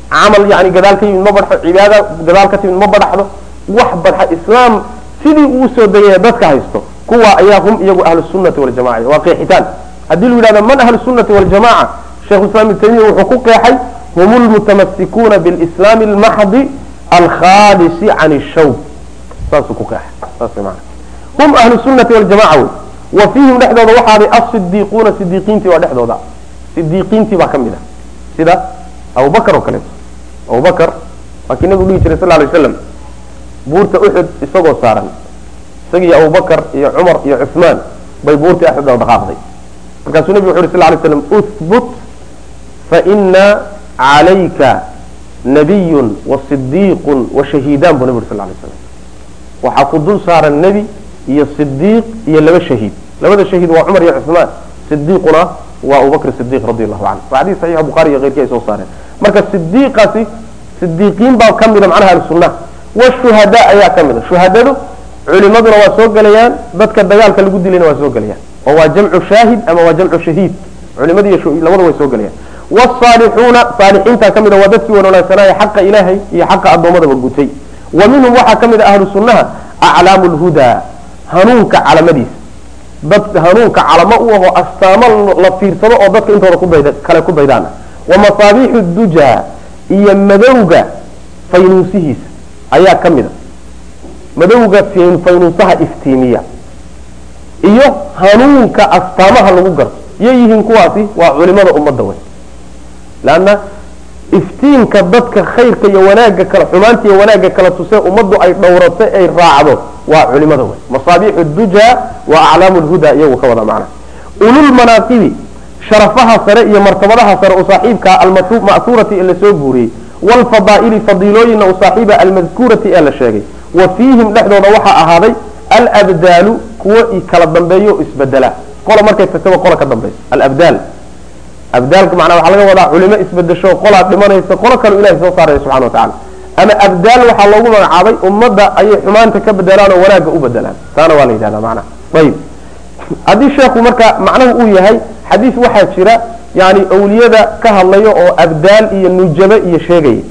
camal yani gadaal ka yimid ma barxdo cibaada gadaal ka timid ma barxdo. Wax barxa islaam sidii uu soo degaya dadka haysto kuwa ayaa hum iyagu ahlusunnati waljamaca waa qeexitaan. Haddii lu yidhahdo man ahlusunnati waljamaca sheikhu islam ibn taymiya wuxuu ku qeexay hum lmutamasikuuna bilislaami almaxdi alkhaalisi can ishawb saasuu ku qeexay hum ahlu sunnati waljamaca wey wa fiihim dhexdooda waxaaday asidiiquuna sidiiqiintii waa dhexdooda. Sidiiqiintii baa ka mid ah. Sida abubakar oo kaleeto abubakar waa nabigu dhihi jiray sal lay waslam buurta uxud isagoo saaran. Isagiiyo abubakar iyo cumar iyo cuثmaan bay buurtii axud oo dhaqaaqday markaasuu nebigu wuxu uhi sal lay slam uhbut faina calayka nabiyun wasidiiqun washahiidaan buu nebi uri sal lay slam waxaa ku dul saaran nebi iyo sidiiq iyo laba shahiid labada shahiid waa cumar iyo cuثmaan sidiiquna waa abubakr sidiq radi allahu canhu waa xadiis saxiixa bukhari iyo keyrkii ay soo saareen marka sidiiqaasi sidiiqiin baa ka mida macnaha ahlusunnaha washuhada ayaa ka mida shuhadadu culimaduna waa soo gelayaan dadka dagaalka lagu dilayna waa soo gelayaan oo waa jamcu shaahid ama waa jamcu shahiid culimada iyo labada way soo gelayaan waalixuuna saalixiinta ka mida waa dadkii wan wanaagsanaaye xaqa ilaahay iyo xaqa addoommadaba gutay wa minhum waxaa ka mid a ahlu sunnaha aclaamu lhudaa hanuunka calamadiisa dad hanuunka calamo u ahoo astaamo la fiirsado oo dadka intooda kale ku daydaan wa masaabiixu dujaa iyo madowga faynuusihiisa ayaa ka mid a madowga faynuusaha iftiimiya iyo hanuunka astaamaha lagu garto yay yihiin kuwaasi waa culimada ummadda wey leanna iftiinka dadka khayrka iyo wanaagga kale xumaanta iyo wanaagga kala tusee ummaddu ay dhowrato ay raacdo waa culimada wey masaabiixu dujaa wa aclaamu lhuda iyagu ka wada macna. Ululmanaaqibi sharafaha sare iyo martabadaha sare u saaxiibka alma'huurati ee la soo guuriyey waalfadaa'ili fadiilooyinna u saaxiiba almadkuurati ee la sheegay wa fiihim dhexdooda waxaa ahaaday alabdaalu kuwo kala dambeeyo isbedela qola markay tagtaba qola ka dambaysa alabdaal abdaalka macnaa waxaa laga wadaa culimo isbedesho qolaa dhimanaysa qolo kaleo ilahay soo saaraya subxana wa tacala ama abdaal waxaa loogu magacaabay ummadda ayay xumaanta ka bedelaan oo wanaagga u bedelaan taana waa la yidhahdaa macnaha ayib. Haddii sheekhu marka macnuhu uu yahay xadiis waxaa jira yani awliyada ka hadlayo oo abdaal iyo nujabe iyo sheegaya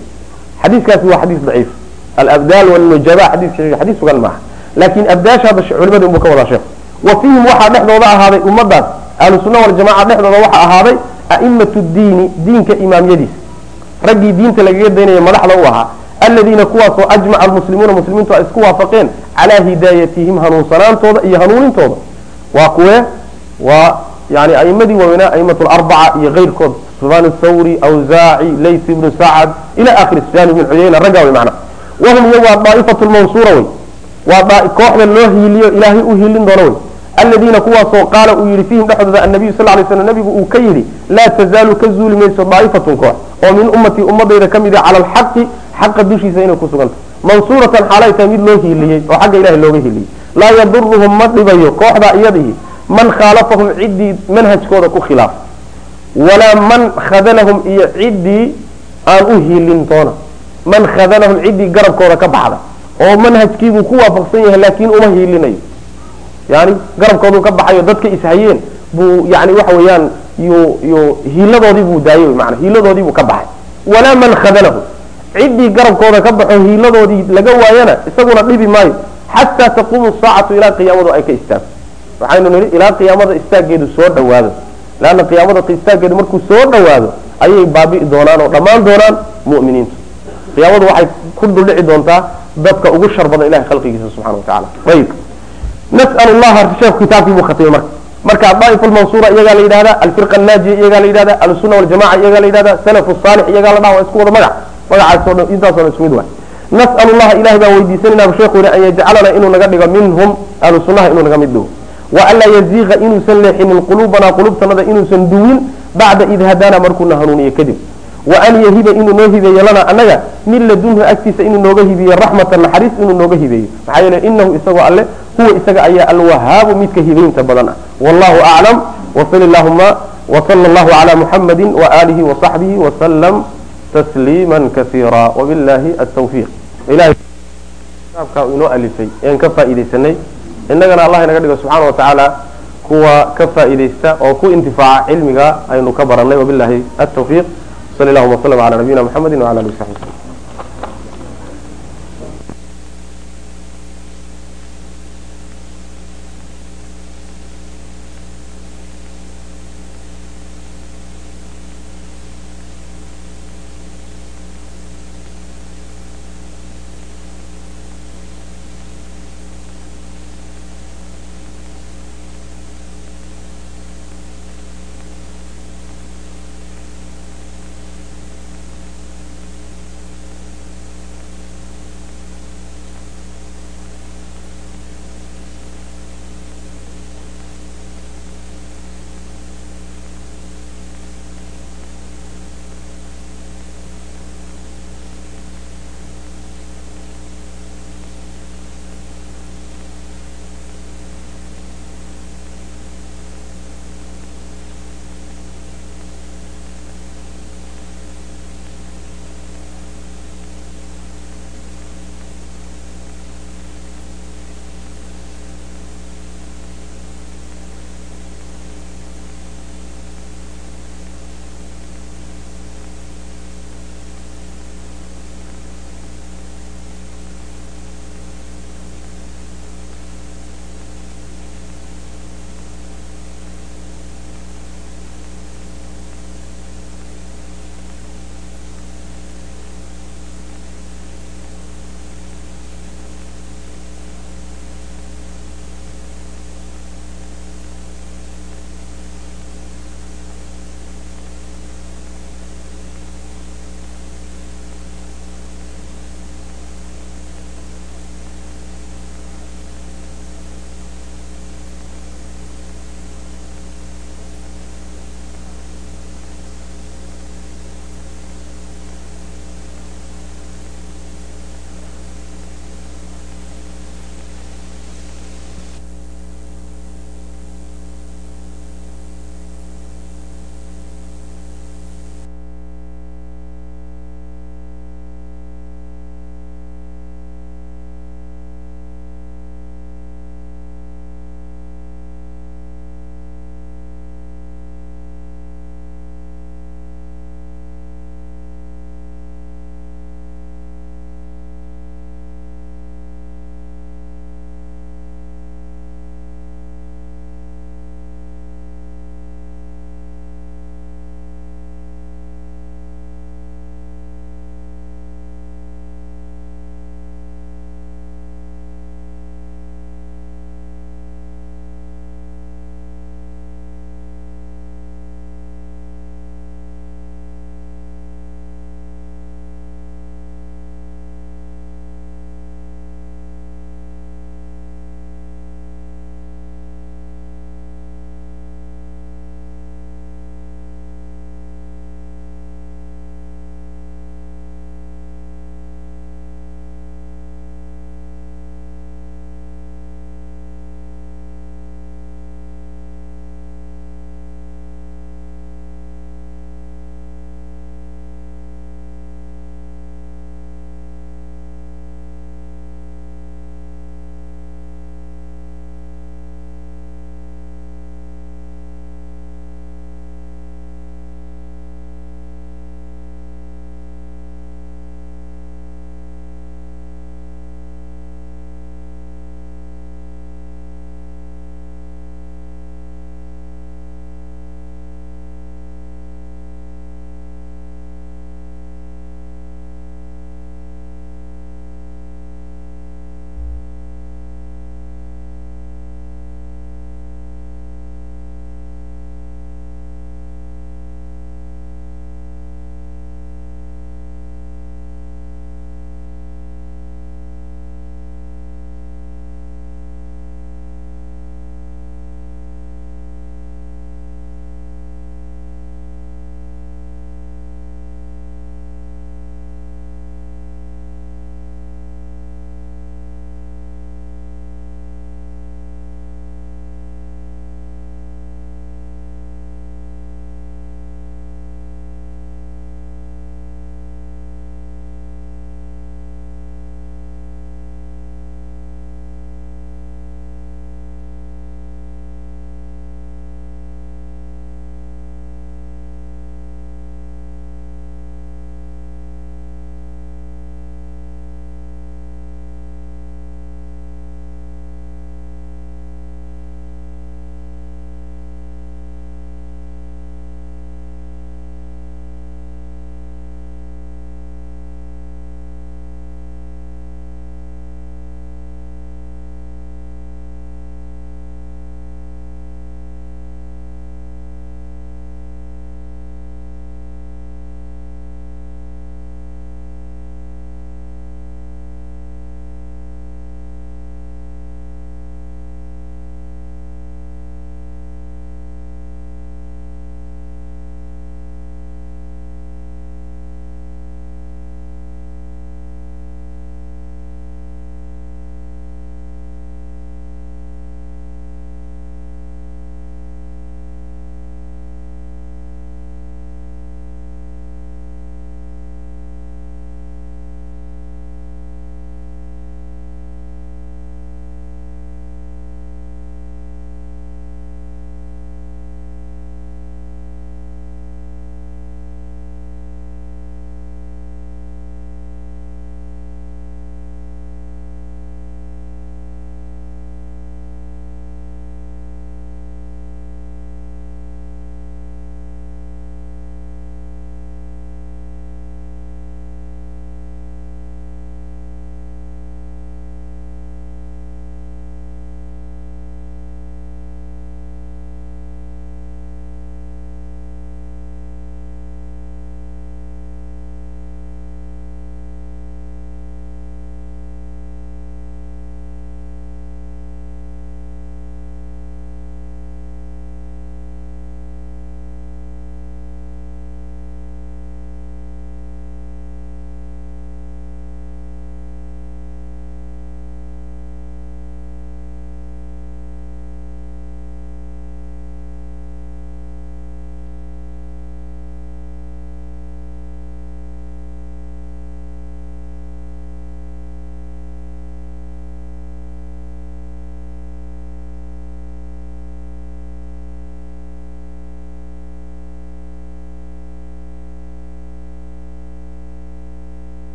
xadiiskaasi waa xadiis daciif. Alabdaal walnujaba xadiis xadiis sugan maaha. Laakiin abdaasha hadda unbuu ka wadaa sheekhu wa fiihim waxaa dhexdooda ahaaday ummadaas ahlu sunna dhexdooda waxaa ahaaday a'imatu diini diinka imaamyadiisa raggii diinta lagaga daynaya madaxda u ahaa aladiina kuwaasoo ajmaca almuslimuuna muslimiintu ay isku waafaqeen calaa hidaayatihim hanuunsanaantooda iyo hanuunintooda waa kuwee waa yani aimadii waaweynaa aimat larbaca iyo keyrkood sufyaan thawri awzaaci lays ibnu sacad ila akhiri sufyaan ibn cuyayna raggaa wey macna. Wahum iyo waa daa'ifatu lmansuura wey waa kooxda loo hiiliyo ilaahay u hiilin doono wey aladiina kuwaasoo qaala uu yihi fiihim dhexdooda annabiyu sal lay slam nabigu uu ka yidhi laa tazaalu ka zuuli mayso daa'ifatun koox oo min ummatii ummadayda ka mid a cala alxaqi xaqa dushiisa inay ku sugantay mansuuratan xaalay tahay mid loo hiiliyey oo xagga ilahay looga hiiliyey. Laa yaduruhum ma dhibayo kooxdaa iyadihi man khaalafahum ciddii manhajkooda ku khilaaf. Walaa man khadalahum iyo ciddii aan u hiilin doona man khadalahum ciddii garabkooda ka baxda oo manhajkiibuu ku waafaqsan yahay laakiin uma hiilinayo yani garabkooduu ka baxayo dadka ishayeen buu yani waxa yu hiiladoodii buu daayey maana hiiladoodii buu ka baxay. Walaa man khadalahu. Ciddii garabkooda ka baxo hiiladoodii laga waayana isaguna dhibi maayo. Xataa taquumu saacatu ilaa qiyaamadu ay ka istaagto. Waxaynu nihi ilaa qiyaamada istaaggeedu soo dhawaado leanna qiyaamada istaaggeedu markuu soo dhawaado ayay baabi'i doonaan oo dhammaan doonaan mu'miniintu. Qiyaamadu waxay ku duldhici doontaa dadka ugu shar ilahay khalqigiisa subxana wa tacala ayib nas'al llaha sheekhu kitaabkii buu khatimay marka marka daa'ifa almansuura iyagaa la yidhahda alfirqa annaajiya iyagaa la yidhahda ahlusunna waljamaca iyagaa la yidhahda salafu saalix iyagaa la dhaha waa isku wada magac magacaasoo dhan intaasoo dhan isku mid waay nas'al llaha ilahay baan weydiisanayna sheekhu yidhi an yajcalana inuu naga dhigo minhum ahlu inuu naga mid dhigo wa anlaa yaziiqa inuusan leexinin quluubanaa qulubtanada inuusan duwin bacda id hadaana markuuna hanuuniye kadib wa an yahiba inuu noo hibeeyo lana annaga min ladunhu agtiisa inuu nooga hibeeyo raxmatan naxariis inuu nooga hibeeyo. Maxaa yeele inahu isagoo alle huwa isaga ayaa alwahaabu midka hibaynta badan ah. Wallahu aclam wasali llahuma wasala allahu cala muxamadi waaalihi wasaxbihi wasalam tasliima kasiira. Wabillahi altawfiiq ilahay kitaabkaa inoo alifay ean ka faa'iidaysanay innagana allah inaga dhigo subxaana wa tacaala kuwa ka faa'iidaysta oo ku intifaaca cilmiga aynu ka baranay wabillahi altawfiiq allahuma waslm ala nabiyina mxamedi wala alihi wasaxbi waslm